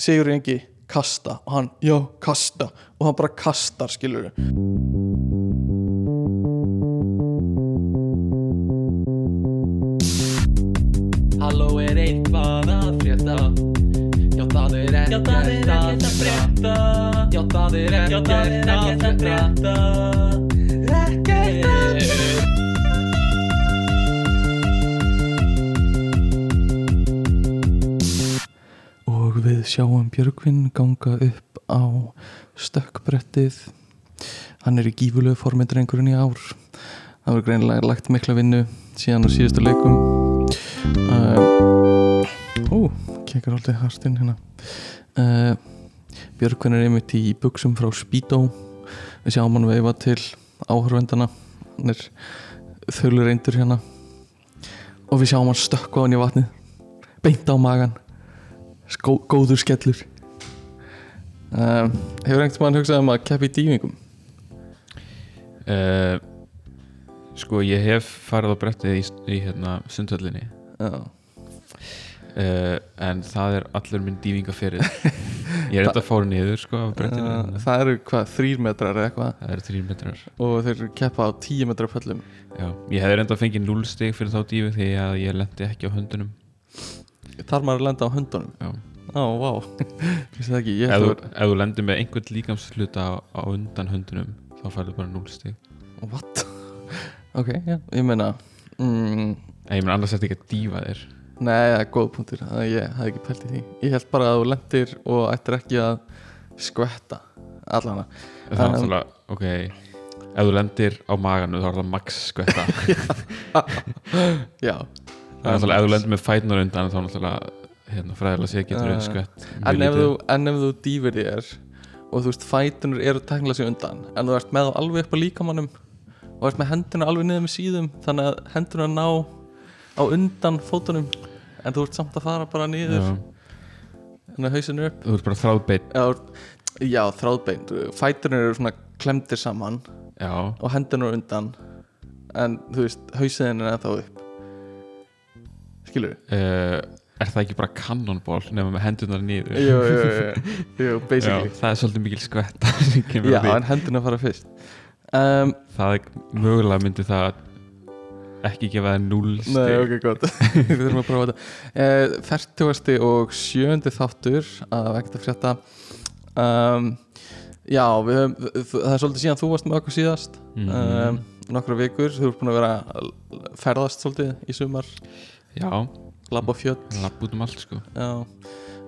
Sigur Ingi kasta. Og hann, já, kasta. Og hann bara kastar, skilur Halló er eitthvað að frétta? Já það er ekkert að frétta. Já það er ekkert að frétta sjáum Björgvin ganga upp á stökkbrettið. Hann er í gífulegu formi drengurinn í ár. Það var greinilega lagt mikla vinnu síðan á síðustu leikum. Uh, ó, kekar alltaf harstinn hérna. Uh, Björgvin er einmitt í buksum frá Speedo. Við sjáum hann veifa til áhörvendana hann er þölur reyndur hérna. Og við sjáum hann stökka á hann í vatnið. Beint á magan Skó, góður skellur. Um, Hefur einhvern mann hugsað um að keppa í dývingum? uh, Sko ég hef farið á brettið í, í hérna, sundhöllinni. Uh, en það er allur minn dývingaferið Ég er enda að fóra niður sko uh, uh, Það eru hvað, þrýr metrar eða eitthvað? Það eru þrjir metrar. Og þeir eru keppa á tíu metra pöllum. Já, ég hefði enda fengið 0 stig fyrir þá dýfi því að ég lendi ekki á höndunum Þar maður að lenda á höndunum? Já. Ó, vá, Ef þú, ef þú lendir með einhvern líkamsluta á, á undan höndunum þá færðu bara 0 stig. Vera What? Ok, já, ég meina mm, ég menn annars er þetta ekki að dýfa þér. Nei, það er góð punktur það, Ég hafði ekki pælt í því. Ég held bara að þú lendir og ættir ekki að skvetta Allana Það er náttúrulega, ok. Ef þú lendir á maganu þá er það max skvetta. Já Það er náttúrulega, ef þú lendir með fætnar undan þá náttúrulega hérna, fræðilega sé getur Uh, við skvett en ef, þú, en ef þú dýfir þér og þú veist fætunur eru teknilega sér undan en þú ert með alveg upp á líkamannum og ert með henduna alveg niður með síðum þannig að henduna ná á undan fótunum en þú ert samt að fara bara niður en að hausinu upp. Þú ert bara þráðbeitt já, já þráðbein fætunur eru svona klemdir saman Já, og hendunur undan en þú veist hausin er ennþá upp skilur uh, er það ekki bara cannonball nema með hendunar niður? Jú, jú, jú, jú, Já, basically. Það er svolítið mikil skvetta sem kemur já, á því. en henduna fara fyrst. Um, Það er mögulega myndi það ekki gefa það 0 Nei, ok, gott. Við þurfum að prófa þetta. Uh, Fertugasti og sjöndi þáttur að vekta frétta. Um, Já, við það er svolítið síðan þú varst með okkur síðast. Mhm. um, nokkra vikur, þú ert búin að vera að ferðast svolítið í sumar. Já, labba á fjöll. Lapp út um allt sko. Já.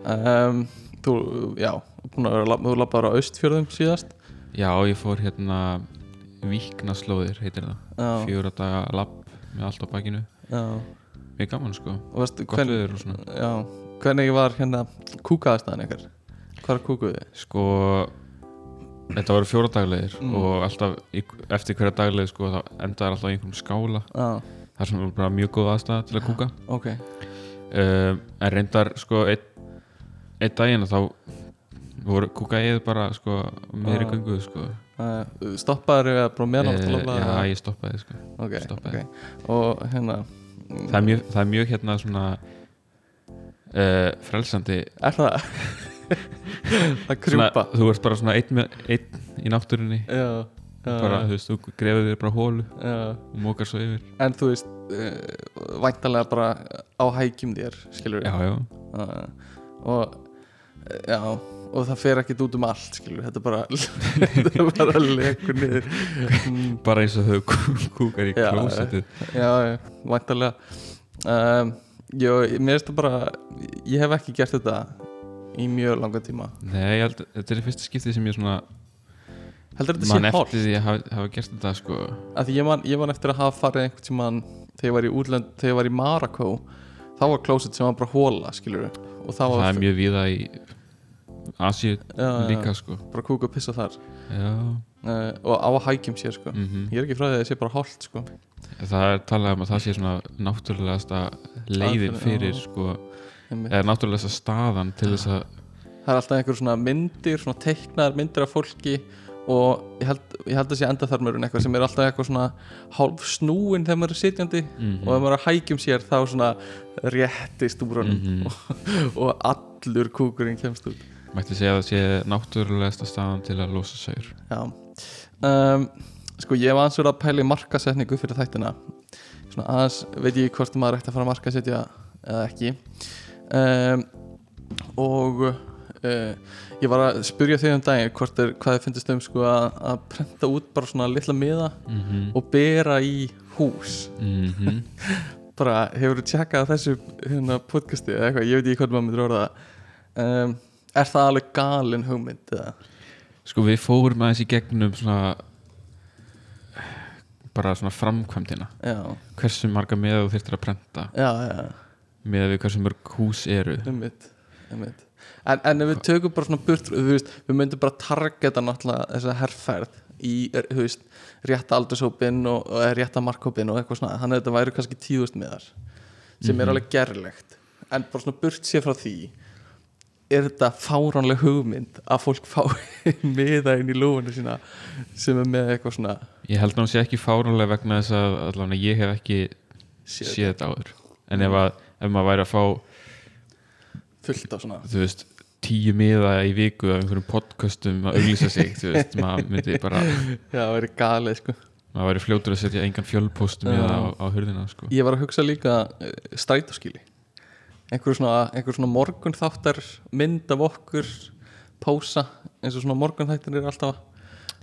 Um, Þú, já, vera þú labbaður á austfjörðum síðast. Já, ég fór hérna Víknaslóðir heitir það. Já, Fjóra daga lapp með allt á bakinu. Já. Mjög gaman sko, Og veistu, gott hvern, viður og svona. Já, hvernig var hérna kúkaðastæðan ykkar? Hvað kúkuðu þið? Sko Þetta voru fjóra daglegir Mm. og alltaf eftir hverja daglegir sko endaði alltaf í einhverjum skála. Já, þar sem var bara mjög góð aðstæða til að kúka. Ok. Um, en reyndar sko einn ein daginn þá voru kúkaðið bara sko meðri Ah. göngu sko. Uh, stoppaður eða bara meðan átt að Eh, labba Já, eða? ég stoppaði sko. Ok, stoppaði. ok. Og hérna það er mjög, það er mjög hérna svona uh, frelsandi. Er það? Að krjúpa. Svona, þú ert bara svona einn, með, einn í náttúrunni. Já, bara, þú veist, þú grefur þér bara hólu já. og mókar svo yfir. En þú veist uh, væntalega bara á hækjum þér skilur já, já, og já og það fer ekkert út um allt skilur þetta bara þetta bara lekur niður. Mm, bara eins og þau kú- kúkar í Já, klósetið já, já, væntalega um, Jó, mér finnst það bara ég hef ekki gert þetta í mjög langa tíma. Nei, ég held, þetta er fyrsta skipti sem ég svona heldur þetta sé hálf eftir því að hafa, hafa gert þetta sko. Að því ég man, ég man eftir að hafa farið einhvern tímann þegar ég var í útlönd, þegar ég var í Marako þá var klósett sem var bara hóla skilur og það það var er mjög víða í já, líka sko. Bara kúka og pissa þar. Já, uh, og á hækjum sér sko. Mm ég er ekki frá því að það sé bara hálft sko. Það er talað um að það sé svona náttúrulegasta leiðin fyrir já. sko, eða náttúrulegasta staðan til þess að það er alltaf einhver svona myndir svona teiknaðar myndir af fólki og ég held, ég held að sé endaþarmurinn eitthvað sem er alltaf eitthvað svona hálf snúin þegar maður er sitjandi. Mm og ef maður er að hækjum sér þá svona réttist úr honum. Mhm. og all, allur kúkurinn kemst út. Mætti segja að það sé náttúrulegasta staðan til að losa saur Já. Um, Sko ég var verið að pæla í markasetningu fyrir þættina. Svona aðeins veit ég hvort maður ætti að fara að markasetja eða ekki. Um, Og uh, ég var að spyrja þig um daginn hvort er, hvað þið finnst um sko að, að prenta út bara svona litla miða mm -hmm. og bera í hús Mhm. bara hefur þú tjekkað þessu hérna podcasti eða eitthvað, ég veit ekki hvað maður myndir orða um, Er það alveg galin hugmynd eða? Sko við fórum aðeins í gegnum svona bara svona framkvæmdina Já, hversu marga meða þú þurftir að prenta já, já með við hversu mörg hús eru einmitt, einmitt. En, en ef við tökum bara svona burt veist, við myndum bara targeta náttúrulega þessa herrferð í veist, rétta aldurshópin og, og eða rétta markhópin og eitthvað svona. Þannig að þetta væri kannski tíðust miðar sem er Mhm. alveg gerlegt. En bara svona burt sér frá því er þetta fáránleg hugmynd að fólk fá miða inn í lúfunu sína sem er með eitthvað svona? Ég held sé ekki fárálega vegna þess að allavega ég hef ekki séð þetta áður. En ef, að, ef maður væri að fá fullt af svona þú veist tíu miða í viku af einhverjum podcastum að auglýsa sig þú veist, maður myndi bara það væri galið sko maður væri fljótur að setja engan fjölpost miða á, Já. á hurðina sko. Ég var að hugsa líka uh, strætóskíli einhver svona, einhver svona morgun þáttar mynd af okkur pósa eins og svona morgun þættir er alltaf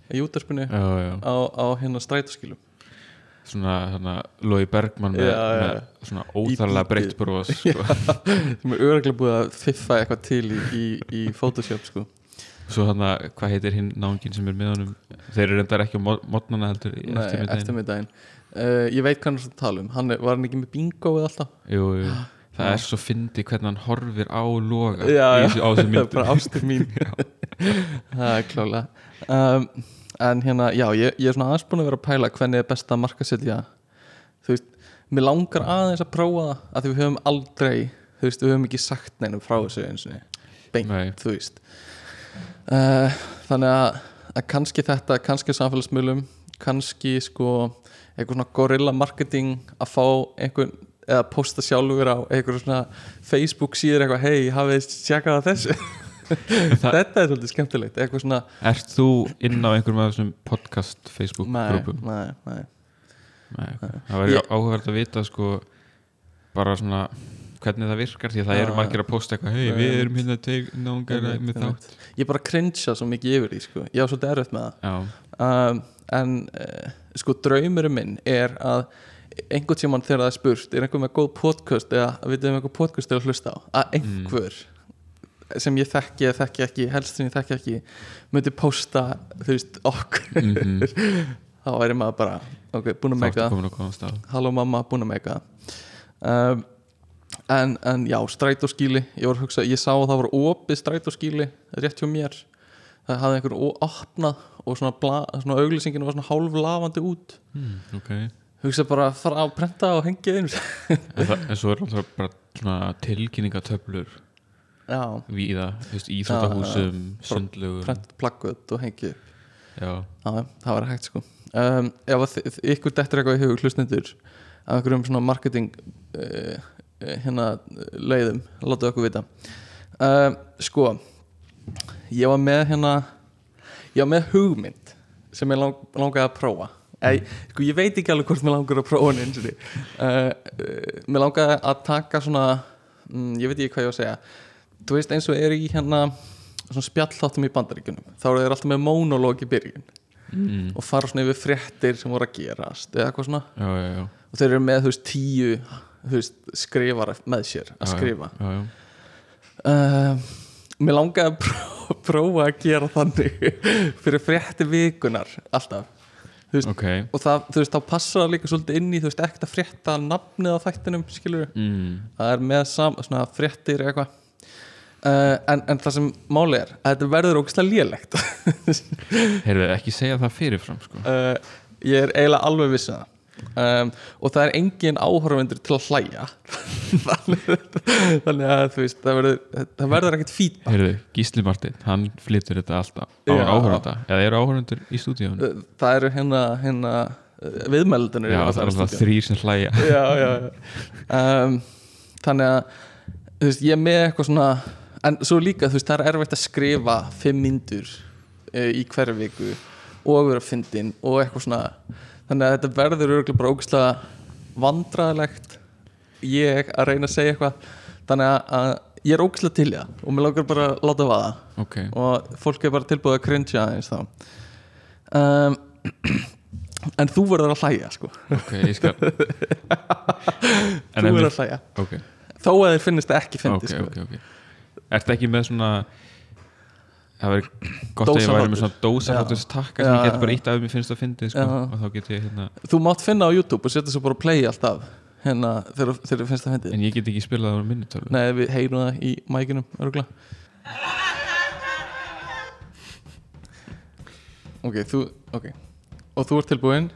í útarspinu á, á hérna strætóskílum svona hérna, Lói Bergmann með, já, já. með svona óþarlega breytt bros sko. sem er öruglega búið að fiffa eitthvað til í, í, í Photoshop sko. Svo hann hvað heitir hinn náungin sem er með honum? Þeir eru reyndar ekki á mo- morgnana heldur í eftirmiðdaginn. uh, Ég veit hvað hann er að tala um. Hann er, Var hann ekki með bingo eða alltaf? jú, jú. það er svo fyndi hvernig hann horfir á loga Já, já. á þessu mín. Það er klálega um, En hérna, já, ég, ég er svona aðeins búin að vera að pæla hvernig er best að markasetja Þú veist, mér langar aðeins að prófa það að því við höfum aldrei Þú veist, við höfum ekki sagt neinum frá þessu eins og beint, Nei. þú veist. Uh, Þannig að, að kannski þetta, kannski samfélagsmiðlum kannski sko eitthvað svona gorilla marketing að fá einhvern eða posta sjálfur á einhver svona Facebook síður eitthvað hei, hafið á þessu þetta er svolítið skemmtilegt svona Ert þú inn á einhverjum af þessum podcast Facebook grúpum? nei, nei. Nei, það væri Ég- áhugavert að vita sko bara svona hvernig það virkar því að það eru margir að posta eitthvað hei við erum hérna teg Einmitt, með þátt. Ég bara cringea svo mikið yfir því sko. ég á svolítið erfitt með það. Um, en uh, sko draumurinn minn er að einhvern tímann þegar það er spurt er einhver með góð podcast eða við um einhver podcast er að hlusta á? Að einhver sem ég þekki eða þekki ekki helst sem ég þekki ekki myndi posta þú veist okkur. Mm þá væri maður bara ok, búin að á stað. Halló mamma, búin að mega. Um, en, en já, strætóskíli ég var að hugsa, ég sá að það var opið strætóskíli rétt hjá mér. Það hafði einhver ó- opnað og svona, bla, svona auglýsingin var svona hálf lafandi út. Mm, Ok. Hugsa bara að fara að prenta og hengja einu en, svo er alltaf bara tilkynningatöflur víða, íþróttahúsum sundlugum prenta plaggöt og upp. Já, já, það var hægt sko. Um, ef ykkur dettur eitthvað í hug hlustendur af einhverjum svona marketing uh, hérna leiðum, láta okkur vita. Um, sko ég var með hérna ég var með hugmynd sem ég lang, langaði að prófa. Ei, sko, ég veit ekki alveg hvort mér langar að prófa uh, uh, mér langaði að taka svona mm, ég veit ekki hvað ég var að segja þú veist eins og er í hérna svona spjallþáttum í bandaríkjunum þá eru þeir alltaf með monolog í byrjun mm, og fara svona yfir fréttir sem voru að gerast eða eitthvað svona. Já, já, já. Og þeir eru með þú veist tíu þú veist, skrifar með sér að skrifa. Uh, Mér langaði að pró- prófa að gera þannig fyrir fréttir vikunar alltaf. Veist, ok. og það, þú veist, þá passa það líka svolítið inn í þú veist, ekkert að frétta nafnið á þættinum skilur mm, það er með sam, svona fréttir eitthvað uh, en, en það sem máli er að þetta verður ógæslega lélegt. Heyrðu, ekki segja það fyrirfram sko. Uh, ég er eiginlega alveg viss um það. Um, og það er engin áhörfundur til að hlæja. Þannig að þú veist það verður, það verður ekkert feedback. Heyrðu, Gísli Martin, hann flyttur þetta alltaf. Á Já. áhörunda, eða eru áhörundur í stúdíónu? Uh, það eru hérna, hérna viðmeldunir Já, það er alltaf þrýr sem hlæja. Já, já, já. Um, þannig að þú veist, ég er með eitthvað svona en svo líka þú veist það er erfitt að skrifa fimm myndur uh, í hverju viku og vera fyndin og eitthvað svona. Þannig að þetta verður örgulega bara ógæslega vandræðilegt ég að reyna að segja eitthvað. Þannig að, að ég er ógæslega til það og mér langar bara að láta vaða. Ok, og fólk er bara tilbúið að cringe aðeins þá. Um, en þú verður að hlæja sko. Ok, ég skal þú verður að hlæja. Ok, þó að þér finnist það ekki fyndi ok, sko. Ertu ekki með svona Það verður gott að ég væri með svona dósahlátur takka sem ég getur bara ítt af mér finnst það fyndið sko, og þá getur ég hérna þú mátt finna á YouTube og setja svo bara play alltaf hérna þegar þér finnst það fyndi en ég get ekki spilað á minni tölu Nei, við heyrum það í mækinum örgla Ok, þú ok. Og þú ert tilbúinn?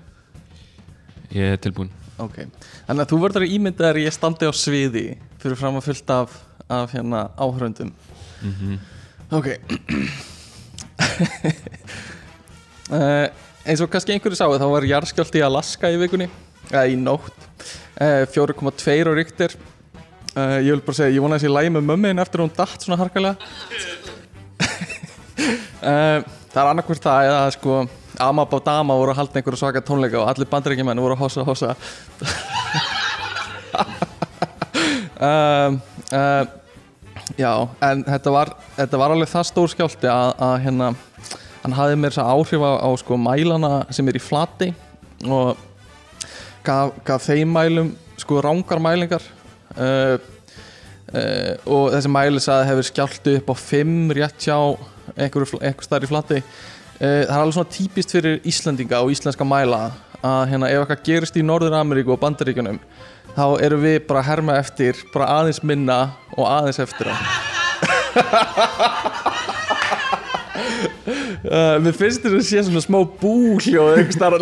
Ég er tilbúin ok, þannig að þú verður að ímynda þér að ég standi á sviði fyrir fram að fullt af, af hérna áhöröndum mm Ok. Uh, eins og kannski einhverju sáu þá var jarðskjálti í Alaska í vikunni. Eða í nótt. Uh, 4,2 á ríktir uh, ég vil bara segja, ég vona þessi lægi með mömmin eftir hún datt svona harkalega. Uh, það er annarkvært það eða sko Amma Bá Dama voru að halda einhverju svaka tónleika og allir bandarækjumenn voru að hossa hossa. Um, uh, Já, en þetta var, þetta var alveg það stór skjálti að, að hérna, hann hafði mér þess að áhrif á, sko mælana sem er í flati og gaf, gaf þeim mælum sko rángar mælingar. Uh, uh, og þessi mæli sagði hefur skjálti upp á 5 rétt hjá einhverju einhver starf í flati. Uh, það er alveg svona típist fyrir Íslandinga og íslenska mæla að hérna, ef eitthvað gerist í Norður Ameríku og Bandaríkjunum þá erum við bara að herma eftir bara aðeins minna og aðeins eftir á. Uh, Mér finnst þér að sé svona smá búhljóð einhvers starf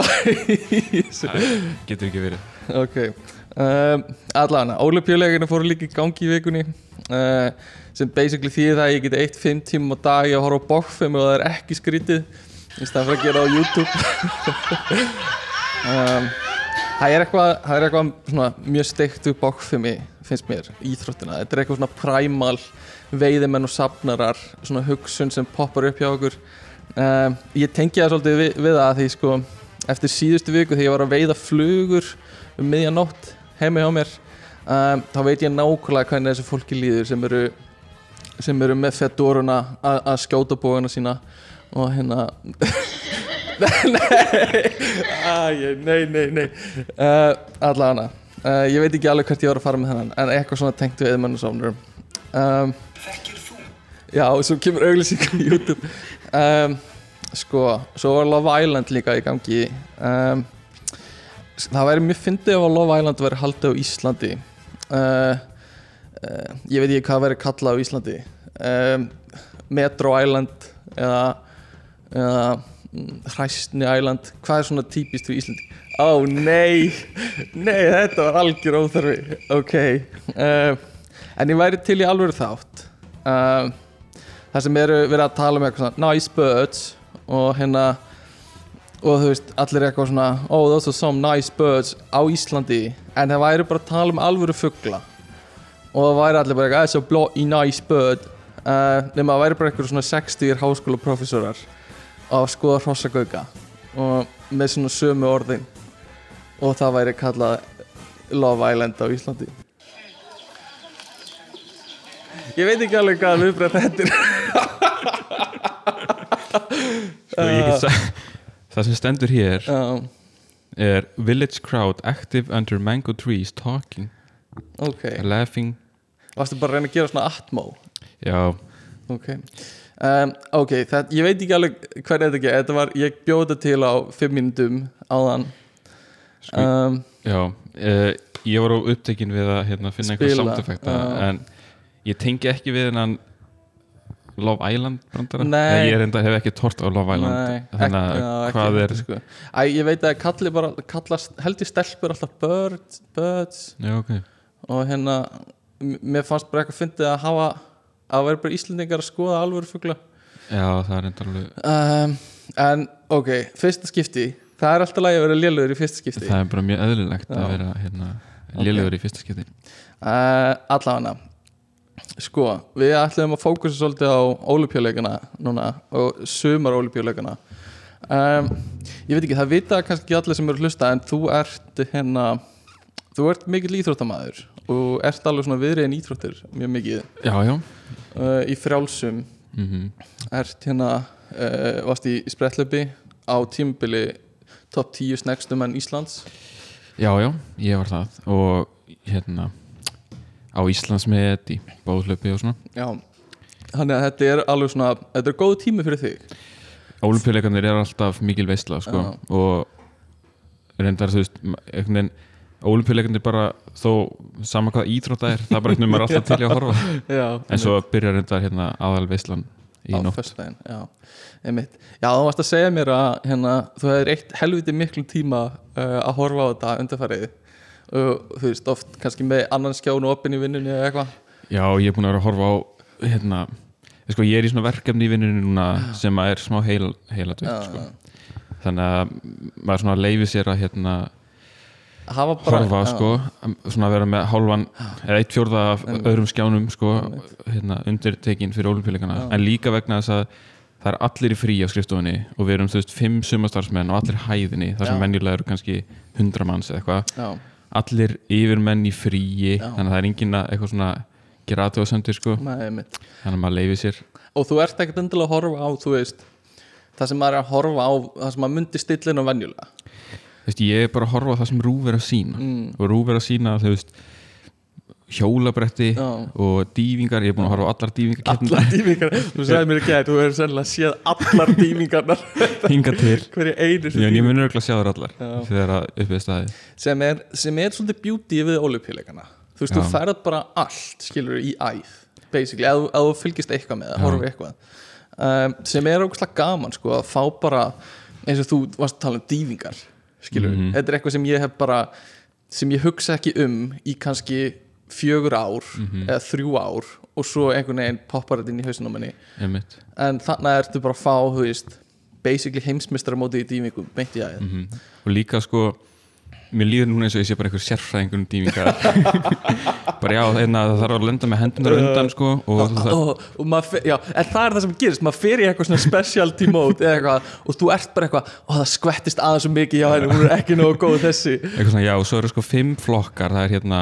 Getur ekki verið. Ok um, Allan, Ólympíuleikinu fóru líka í gangi í vikunni uh, sem basically þýðir það að ég geti eitt fimm tímum á dag að horfa á bókfum og það er ekki skrítið. Í staðan fyrir að gera það á YouTube. Um, Það er eitthvað, það er eitthvað svona, mjög steiktu bókfumi finnst mér, íþróttina. Þetta er eitthvað svona primal veiðimenn og safnarar svona hugsun sem poppar upp hjá okkur. Um, ég tengi það svolítið við, við það því sko eftir síðustu viku þegar ég var að veiða flugur um miðjanótt heima hjá mér um, þá veit ég nákvæmlega hvernig þessu fólki líður sem eru sem eru með fedoruna að skjóta bóðuna sína og hérna nei, nei, nei, nei uh, allavega. Uh, ég veit ekki alveg hvert ég var að fara með þennan en eitthvað svona tengt við eðmennasáfnur um, já, og svo kemur auglýsing á YouTube. Um, sko, svo var Love Island líka í gangi. Um, það væri mjög fyndið ef að Love Island væri haldið á Íslandi. Uh, ég veit ekki hvað væri kallað á Íslandi. Um, Metro Island eða, eða Hræstni Island hvað er svona típist fyrir Íslandi ó nei, nei þetta var algjör óþarfi. Ok uh, en ég væri til í alvöru þátt. Uh, það sem eru verið að tala um eitthvað svona nice birds og hérna og þú veist, allir eitthvað svona oh those are some nice birds á Íslandi. En það væri bara að tala um alvöru fugla. Og það væri allir bara eitthvað that's a bloody nice bird. Uh, nema það væri bara eitthvað svona 60 háskóla professorar að skoða hrossagauka og með svona sömu orðin. Og það væri kallað Love Island á Íslandi. Ég veit ekki alveg hvað viðbreyð þetta er. Sko, sagt Það sem stendur hér uh, er Village crowd active under mango trees talking, ok, laughing. Varstu bara að reyna að gera svona atmó? Já, ok um, ok, það, ég veit ekki alveg hvernig þetta ekki, þetta var, ég bjóð þetta til á 5 minnum áðan. Sko- um, já uh, Ég var á upptekinn við að hérna, finna einhver samtefekta já. en ég tengi ekki við hennan Love Island brandara. Nei. ég er enda, hef ekki tort á Love Island. Nei, þannig að ekki- ekki hvað þetta, er sko. Æ, ég veit að kalli bara kallast, held ég stelpur alltaf birds, birds. Já, ok. Og hérna mér fannst bara eitthvað fyndið að hafa að vera bara Íslendingar að skoða alvöru fugla. Já, það er enda alveg um, en ok, fyrsta skipti. Það er alltaf lægi að vera lélugur í fyrsta skipti. Það er bara mjög eðlilegt Já. að vera hérna, lélegur í fyrsta skipti. Uh, allavega. Sko, við ætlum að fókusa svolítið á ólupjuleikana núna og sumar ólupjuleikana um, Ég veit ekki, það vita kannski ekki allir sem eru að hlusta en þú ert hérna þú ert mikill íþróttamæður og ert alveg svona viðriðin íþróttir mjög mikið. Já, já. Uh, í frjálsum. Mm ert hérna uh, varst í sprettlöpi á tímabili top 10 snegstum en Íslands. Já, já, ég var það. Og hérna á Íslandsmet í bóðlöpi og svona. Já, þannig að þetta er alveg svona þetta er góð tími fyrir þig. Ólimpíuleikarnir er alltaf mikil veistla sko. Og reyndar þú veist einhvern veginn Ólimpíuleikarnir bara þó sama hvað íþrótt það er það er bara einhvern veginn maður alltaf til að horfa. Já, en svo byrjar reyndar hérna aðal veistlan í á nótt. föstudaginn, já, einmitt. Já, þú varst að segja mér að hérna, þú hefur eitt helviti miklu tíma uh, að horfa á þetta undarfærið og þú veist, oft kannski með annan skján og opinn í vinnunni eða eitthvað. Já, ég er búin að vera að horfa á hérna, sko, ég er í svona verkefni í vinnunni núna sem að er smá heil, heilat Já, sko. þannig að maður leifi sér að hérna bara horfa sko, svona að vera með hálfan eða eitt fjórða af öðrum skjánum sko, hérna, undirtekin fyrir olimpíuleikana en líka vegna þess að það er allir í frí á skrifstofunni og við erum þú veist fimm sumastarfsmenn og allir hæðinni þar sem Já. venjulega eru kannski hundra manns eða eitthvað. Allir yfirmenn í fríi Já. þannig að það er engin að eitthvað svona gera aðtöðasendur sko. Einmitt. Þannig að maður leifi sér. Og þú ert ekkert endilega að horfa á þú veist, það sem maður er að horfa á það sem maður myndi stillinu venjulega. Þú veist, ég er bara að horfa á það sem Rúf er að sína mm, og Rúf er að sína veist hjólabretti já. og dývingar, ég er búin að horfa á allar dývingarkeppnir allar dýmingar, þú sagði mér ekki að þú hefur sennilega séð allar dýmingarnar hinga til. Já, ég munur örugglega að sjá þar allar Já. þegar að uppið staði sem er, sem er svolítið beauty við olimpíuleikana þú veist, þú færð bara allt skilur í æð, basically. Þú- ef þú fylgist eitthvað með það, Já. horfir eitthvað. Um, sem er ógustlega gaman sko, að fá bara, eins og þú varst að tala um dýfingar, skilur Mhm. þetta er eitthvað sem ég hef bara sem ég hugsa ekki um í kannski fjögur ár Mhm. eða þrjú ár og svo einhvern veginn poppar þetta inn í einmitt. En þannig ertu bara að fá, þú veist basically heimsmyndstara móti í dýfingum beint í æð mm og líka sko mér líður núna eins og ég sé bara einhver sérfræðingur um dývingar bara já, þeirna, það þarf að lenda með hendunar undan sko og það, og, og maður, já, það er það sem gerist. Maður fer í eitthvað svona specialty mode eitthvað, og þú ert bara eitthvað og það skvettist aðeins svo mikið hjá henni hún er ekki nógu góð þessi. Eitthvað svona, já, og svo eru sko fimm flokkar. Það er hérna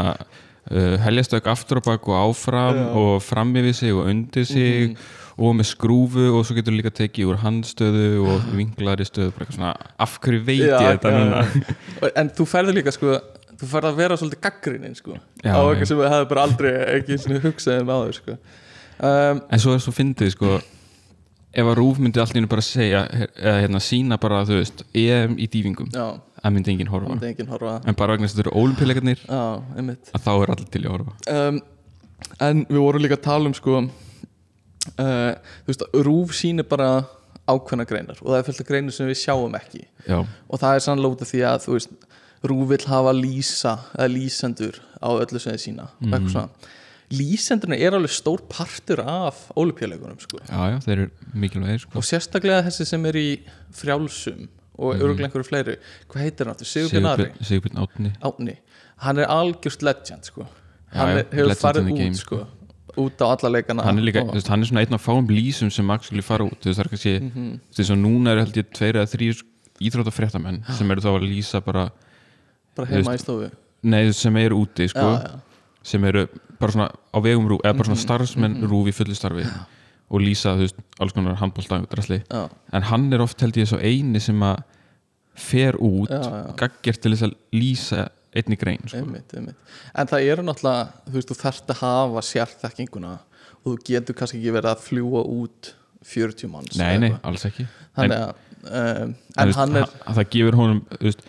uh, heljastök aftur á bak og áfram Já. Og fram yfir sig og undir sig og með skrúfu og svo getur líka tekið úr handstöðu og vinglari stöðu svona, af hverju veit ég þetta núna? en þú ferður líka sko þú ferð að vera svolítið gaggrinnin sko Já, á já. eitthvað sem við hefði bara aldrei ekki hugsað um áður sko. Um, en svo er svo fyndið sko ef að Rúf myndi hennu bara segja eða hérna sína bara, þú veist EM í dývingum, já, það myndi enginn horfa. Enginn horfa. En bara vegna þess að þetta eru ólimpíuleikarnir já, einmitt. að þá er allir til í að horfa. Um, en við vorum líka að tala um sko uh, þú veist, rúf sýnir bara ákveðna greinar og það er fullt af greinar sem við sjáum ekki. Já, og það er sannlega út af því að þú veist, rúf vill hafa lýsa eða lýsendur á öllu sem þið sína mm. eitthvað svona. Lýsendurinn er alveg stór partur af ólupjuleikunum sko. Já, já, þeir eru mikilvægir sko. og sérstaklega þessi sem er í frjálsum og mm. örgulega einhverju fleiri. Hvað heitir hann aftur? Sigurbjörn Ari? Sigurbjörn Átni Átni hann er algjörst legend sko. Já, hann já, hefur farið út game, sko út á alla leikana hann er líka, og, hann er svona einn af fáum lýsum sem actually fara út, þú veist, það er kannski Mhm. þú veist, eins og núna eru held ég tveir eða þrýr íþróttafréttamenn sem eru þá að lýsa bara, bara heima veist, í stofu nei, sem eru úti sko, já, já. sem eru bara svona á vegum rúf, eða bara Mhm. svona starfsmenn rúf í fullu starfi og lýsa, þú veist, alls konar handbólta drasli, Já, en hann er oft held ég svo eini sem að fer út Já, já. gaggjart til þess að lýsa einni grein, sko. einmitt, einmitt. En það eru náttúrulega, þú veist, þú þarft að hafa sérþekkinguna og þú getur kannski ekki verið að fljúa út 40 manns nei, nei, alls ekki. Þannig að um, en veist, er hann- það gefur honum veist,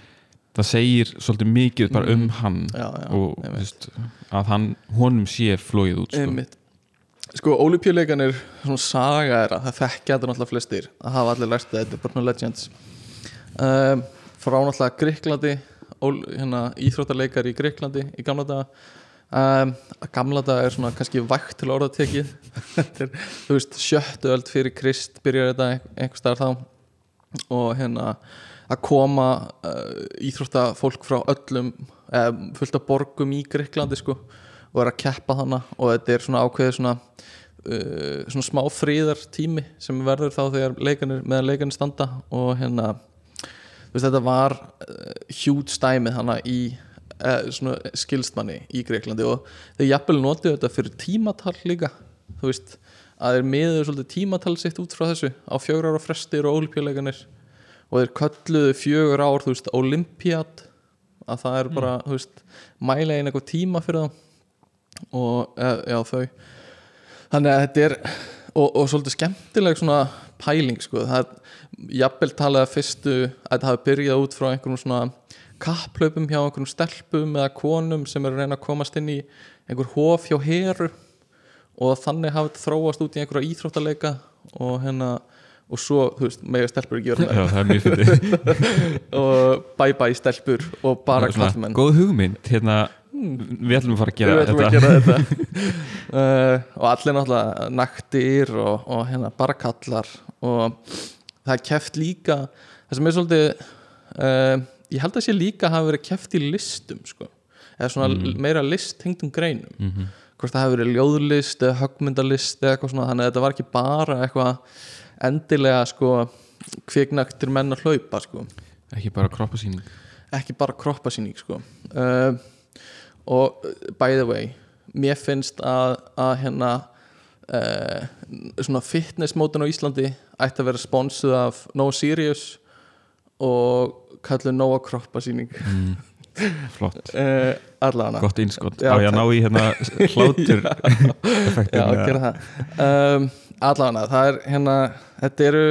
það segir svolítið mikið bara um hann já, já, og veist, að hann, honum sé flóið út sko. sko, olimpíuleikanir, svona saga er að það þekkja þetta náttúrulega flestir að hafa allir lært þetta, þetta er bara legends. Um, frá náttúrulega Gríklandi hérna, íþróttarleikar í Gríklandi í gamla daga. Um, gamla daga er svona kannski vægt til orðatekið. Þú veist, sjöttu öld fyrir Krist byrjar þetta ein- einhvers staðar þá. Og hérna að koma uh, íþróttafólk frá öllum eh, fullt af borgum í Greiklandi sko og er að keppa hana og þetta er svona ákveðið svona uh, svona smá fríðar tími sem verður þá þegar leikanir meðan leikanir standa. Og hérna veist þetta var hjút stæmið hana í svona skilstmanni í Greiklandi og þeir jafnvel notið þetta fyrir tímatal líka. Þú veist að þeir miður svolítið tímatal sitt út frá þessu á fjögur ára frestir og olimpíuleikanir og þeir kölluðu fjögur ár þú veist olympiad að það er bara þú veist mæla einn eitthvað tíma fyrir þá. Og eh, já þau. Þannig að þetta er og, og svolítið skemmtileg svona pæling sko, það er jafnvel talað að fyrstu að þetta hafi byrjað út frá einhverjum svona kapplaupum hjá einhverjum stelpum eða konum sem eru reyna að komast inn í einhver hof hjá heru og þannig hafi þetta þróast út í einhverja íþróttaleika og hérna og svo, þú veist, mega stelpur ekki vera Já, það er mjög fyrir og bye bye stelpur og bara kallmenn Góð hugmynd, hérna Við ætlum að fara að gera þetta að gera þetta. Uh, og allir náttúrulega naktir og, og hérna bara kallar og það er keft líka það sem er svolítið uh, ég held að sé líka hafa verið keft í listum sko, eða svona meira list tengdum greinum. Mhm. hvort það hafi verið ljóðlist eða högmyndalist eða eitthvað svona, þannig að þetta var ekki bara eitthvað endilega sko kviknaktir menn að hlaupa sko. Ekki bara kroppasýning. Ekki bara kroppasýning sko. uh, og by the way mér finnst að, að hérna uh, svona fitness mótin á Íslandi ætti að vera sponsuð af No Serious og kallu Nóa kroppasýning. Mm. Flott, uh, allavega. Gott innskott Á ég að ná í hérna hlátur Já, gera það. Um, Allavega, það er hérna Þetta eru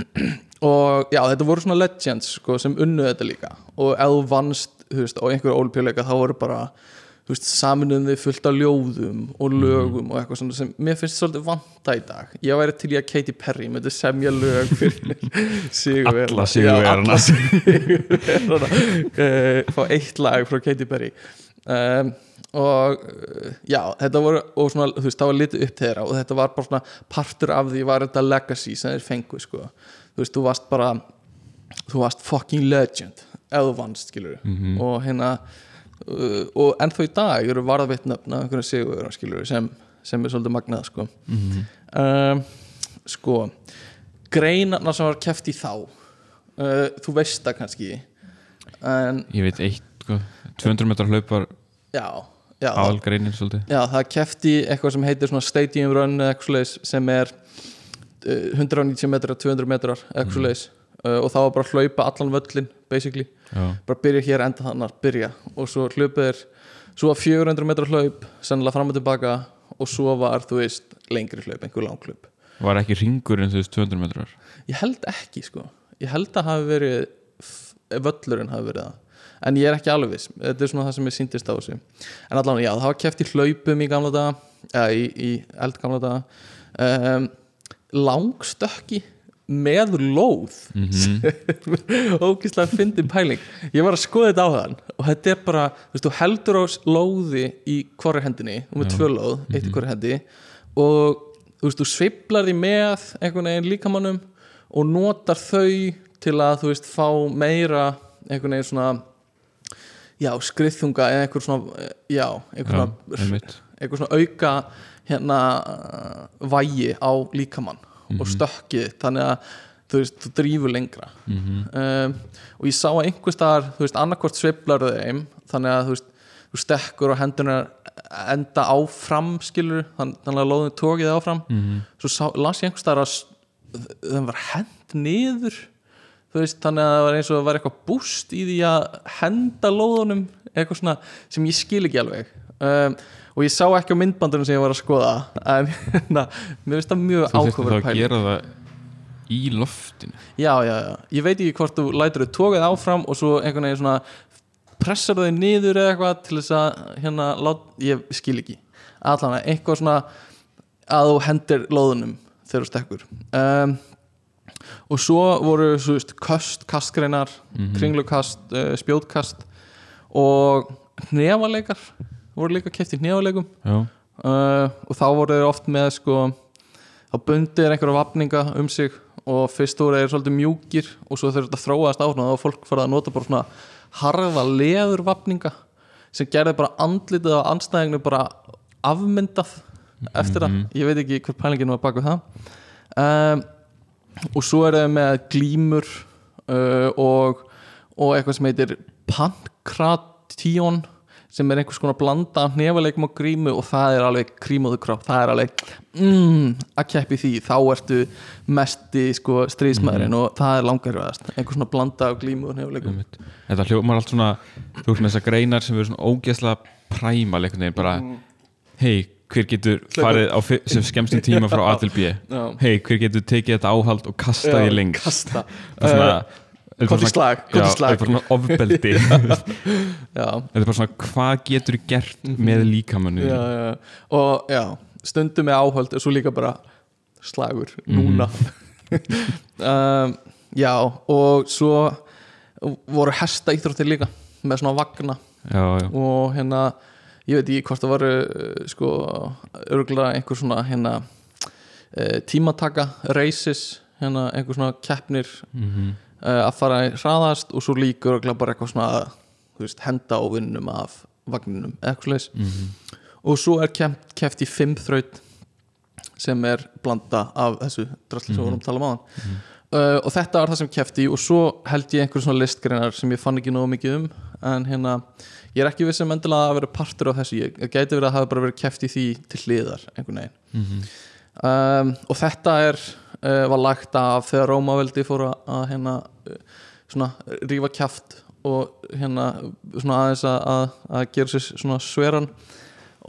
og já, þetta voru svona legends sko, sem unnu þetta líka. Og ef þú vannst, þú veist, á einhverju ólpjuleika þá voru bara, þú veist, saminuðum þið fullt af ljóðum og lögum og eitthvað svona sem mér finnst svolítið vanta í dag. Ég væri til í að Katy Perry myndi semja lög fyrir sigurverðina Alla alla sigurverðina uh, fá eitt lag frá Katy Perry. Um, og já, þetta voru og svona, þú veist, það var litið upp þeirra og þetta var bara svona partur af því var þetta legacy sem þeir fengu, sko. Þú veist, þú varst bara þú varst fucking legend þú vannst, skilur Mhm. og hérna og ennþá í dag eru varðveitt nöfn af einhverjum sigur, skilur sem, sem er svolítið magnað, sko. Mhm. um, sko greinarna sem var keft í þá uh, þú veist það kannski en Ég veit eitt, sko 200 metrar hlaup var já, já. aðalgreinin svolítið. Já, það kefti eitthvað sem heitir stadium run sem er uh, 190 metrar, 200 metrar eitthvað svoleiðis uh, og það var bara að hlaupa allan völlin basically, Já, bara byrja hér enda þannig byrja. Og svo hlaupið er svo var 400 metrar hlaup, sennilega fram og tilbaka og svo var, þú veist, lengri hlaup einhver lang hlaup. var ekki ringur en þú veist 200 metrar? Ég held ekki sko, ég held að hafi verið völlurinn hafi verið það. En ég er ekki alveg viss, þetta er svona það sem ég síndist á þessu. En allan, já, það var keft í hlaupum í gamla daga eða í, í eldgamla daga. Um, langstökki með lóð. Mhm. ógislega fyndin pæling. Ég var að skoða þetta á þann og þetta er bara, þú veist, þú heldur á lóði í hvorri hendinni, þú með Já. tvö lóð eitt í hvorri hendi og þú veist, þú sveiflar því með einhvern veginn líkamannum og notar þau til að, þú veist, fá meira einhvern veginn svona já, skriðþunga eða einhver svona já, einhver Já, svona, einmitt. einhver svona auka hérna vægi á líkamann og stökkið þannig að þú veist, þú drífur lengra Mhm. um, og ég sá að einhver staðar þú veist, annarkvort sveiflar þau þeim þannig að þú veist, þú stekkur og hendunar enda áfram skilur, þann- þannig að lóðin tókið áfram Mhm. svo sá, las ég einhver staðar að þeim var hend niður veist, þannig að það var eins og það var eitthvað búst í því að henda lóðunum eitthvað svona sem ég skil ekki alveg um, og ég sá ekki á myndbandunum sem ég var að skoða en na, mér finnst það mjög Þú þurfti þá að gera það í loftinu. Já, já, já, ég veit ekki hvort þú lætur þau tókað áfram og svo einhvern veginn svona pressar þau niður eða eitthvað til þess að hérna, lát, ég skil ekki. Allan að eitthvað svona að þú hendir lóðunum þegar þú stekkur. Um, og svo voru svo veist, köst, kastgreinar Mhm. kringlukast, uh, spjótkast og hnefaleikar voru líka keft í Já, uh, og þá voru þeir oft með sko þá bundir einhverja vapninga um sig og fyrst voru þeir svolítið mjúkir og svo þeir þetta þróaðast á og þá var fólk farið að nota bara svona harða leður vapninga sem gerði bara andlitið á anstæðinginu bara afmyndað eftir það, ég veit ekki hver pælingin var baku það. Um, og svo er það með glímur uh, og, og eitthvað sem heitir pankration sem er einhvers konar blanda af hnefaleikum og grímu og það er alveg krímuðu kropp, það er alveg mm, að keppi því, þá ertu mesti sko, stríðsmaðurinn og það er langarvæðast, einhvers svona blanda af glímu og hnefaleikum Einmitt. Þetta hljómar allt svona þú veist með þessar greinar sem eru svona ógeðslega præmal einhvern veginn bara hei, hver getur farið á sem skemmstum tíma frá A til B? Hei, hver getur tekið þetta áhald og kastað í lengs kasta þetta er í svona- komdu í slag. þetta er bara ofbeldi. Þetta er bara svona hvað getur gert með líkamannu já, já. og já, stundum með áhöld og svo líka bara slagur núna. Um, já og svo voru hesta íþróttir líka með svona vagna. Já, og hérna ég veit ekki hvort það voru uh, sko örgulega einhver svona hérna uh, tímataka races hérna einhver svona keppnir. Mhm. uh, að fara í hraðast og svo líka örgulega bara eitthvað svona veist, henda á vinnum af vagninum slags Mhm. og svo er kempt, keft í fimm þraut sem er blanda af þessu drasli sem við vorum að tala um áðan. Uh, og þetta var það sem kefti og svo held ég einhver svona listgreinar sem ég fann ekki nógu mikið um en hérna, ég er ekki viss sem endilega að vera partur af þessu, ég gæti verið að hafa bara verið keft í því til hliðar einhvern veginn. Mhm. um, og þetta er uh, var lagt af þegar Rómaveldi fór að, að hérna uh, svona rífa kjaft og hérna svona aðeins að, að, að gera sér svona sveran.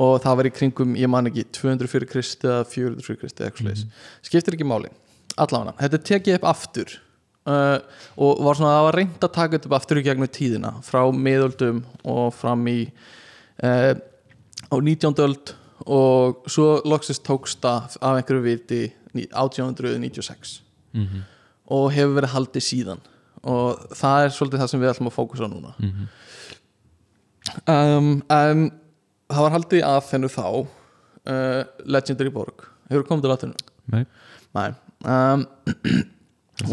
Og það var í kringum, ég man ekki 200 fyrir Kristi eða 400 fyrir Kristi eða eitthvað sliðis, skiptir ekki máli. Allavega, þetta tekið upp aftur uh, og var svona það var reynd að taka þetta upp aftur í gegnum tíðina frá miðöldum og fram í uh, á 19. öld. Og svo loksist tókst það af einhverju viti ní- 1896 Mhm. og hefur verið haldið síðan. Og það er svolítið það sem við ætlum að fókusa á núna. Mhm. um, en það var haldið að þennu þá uh, Legendary Borg. Hefur komið til aðþennu? Nei, Nei. Um,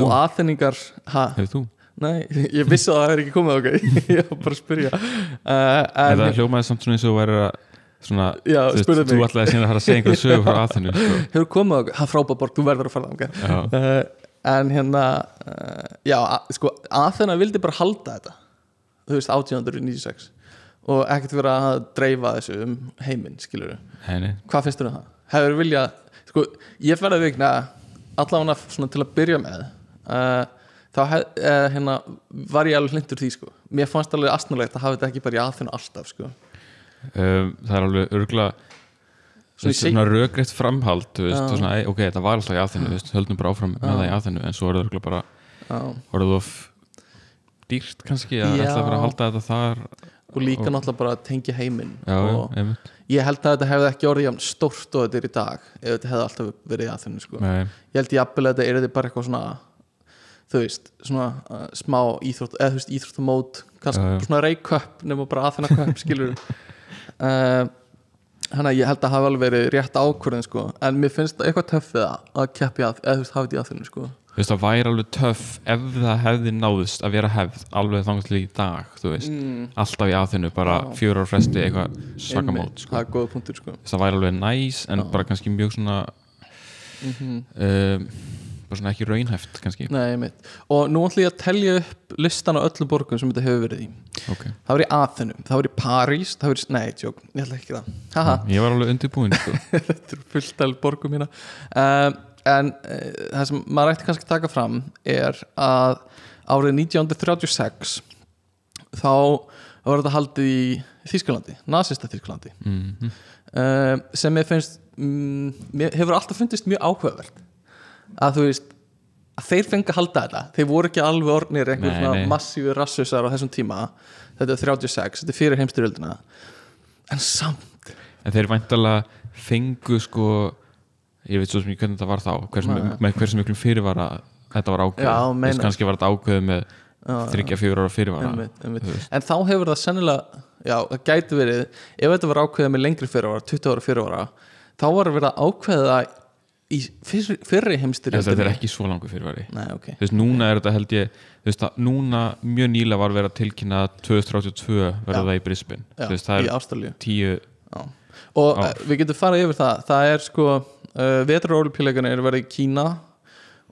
og aðþenningar ha, hefur þú? nei, ég vissi að það hefur ekki komið ok, ég var bara að spyrja. Uh, en, Þetta hljómaði samt svona eins og væri að svona, Já, þú, spurðu þú ætlaði síðan að fara að segja einhverju sögu frá aðþennu sko. hefur það er frábæð borg, þú verður að fara það Já, uh, en hérna uh, já, að, sko, Aþena vildi bara halda þetta þú veist, 1896 og ekkert vera að dreifa þessu um heiminn, skilur henni hvað finnst þér um það? Hefur vilja, sko, ég ferði vikna allavega svona til að byrja með uh, þá hef, hérna, var ég alveg hlindur því, sko. Mér fannst alveg astnulegt að hafa þetta ekki bara í Aþenu alltaf, sko um, Það er alveg örgla Svona svona rökrétt framhald veist, og svona, "Æ, ok, þetta var alltaf í aðþennu höldum bara áfram með það í aðþennu en svo er það örgla bara, voruð of dýrt kannski að ætla bara að halda þetta þar og líka Og- náttúrulega bara að tengja heiminn og einmitt. ég held að þetta hefði ekki orðið stórt og þetta er í dag ef þetta hefði alltaf verið í Aþenu, sko. Ég held jafnvel að þetta er bara eitthvað svona þú veist, svona uh, smá íþrótt, eða þú veist, íþróttamót kannski Já, já. svona reykköpp nema bara aðþennan köpp, skilur þannig að ég held að hafa alveg verið rétt ákvörðin, sko. En mér finnst það eitthvað töff við það að keppi að, eða þú veist, hafa þetta í aðþennu, sko. Þú veist, það væri alveg töff ef það hefði náðust að vera hefð alveg þangast til í dag, þú veist. Mm, alltaf í aðþennu, bara fjör ára fresti eitthvað svakamót, sko. Það er góða punktur, sko. Það væri alveg næs en Já. bara kannski mjög svona mm um, bara svona ekki raunhæft kannski. Nei, einmitt. og nú ætlum ég að telja upp listan á öllum borgum sem þetta hefur verið í. Ok, það var í Aþenu, það var í París það var í, nei, tjók, ég ætla ekki það. Haha, ég var alveg undirbúinn sko. þetta er fullt af borgum mína um, en uh, það sem maður ætti kannski að taka fram er að árið 1936 þá var þetta haldið í Þýskalandi, nasista Þýskalandi. Mm um, sem mér finnst mm, hefur alltaf fundist mjög áhugavert að þú veist að þeir fengi að halda þetta. Þeir voru ekki alveg orðnir einhver Nei, svona massífi rassusar á þessum tíma. Þetta er 36, þetta er fyrir heimstyrjöldina en samt. En þeir væntalega fengu sko ég veit svo sem ég hvernig þetta var þá hversu, Nei. með hversu miklum fyrirvara þetta var ákveð meinar. kannski var þetta ákveð með þryggja fjögur ára fyrirvara einmitt, einmitt. en þá hefur það sennilega já, það gæti verið, ef þetta var ákveðið með lengri fyrirvara 20 ára fyrirvara, þá var að vera ákveðið að í fyrri, fyrri heimstyrjöldinni þetta er ekki svo langur fyrirvari. Nei, ok. Þú veist, núna er þetta held ég þú veist, að núna mjög nýlega var verið að tilkynna að 2032 verður Já. það í Brisbane. Já, þú veist, það er tíu og Já. uh, við getum farið yfir það. Það er sko uh, vetrarólypíuleikarnir er verið í Kína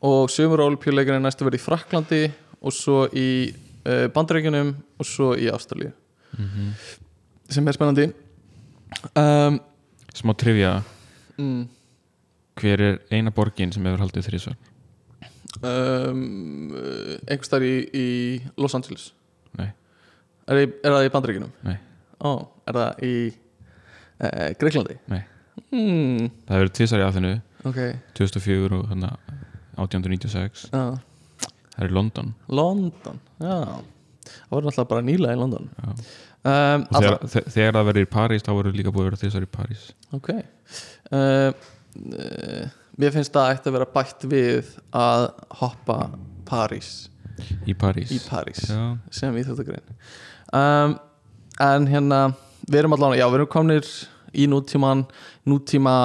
og sömurólypíuleikarnir næstu verið í Fraklandi og svo í uh, Bandaríkjunum og svo í Ástralíu. Mhm. sem er spennandi. Um, smá trivia, mm, hver er eina borgin sem hefur haldið þrísvar um, einhvers þar í, í Los Angeles Nei. er, er það í Bandaríkjunum? Nei. Ó, er það í uh, Greiklandi? Nei. hmm, það hefur tvisar í aðinu ok 2004 og þannig 1896 Já það er í London London, já það voru náttúrulega bara nýlega í London Já. um, og þegar, þe- þegar það verður í París þá verður líka búið að vera tvisar í París ok uh, mér finnst það ætti að vera bætt við að hoppa París. Í París, í París sem íþjóttagrein um, en hérna við erum allan, já við erum komnir í nútíman nútíma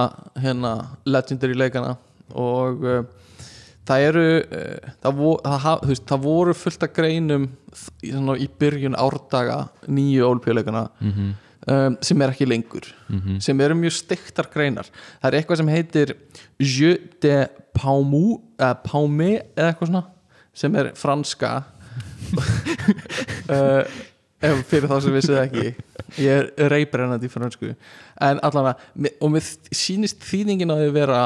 hérna legendary leikana og uh, það eru uh, það, vo, það, veist, það voru fullt af greinum í, svona, í byrjun árdaga nýju ólpjuleikana mm um, sem er ekki lengur -hmm. sem eru mjög stiktar greinar það er eitthvað sem heitir Jeu de Paumu eða Paume eða eitthvað svona sem er franska uh, fyrir þá sem vissið ekki ég er reybrennandi fransku en allavega, og mér sýnist þýðingin að þau vera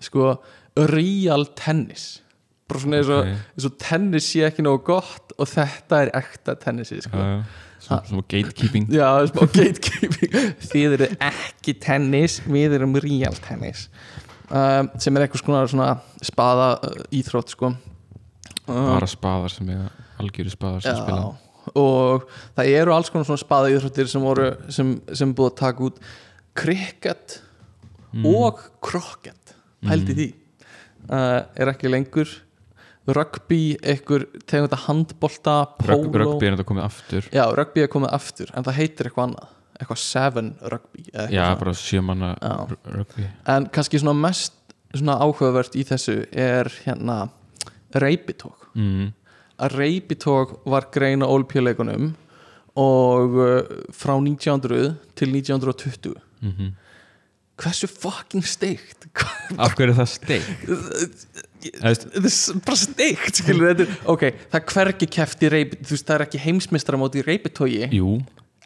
sko real tennis bara svona eins og, Ok. eins og tennis sé ekki nógu gott og þetta er ekta tennisi sko. já. Svo, gatekeeping. Já, smá gatekeeping. Þið eru ekki tennis Við erum real tennis. Um, sem er eitthvað svona, svona spaða uh, íþrótt sko. um, bara spaðar sem er algjöru spaðar sem spila. Já, og það eru alls konar svona spaða íþróttir sem voru sem, sem búið að taka út. Cricket Mm. og krokket pældi því. Uh, er ekki lengur rugby, einhver tegund að handbolta, póló rugby er þetta komið aftur. Já, rugby er komið aftur en það heitir eitthvað annað. Eitthvað seven rugby eitthvað já, svona. bara sjömanna rugby. En kannski svona mest svona áhugavert í þessu er hérna reypitók mm. að reypitók var grein á ólpjuleikunum og uh, frá 1900 til 1920 Mm hversu fucking steikt? Af hverju er það steik þetta er bara steikt skilur þetta er, ok, það er hvergi keft í reypi þú veist, það er ekki heimsmeistaramóti í reypitógi jú,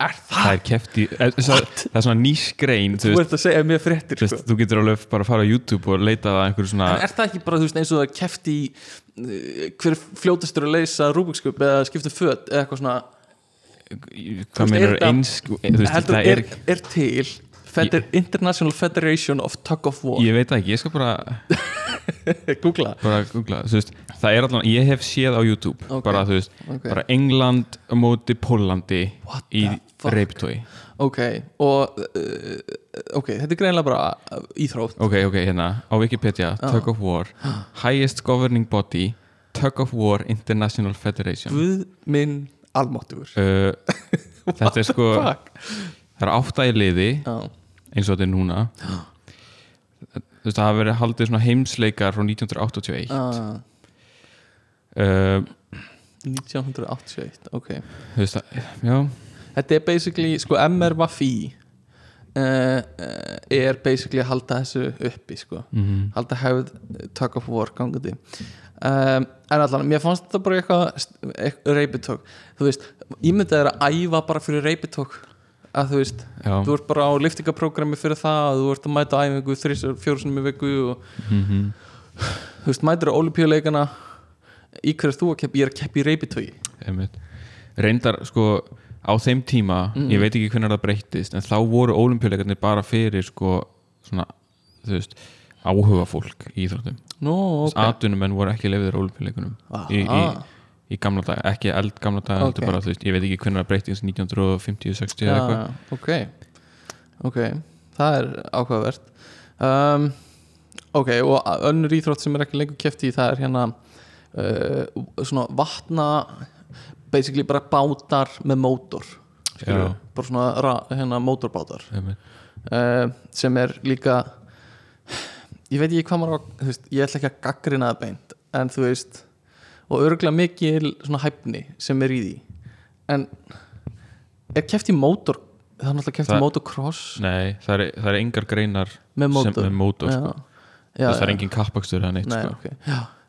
er það? Það? er kefti það er svona nýskrein þú veist ert að segja mér fréttir Þú, sko. veist, þú getur alveg bara að fara á YouTube og leita að einhverju svona En er það ekki bara, veist, eins og það keft í uh, hver er fljótastur að leysa Rubikskub eða skipta föt eða eitthvað svona? Hvað veist, meinar er þetta- eins þú veist, heldur, það er, er, er, til Feder, International Federation of Tug of War. Ég veit það ekki, ég skal bara Googla. Bara googla, veist, það er allan ég hef séð á YouTube, Ok. bara veist Ok. bara England móti Pólandi í reiptói Ok, og uh, ok, þetta er greinlega bara uh, íþrótt. Ok, ok, hérna, á Wikipedia Tug of War, highest governing body Tug of War International Federation. Guð minn almáttugur. Uh, þetta er sko það er átta í liði. Já, eins og þetta er núna. Þú veist það hafa verið haldið svona heimsleikar frá 1981 uh, uh, 1981, ok. þú veist það, já. Þetta er basically, sko, MRVFI uh, uh, er basically að halda þessu uppi, sko. Mm halda hefð tug of war gangandi. Um, en allan, mér fannst þetta bara eitthvað eitthvað reypitók, þú veist ímyndið er að æfa bara fyrir reypitók að þú veist, já, þú ert bara á liftingaprógrami fyrir það, þú ert að mæta æfingu þrís, fjórusunum í viku og mm þú veist, mætir á olimpíuleikana í hverju ert þú að keppa, ég er að keppa í einmitt. Reyndar sko á þeim tíma, Mm. ég veit ekki hvernig það breyttist en þá voru ólimpíuleikarnir bara fyrir sko svona, þú veist áhuga fólk í íþróttum. Okay. ok. Atvinnumenn voru ekki lefðir ólimpíuleikunum í, í, Aha. Í gamla dag, ekki eld gamla dag Ok. okay. bara, veist, ég veit ekki hvernig það breyttist 1950, 60 Já, eða eitthvað. Já, ok. Það er áhugavert. Um, ok, og önnur íþrótt sem er ekki lengur keft í það er hérna uh, svona vatna basically bara bátar með mótor skilur, bara svona ra, hérna mótorbátar. Uh, sem er líka ég veit ekki hvað maður á veist, ég ætla ekki að gaggrina það beint en þú veist og örgulega mikil svona hæfni sem er í því en er keft í mótor það er náttúrulega keft í motocross nei, það er, það er engar greinar með mótor, sem, með mótor sko. Já, það er já. engin kappakstur eða neitt Nei, sko. okay.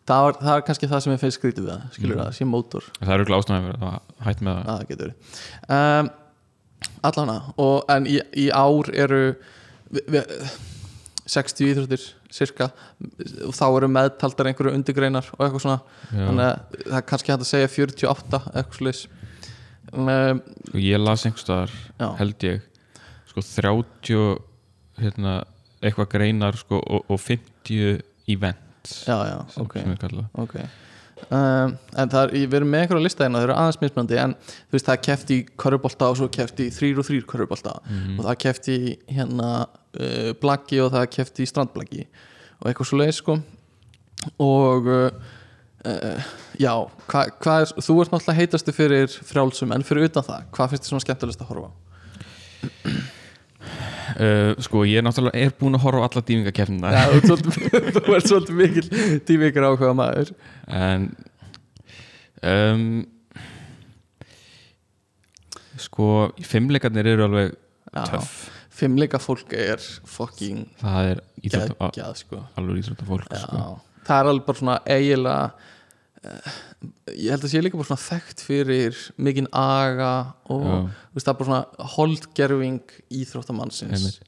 það, var, það er kannski það sem ég feist skrítið við það skilur Mhm. það, sé mótor það er auðvitað ástæðan að hætt með það að það getur verið um, allana og, en í, í ár eru vi, vi, 60 íþróttir cirka og þá eru meðtaldar einhverju undirgreinar og eitthvað svona. Já. þannig að það er kannski hægt að segja 48 eitthvað slis um, sko, ég las einhverstaðar held ég sko 30 hérna, eitthvað greinar sko, og, og 50 events já, já, sem, ok, sem er kallað. Ok um, en það er, við erum með einhverja lista hérna, það eru aðeins mismandi en þú veist það er keft í körfubolta og svo keft í þrýr og þrýr körfubolta Mhm. og það er keft í hérna uh, blaggi og það er keft í strandblaggi og eitthvað svo leið sko og uh, uh, já, hva, hvað er þú ert náttúrulega heitastu fyrir frjálsum en fyrir utan það, hvað finnst þið svona skemmtilegst að horfa á? Uh, sko ég er náttúrulega er búin að horfa á alla dýmingakefnina þú ert svolítið, mikil tímikar áhuga maður. En um, sko fimmleikarnir eru alveg töff. fimmleika fólk er fucking það er sko. alveg íþrótta fólk Já, sko. það er alveg bara svona eiginlega ég held að sé líka bara svona þekkt fyrir mikinn aga og veist, það er bara svona holdgerfing íþróttamannsins.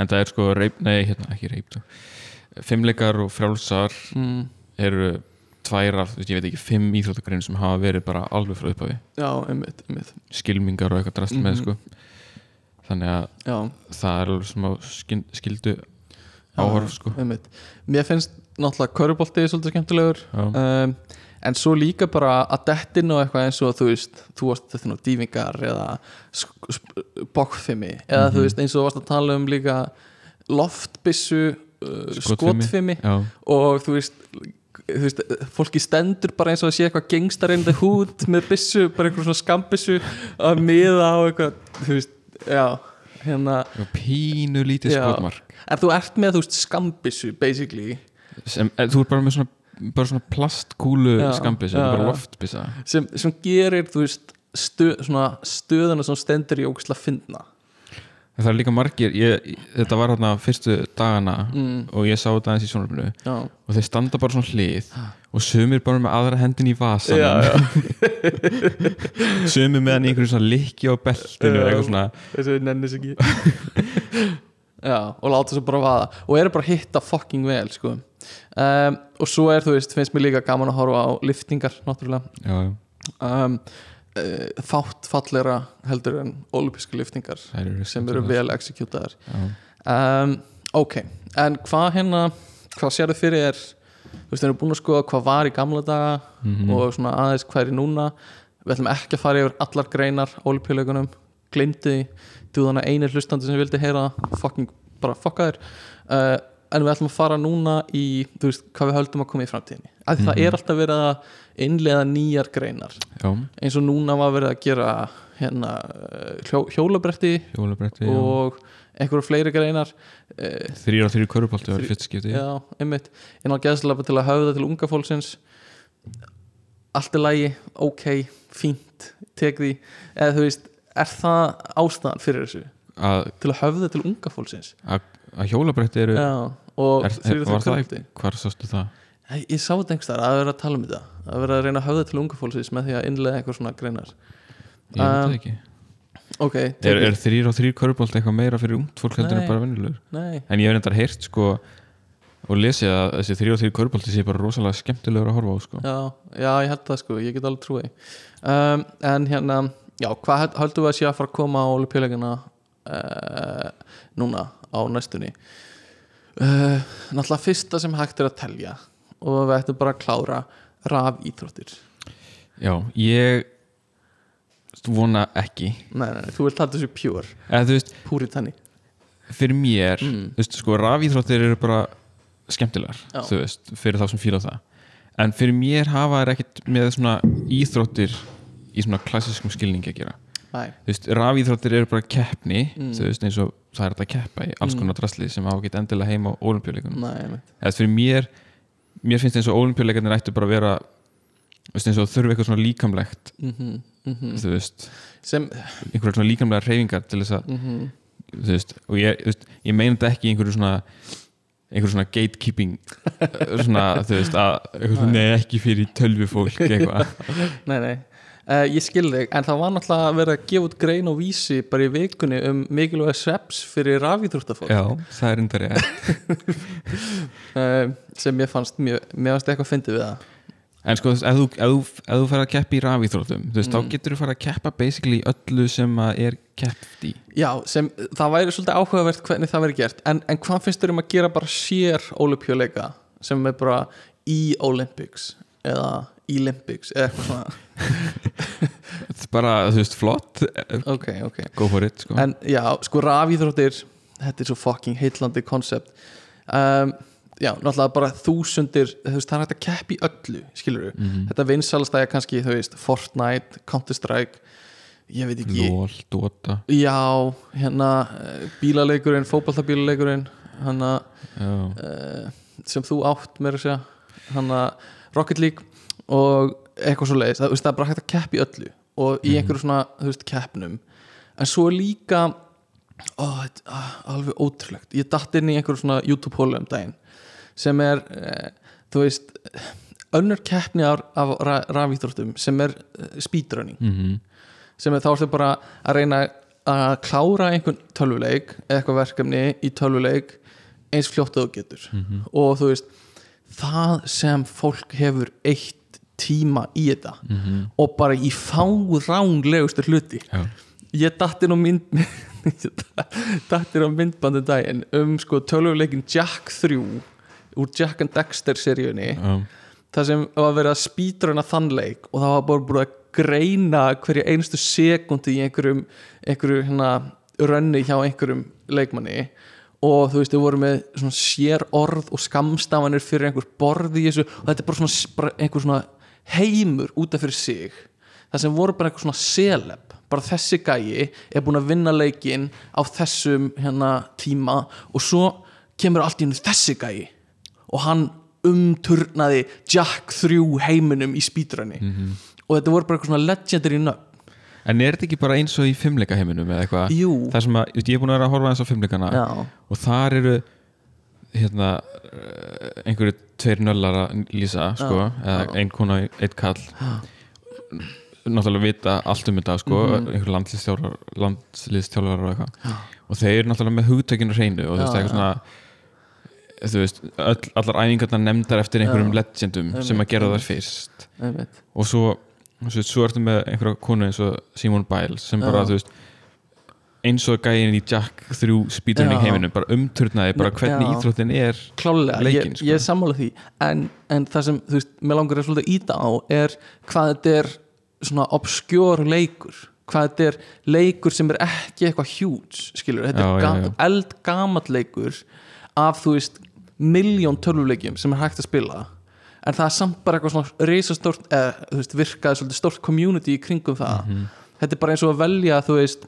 En það er sko reip, nei hérna ekki reip fimmleikar og frjálsar mm, eru tvær af, þú veist, ég veit ekki, fimm íþróttagrein sem hafa verið bara alveg frá upphafi. Já, einmitt, einmitt. Skilmingar og eitthvað drast með Mhm. sko þannig að Já, það er alveg skil- skildu áhorf sko. einmitt. Mér finnst náttúrulega körubolti svolítið skemmtilegur. Já. um, en svo líka bara að dettin og eitthvað eins og þú veist þú varst þetta nú dýfingar eða bokkfimi eða Mhm. þú veist eins og þú varst að tala um líka loftbissu uh, Skotfimi. og þú veist, þú veist fólki stendur bara eins og að sé eitthvað gengstar in the hood með bissu, bara eitthvað svona skambissu að miða á eitthvað þú veist, já hérna, pínu lítið skotmark en þú ert með þú veist skambissu basically, sem, eh, þú ert bara með svona bara svona plastkúlu skambi sem er bara já. loftbissa sem, sem gerir veist stöð, svona stöðuna sem stendur í ógæsla fyndna. Það er líka margir, ég, þetta var hérna fyrstu dagana mm, og ég sá þetta aðeins í sjónarfinu já, og þeir standa bara svona hlið og sumir bara með aðra hendin í vasan já, já, sumir með hann í einhverju svona likki á beltinu Já. eitthvað svona. Þess að ég nennis ekki. Já, og láta svo bara vaða. Og eru bara hitta fucking vel sko. Um, og svo er þú veist finnst mér líka gaman að horfa á liftingar náttúrulega. Já, um, uh, fátt fallegra heldur en olympiska liftingar eru sem eru vel executaðar. Já. um, ok, en hvað hérna hvað sérðu fyrir er þú veist, við erum búin að skoða hvað var í gamla daga Mhm. og svona aðeins hvað er í núna? Við ætlum ekki að fara yfir allar greinar olimpíuleikunum, glemdi því. Þú þannig einir hlustandi sem vildi heyra fucking bara fokka þér uh, en við ætlum að fara núna í veist, hvað við höldum að koma í framtíðinni. Af því Mhm. það er alltaf verið að innlega nýjar greinar. Já, eins og núna var verið að gera hérna hljó, hjólabretti hjólabretti og einhverju fleiri greinar. Þrýra og þrýra körupolti var Þrý- fyrst skipti. Já, einmitt. Inn á geðslapa til að höfða til unga fólksins. Allt er lægi ok, fínt, tek því. Eða þú veist, er það ástæðan fyrir þessu, að, til að höfða til unga fólksins? Að hjólabretti eru já, og er, er, fyrir var það kvöldi hvar sástu það? ég, ég sá þetta einhvers þar að vera að tala um þetta að vera að reyna að höfða til unga fólksins með því að innlega einhver svona greinar. Ég veit Um, það ekki. ok, er, er þrýra og þrýra körupolti eitthvað meira fyrir ungt fólk heldur en bara venjulegur? nei, en ég hef reyndar heyrt sko og lesið að þessi þrýra og þrýra körupolti sé bara rosalega skemmtilegur að horfa á sko. Já, já, ég held það sko ég get alveg trúið um, en hérna, já, hvað held- höldum við að sé að fara að koma á olimpíuleikina uh, núna á næstunni uh, náttúrulega fyrsta sem hægt er að telja og við ættum bara að klára raf íþróttir já, ég vona ekki. Nei, nei, nei, þú vilt halda þessu þú veist, púritanni fyrir mér Mm. þú veist, sko, rafíþróttir eru bara skemmtilegar, Já. þú veist, fyrir þá sem fíla það. En fyrir mér hafa þær ekkert með svona íþróttir í svona klassiskum skilningi að gera veist, rafíþróttir eru bara keppni Mm. veist, eins og það er að keppa í alls Mm. konar drasli sem á ekki endilega heima á olimpíuleikunum eða fyrir mér mér finnst eins og olimpíuleikarnir ættu bara að vera veist, eins og þurfi eitthvað svona líkamlegt mm -hmm, þú veist, sem einhverja svona líkamlega reyfingar til þess að, mm þú veist og ég, ég meina þetta ekki einhverju svona einhverju svona gatekeeping svona, þú veist, að nei, ekki fyrir tölvufólk eitthvað. Nei, nei Uh, ég skil þig, en það var náttúrulega að vera að gefa út grein og vísi bara í vikunni um mikilvæg sveps fyrir rafíþróttafólk. Já, það er enda rétt. Uh, sem ég fannst mjög, mér fannst eitthvað fyndið við það. En sko, ef þú, ef ef þú fara að keppa í rafíþróttum þú veist, Mm. þá getur þú fara að keppa basically öllu sem að er keppt í. Já, sem, það væri svolítið áhugavert hvernig það verið gert en, en hvað finnst þér um að gera bara sér olimpíuleika sem er bara í Olympics eða Olympics eða eitthvað svona bara, þú veist, flott. Ok, ok. Go for it, sko. En já, sko rafíþróttir þetta er svo fucking heitlandi koncept. Um, Já, náttúrulega bara þúsundir, þú veist, það er hægt að keppi öllu, skilur við, Mhm. þetta vinsalastæja kannski, þú veist, Fortnite, Counter-Strike. Ég veit ekki. Lól, Dota. Já, hérna bílaleikurinn, fótballtabílaleikurinn hana uh, sem þú átt með að segja hana Rocket League og eitthvað svo leiðis, það, það er bara hægt að keppa í öllu og í einhverju svona, þú veist, keppnum. En svo líka ó, þetta, ah, alveg ótrúlegt. Ég datt inn í einhverju svona YouTube-hólu um daginn sem er, uh, þú veist önnur keppni af, af ra rafíþróttum sem er uh, speedrunning. Mm sem er þá ertu bara að reyna að klára einhvern tölvuleik eða eitthvað verkefni í tölvuleik eins fljótt að þú getur. Og þú veist það sem fólk hefur eitt tíma í þetta og bara í fáránlegustu hluti. Já, ég datt inn á mynd datt inn á myndbandu daginn um sko tölvuleikin Jack 3 úr Jack and Dexter seríunni já, það sem var verið að spýtruna þann leik og það var bara búið að greina hverja einustu sekundi í einhverjum einhverju hérna rönni hjá einhverjum leikmanni og þú veist, þau voru með sér orð og skamstafanir fyrir einhver borð í þessu og þetta er bara svona bara einhver svona heimur út af fyrir sig það sem voru bara einhver svona seleb bara þessi gæi er búin að vinna leikin á þessum hérna tíma og svo kemur allt í hennu þessi gæi og hann umturnaði Jack 3 heiminum í spýtrunni og þetta voru bara eitthvað svona legendary nöfn En er þetta ekki bara eins og í fimmleika heiminum eða eitthvað? Jú. Það sem að, ég er búin að vera að horfa eins á fimmleikana Já. og þar eru hérna eh, einhverju tveir nöllar að lýsa sko, eða ein kona einn kall. Náttúrulega vita allt um þetta sko, Mhm. einhverju landslýstjálfar landslýstjálfar og eitthvað. Og þeir eru náttúrulega með hugtökinu hreinu og þú veist, eitthvað svona þú veist, öll, allar æfingarnar nefndar eftir einhverjum legendum sem að gera þar fyrst. Og svo, svo, svo ertu með einhverja konu eins og Simon Biles sem bara, þú veist eins og gæin í Jack 3 speedrunning Já. heiminum bara umturnaði bara hvernig Já. íþróttin er klálega, Leikinn, ég, sko. ég er sammála því en, en það sem, þú veist, mér langar að svolítið íta á er hvað þetta er svona obskjór leikur hvað þetta er leikur sem er ekki eitthvað huge, skilur, þetta Já, er já, ga já. eldgamall leikur af, þú veist, miljón tölvuleikjum sem er hægt að spila en það er samt bara eitthvað svona reisastórt, eða, þú veist, virkaði svolítið stórt community í kringum það Mhm. þetta er bara eins og að velja, þú veist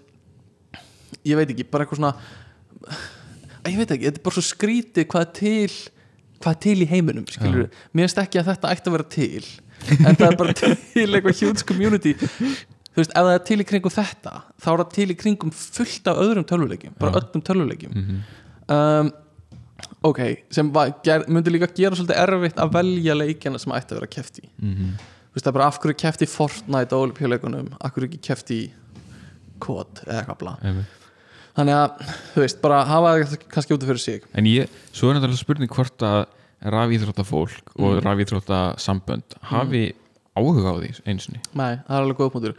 ég veit ekki, bara eitthvað svona ég veit ekki, þetta er bara svo skrítið hvað er til hvað er til í heiminum, skilur mér finnst ekki að þetta ætti að vera til en það er bara til eitthvað huge community þú veist, ef það er til í kringum þetta þá er það til í kringum fullt af öðrum tölvuleikjum, bara Já. öllum tölvuleikjum Mhm. um, ok, sem myndi líka gera svolítið erfitt að velja leikjana sem ætti að vera keft í Mhm. þú veist, það er bara af hverju keft í Fortnite á olimpíuleikunum, af hverju ekki keft í kod eða eitthvað bla Einmitt. Þannig að, þú veist, bara hafa það kannski út af fyrir sig. En ég, svo er náttúrulega spurning hvort að rafíþrótta fólk og Mm. rafíþrótta sambönd hafi áhuga á því einsinni Nei, það er alveg góð punktur.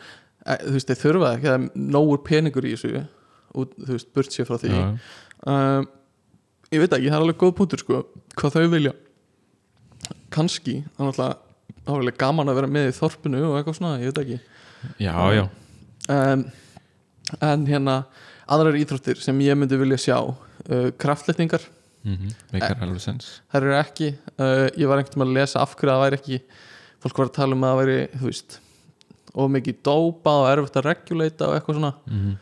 Þú veist, þeir þurfa ekki að nógur peningur í þessu út, þú veist, burt sér frá því. Já. um, Ég veit ekki, það er alveg góð punktur sko, hvað þau vilja. Kanski, það er náttúrulega alveg gaman að vera með í þorpinu og eitthvað svona, ég veit ekki. Já, já, um, En hérna aðrar íþróttir sem ég myndi vilja sjá uh, kraftletningar, mm alveg sens. þær eru ekki uh, ég var einhvern veginn að lesa af hverju það væri ekki fólk var að tala um að það væri þú veist, og mikið dópa og erfitt að regulata og eitthvað svona. Mhm.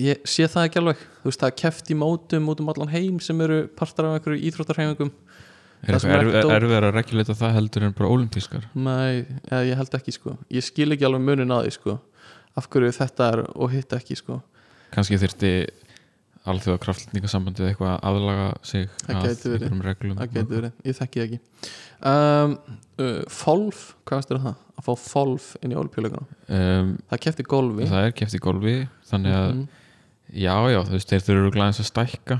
ég sé það ekki alveg. Þú veist það er keft í mótum út um allan heim sem eru partar af einhverju íþróttarheimingum Er Það að regulata það heldur en bara olimpískar Nei, ja, ég held ekki sko. Ég skil ekki alveg munin að því sko af hverju þetta er og hitt ekki sko kannski þyrfti alþjóða kraftlingasambandið eitthvað að aðlaga sig að einhverjum reglum. Það getur verið, ég þekki ekki. Um, uh, Folf, hvað veist þér það? að fá Folf inn í olpjuleikana um, það kefti golfi. Það er keft í golfi þannig að Mhm. já já þú veist þeir þurfa glæðins að stækka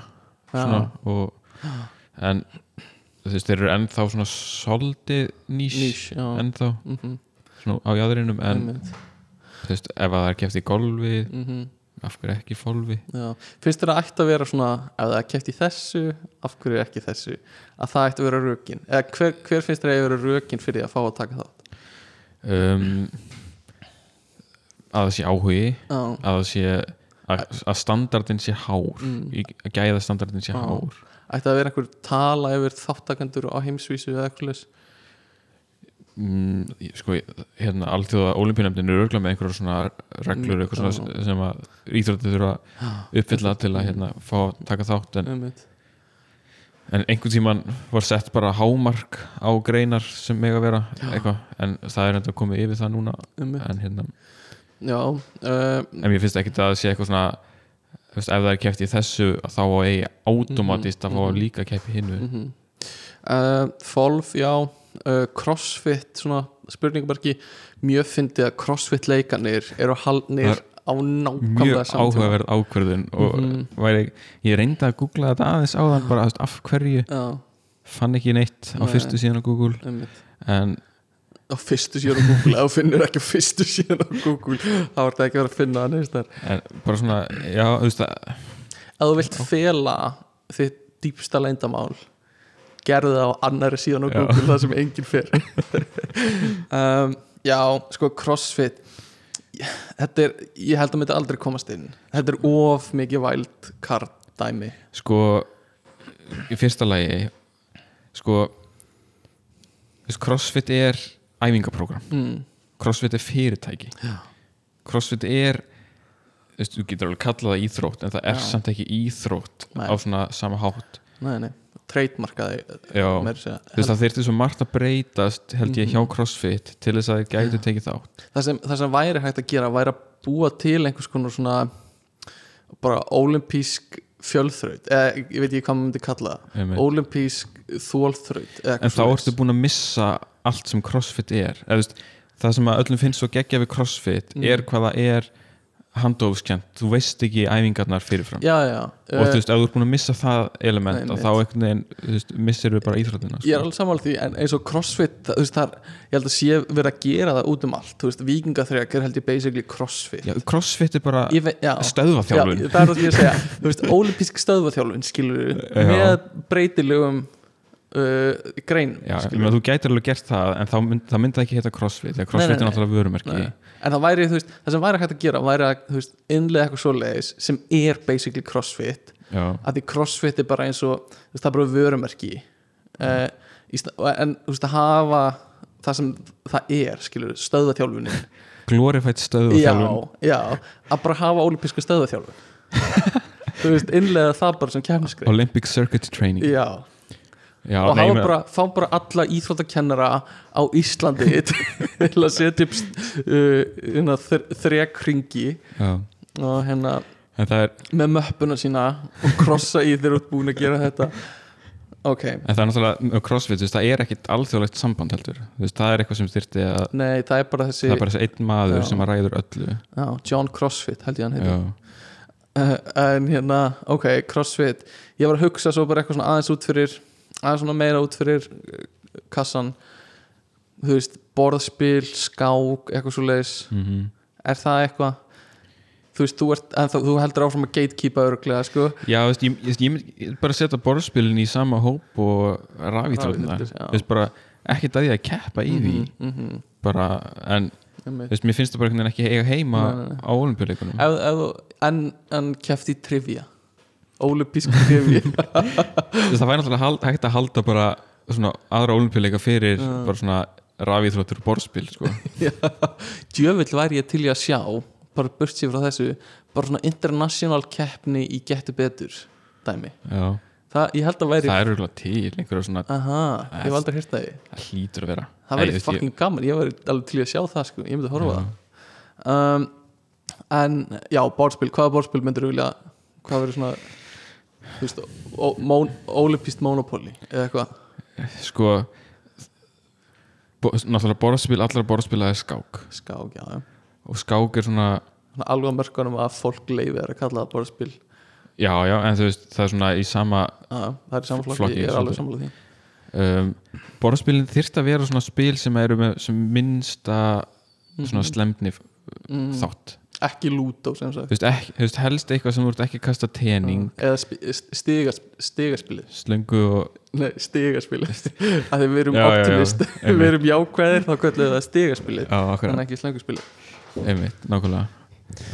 svona, og, en þú veist þeir eru ennþá svona soldi nýs nýs ennþá Mhm, svona á jáðurinum en einmitt. þú veist ef að það er keft í golfi Mhm, af hverju ekki fólfi finnst þér að ætti að vera svona ef það er keft í þessu, af hverju ekki þessu? Að það ætti að vera rökin? Eða hver, hver finnst þér að vera rökin fyrir að fá að taka þátt? Um, að það sé áhugi já, að það sé að, að standardin sé hár Mm. að gæða standardin sé Já. hár. Ætti að vera einhver tala yfir þáttakendur á heimsvísu eða eitthvað mm, sko, hérna alþjóða olimpíunemdin eru örgulega með einhverjum svona reglur Mm, eitthvað svona sem að íþróttið þurfa að uppfylla til að hérna fá að taka þátt en, en einhvern tíman var sett bara hámark á greinar sem mega vera eitthvað en það er enda komið yfir það núna en hérna Já, uh, en mér finnst ekki að það sé eitthvað svona veist, ef það er keft í þessu þá á eigi automatist að fá að líka keppi hinnu. Mm uh, Folf, já uh, Crossfit, svona spurningabarki mjög fyndið að Crossfit leikanir eru haldnir á nákvæmlega mjög samtíma áhugaverð ákvörðun og Mhm. væri, ég reyndi að googla þetta aðeins áðan bara þú veist, af hverju? Já, fann ekki neitt á Nei. fyrstu síðan á Google. Einmitt. En á fyrstu síðan á Google, ef þú finnur ekki á fyrstu síðan á Google, þá er þetta ekki verið að finna en bara svona, já, þú veist að Ef þú vilt fela þitt dýpsta leyndamál gerðu það á annari síðan á Já. Google það sem enginn fer um, Já, sko crossfit þetta er, ég held að myndi aldrei komast inn þetta er of mikið wild card dæmi sko í fyrsta lagi sko CrossFit er æfingaprógram mm. CrossFit er fyrirtæki Já. CrossFit er þú getur alveg kallað það íþrótt en það er Já. samt ekki íþrótt Nei. á svona sama hátt Nei, nei, að veist það þyrfti svo margt að breytast held ég hjá CrossFit til þess að þeir gætu tekið þátt. Það sem, það sem væri hægt að gera væri að búa til einhvers konar svona bara olimpísk fjölþraut eða ég veit ekki hvað maður myndi kalla það olimpísk þólþraut en þá ertu búin að missa allt sem CrossFit er. Eða, veist, það sem að öllum finnst svo geggja við CrossFit Mm. er hvað það er handófskjönd, þú veist ekki æfingarnar fyrirfram. Já, já, og þú veist, ef þú ert búin að missa það element Einmitt. þá einhvern veginn, þú veist, missir við bara íþróttina ég er sko. alveg sammála því en eins og crossfit, það, þú veist, það er, ég held að sé verið að gera það út um allt. Þú veist, vikingaþrjak er held ég basically crossfit. Já, CrossFit er bara stöðvaþjálfun. Já, það er það sem ég að segja. Þú veist, ólipísk stöðvaþjálfun skilur Já. með breytilegum uh, greinum Já, þú gætir alveg gert það en þá mynd, það myndi ekki heita CrossFit þegar CrossFit Nei, nei, er náttúrulega vörumerki. Nei. En það væri, þú veist, það sem væri hægt að gera væri að, þú veist, innlega eitthvað svoleiðis sem er basically crossfit. Já, að því crossfit er bara eins og veist, það er bara vörumerki. Uh, en þú veist, að hafa það sem það er, skilur stöðvaþjálfunin. Glorified já, stöðvaþjálfun. Já, að bara hafa ólipísku stöðvaþjálfun. Þú veist, innlega það bara sem kemskrið Olympic Circuit Training. Já, Já, og nei, bara, fá bara alla íþróttakennara á Íslandi til að setja upp uh, þrekringi já. og hérna er með möppuna sína og krossa í þegar þú ert búin að gera þetta. Ok, En það er náttúrulega, CrossFit, veist, það er ekkit alþjóðlegt samband heldur. Veist, það er eitthvað sem styrti að nei það er bara þessi er bara þessi einn maður Já. sem að ræður öllu. Já, John Crossfit held ég hann heiti. Já, uh, en hérna, ok, Crossfit. Ég var að hugsa svo bara eitthvað svona aðeins út fyrir aðeins svona meira út fyrir uh, kassan þú veist, borðspil, skák eitthvað svo leiðis, mm er það eitthvað? Þú veist, þú, ert, þá, þú heldur áfram að gatekeepa örglega, sko. Já, þú veist, ég, ég, ég, ég bara setja borðspilin í sama hóp og já. Þú veist, bara ekkit að ég að keppa í því. Mm -hmm, bara, en þú veist, mér finnst það bara ekki eiga heima Nei, nei, nei. á olimpíuleikunum en, en keft í trivia Þú veist, það væri náttúrulega hægt að halda bara svona aðra olimpíuleika fyrir Já. bara svona rafíþróttur og borðspil sko. djöfull væri ég til í að sjá bara sér frá þessu bara svona international keppni í getur betur dæmi það, ég held að væri það er örgulega til einhverja svona, aha, ég hef aldrei hýrt það hlýtur að vera það væri ég fucking gaman, ég væri alveg til í að sjá það sko. ég myndi að horfa Já. það um, en já, borðspil, hvaða borðspil myndir þú vilja hvað verður svona þú veist, ó- món- Olympist Monopoly eða eitthvað? Sko bo, Náttúrulega borðspil, allra borðspila er skák. Skák, já, já. Og skák er svona alveg mörkunum að fólk leifi er að kalla það borðspil. Já, já, en þú veist, það er svona í sama ah, það er saman flokki, Flokki, ég er alveg sammála því. Um, Borðspilin þyrst að vera svona spil sem eru með sem minnsta svona slemni mm, þátt ekki lútó sem sagt. Þú veist, helst eitthvað sem ert ekki kasta tening. Eða stigaspilið. Slöngu og Nei, stigaspilið. Að við erum Já, já, já, optimist. einmitt. við erum jákvæðir þá köllum við það Já, akkurat, en ekki slönguspilið. Einmitt, nákvæmlega.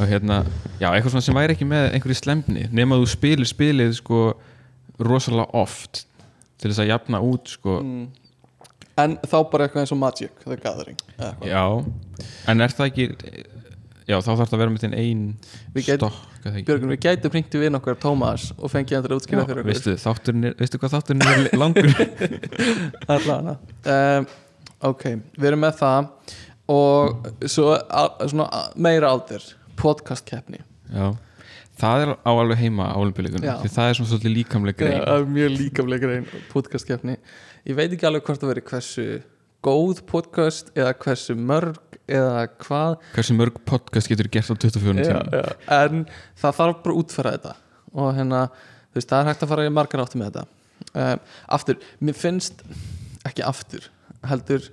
Og hérna, já, eitthvað svona sem væri ekki með einhverju slemni, nema þú spilir spilið sko rosalega oft til þess að jafna út sko, mm. en þá bara eitthvað eins og Magic The Gathering já. En er það ekki já, þá þarf það að vera með þinn ein Við gæt- stokk? Björgun, við gætum hringt í vinn okkar Tómas og fengið hann til að útskýra Já, fyrir okkur. þátturinn er, veistu hvað þátturinn er langur? Allavega um, ok, við erum með það og svo a- svona meira aldur podcastkeppni já, það er á alveg heima á olimpíuleikunum, Já. því það er svona svolítið líkamleg grein. Það er mjög líkamlega grein podcastkeppni ég veit ekki alveg hvort það veri hversu góð podcast eða hversu mörg eða hvað. Hversu mörg podcast getur gert á 24 já, tíma? en það þarf bara útfæra þetta. Og hérna, þú veist, það er hægt að fara í margar áttu með þetta. Um, aftur, mér finnst ekki aftur, heldur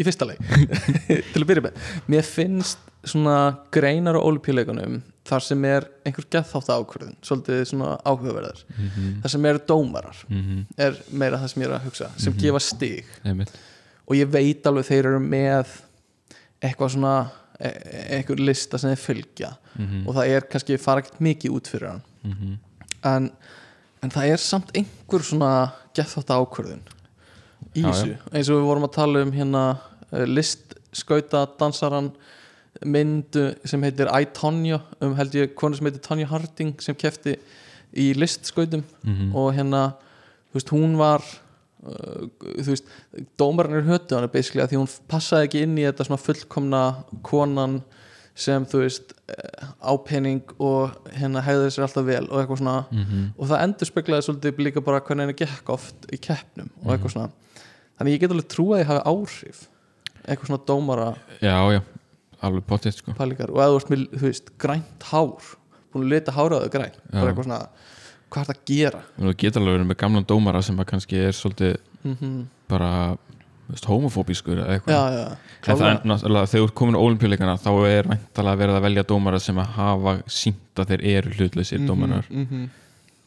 í fyrsta leik til að byrja með, mér finnst svona greinar á olupíuleikunum þar sem er einhver geðþátt ákvörðun svolítið svona áhugaverðar. Mm þar sem eru dómarar -hmm. er meira það sem ég er að hugsa sem Mhm. gefa stig og ég veit alveg þeir eru með eitthvað svona e- e- einhver lista sem þeir fylgja. Mm og það er kannski fara ekkert mikið út fyrir hann. -hmm. en, en það er samt einhver svona gett ákvörðun í þessu. Eins og við vorum að tala um hérna uh, listskauta dansaran myndu sem heitir I, Tonya um held ég konu sem heitir Tanya Harding sem kefti í listskautum. Mhm. og hérna þú veist, hún var þú veist, dómarinn er hötu hann basically að því hún passaði ekki inn í þetta svona fullkomna konan sem þú veist eh, ápenning og hérna hegði sér alltaf vel og eitthvað svona. Mhm. og það endur speklaði svolítið líka bara hvernig henni gekk oft í keppnum og eitthvað svona. Þannig ég get alveg trú að ég hafi áhrif eitthvað svona dómara já, já, alveg potið sko. Pælingar. Og eða þú veist þú veist, grænt hár búin að lita háraðu grænt Já. bara eitthvað svona, hvað er það að gera? Þú getur alveg verið með gamlan dómara sem að kannski er svolítið mm bara þú veist, homofóbískur eða eitthvað. En það er náttúrulega þegar þú ert komin á olimpíuleikana þá er væntalega verið að velja dómara sem að hafa sínt að þeir eru hlutlausir Mhm, dómarar. mhm.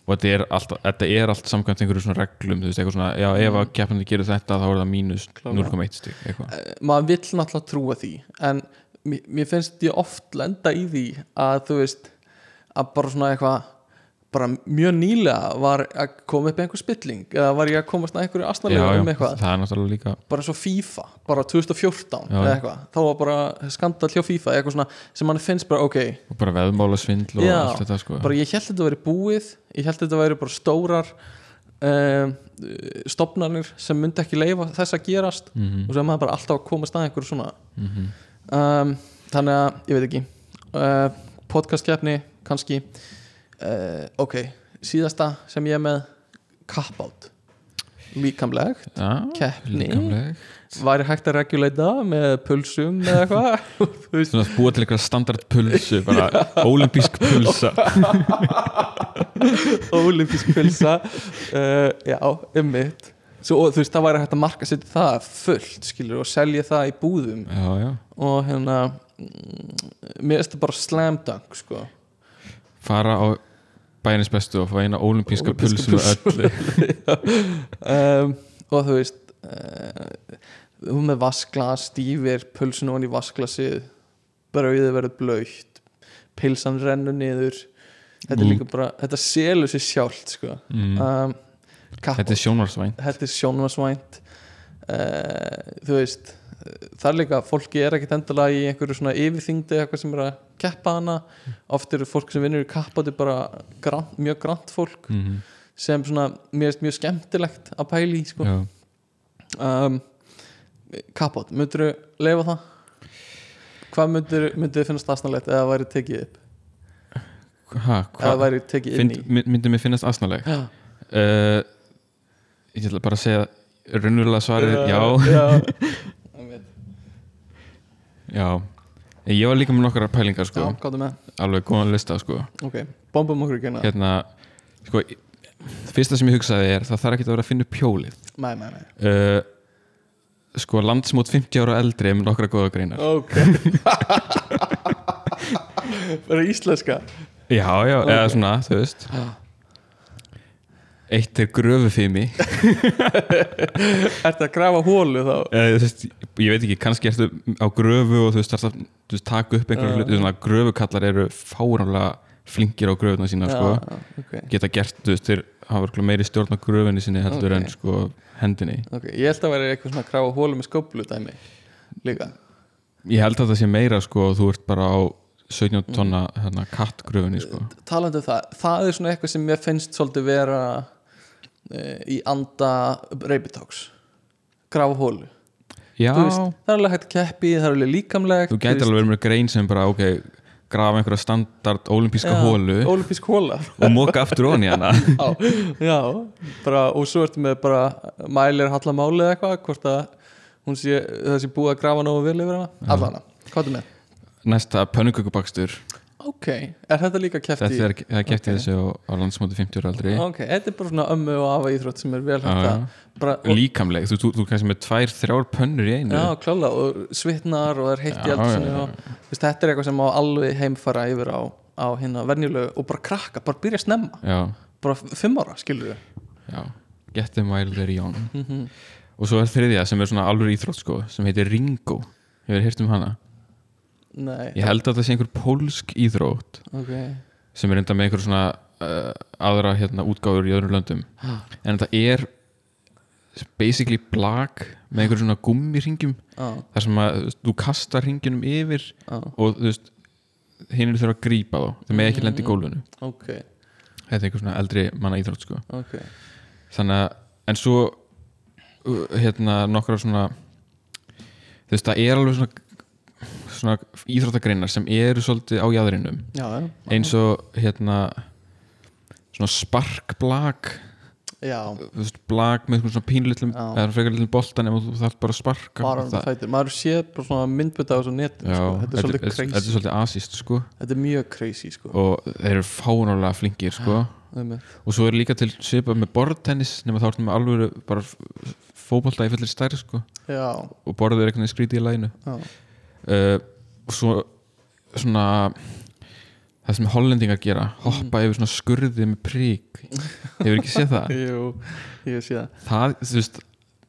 og þetta er allt, þetta er allt samkvæmt einhverju svona reglum, þú veist, eitthvað svona já, ef að keppandi gerir þetta þá er það mínus Klárlega. 0,1 stig, eitthvað. Eh, maður vill náttúrulega trúa því en mér, mér finnst ég oft lenda í því að þú veist að bara svona eitthvað bara mjög nýlega var að koma upp einhver spilling eða var ég að komast að einhverju já, um eitthvað? bara eins og FIFA, bara 2014 Já, eða eitthvað, þá var bara skandal hjá FIFA eitthvað svona sem mann finnst bara ok. Og bara veðmála svindl og Já, allt þetta sko. bara ég held þetta væri búið ég held þetta væri bara stórar um, stopnarnir sem myndi ekki leifa þess að gerast mm og sem maður bara alltaf að komast að einhverju svona. -hmm. um, þannig að, ég veit ekki uh, podcastkeppni kannski uh, ok, síðasta sem ég er með kappátt líkamlegt, já, keppni. væri hægt að reguleita með pulsum eða eitthvað? Svona að búa til eitthvað standard pulsu bara olimpísk pulsa. Ólimpísk pilsa uh, Já, ummitt Svo, og, þú veist, það væri hægt að marka sér það fullt, skilur, og selja það í búðum. Já, já, og hérna mm, mér finnst það bara slam dunk, sko. Fara á bænis bestu og fá eina olimpíska Ólympíska pulsu með öllu. Um, og þú veist uh, þú með vasklas stífir pulsun ofan í vasklasið brauðið verður blöytt pilsan rennur niður. Þetta er Mm. líka bara, þetta selur sér sjálft sko. Mm. um, þetta er sjónarsvæn þetta er sjónvarsvænt uh, þú veist það er líka, fólki er ekkit endilega í einhverju svona yfirþyngdi eitthvað sem er að keppa hana. Oft eru fólk sem vinnur í kappáti bara grant, mjög grant fólk mm sem svona, mér finnst mjög skemmtilegt að pæli í, sko. Já, um, kappát, myndir þú leifa það? hvað myndir þið finnast aðsnarlegt eða væri tekið upp? Ha, eða væri tekið inn í. Mynd, myndi mér finnast aðsnaleg Já. uh, ég ætla bara að segja raunverulega svarið, já, já. já. Ég var líka með nokkra pælingar sko, já, gáttu með. Alveg góðan lista sko. Ok, bombum okkur ekki hérna sko fyrsta sem ég hugsaði er, það þarf ekki að vera að finna upp hjólið. Nei, nei, nei. Uh, sko landsmót 50 ára eldri með nokkra góða greinar. Ok. Bara íslenska. Já, já, eða svona, þú veist. Já. Eitt er gröfufimi ertu að grafa hólu þá þú veist, ég veit ekki, kannski ertu á gröfu og þú veist, þarf að þú veist, taka upp einhverja Já. hluti, svona gröfukallar eru fáránlega flinkir á gröfuna sína sko, já, ok, geta gert, þú veist, þeir hafa meiri stjórn á gröfunni sinni heldur Ok. en sko hendinni ok, ég held að vera eitthvað svona að grafa hólu með skóplu dæmi líka ég held að það sé meira sko, þú ert bara á 17 Mhm. tonna hérna, kattgröfunni sko. talandi um það, það er svona eitthvað sem mér finnst svolítið vera í anda reypitáks grafa hólu já, Þú veist, það er alveg hægt keppi, það er alveg líkamlegt þú gæti alveg verið með grein sem bara, ok, grafa einhverja standard olimpíska hólu Ólimpísk hóla og móka aftur onni hana. Já, já, bara, og svo ertu með bara mælir hallamáli eða eitthvað hvort að hún sé, það sé búið að grafa nógu vel yfir hana, allana, hvað er með? næsta pönnukökubakstur ok, er þetta líka keppt í þetta er, gett í Ok. þessu á, landsmóti 50 ára aldri. Ok, þetta er bara svona ömmu og afa íþrótt sem er vel hægt að og, líkamleg, þú, þú, þú kannski með tvær, þrjár pönnur í einu. Já, klála, og svitnar og það er heitt í veist, þetta er eitthvað sem má alveg heimfara yfir á, á hérna venjulegu og bara krakka, bara byrja að snemma. Já, bara fimm ára, skilur við já. get them while they're young. Mm og svo er þriðja sem er svona alveg íþrótt sko, sem heitir Ringo. Hefur heyrt um hana nei, ég held að það sé einhver pólsk íþrótt ok. sem er enda með einhver svona uh, aðra hérna útgáfur í öðrum löndum. En þetta er basically blag með einhver svona gummiringjum á, þar sem að þú veist, þú kastar ringinum yfir á, og þú veist hinn er þurfa að grípa þá, það með ekki lendi í gólfinu. Ok. Þetta er einhver svona eldri manna íþrótt sko. Ok, þannig að, en svo uh, hérna nokkra svona þú veist, það er alveg svona svona íþróttagreinar sem eru svolítið á jæðrinum eins og hérna svona sparkblag blag með svona pínlitlum Já. eða frekar litlum boltan ef þú þarf bara að sparka. Bara maður séð bara svona myndbyrta á þessu netin sko. þetta er svolítið þetta crazy. er svolítið asíst sko. Þetta er mjög crazy sko. og þeir eru fánálega flinkir sko. Og svo er líka til svipað með borðtennis nema þá ertu með alveg bara fótbolta í fullir stærð sko. Já, og borðið er eitthvað skrítið í læginu já, uh, og svo svona það sem hollendingar gera hoppa yfir svona skurði með prík hefur ekki séð það jú, ég sé það það, þú veist,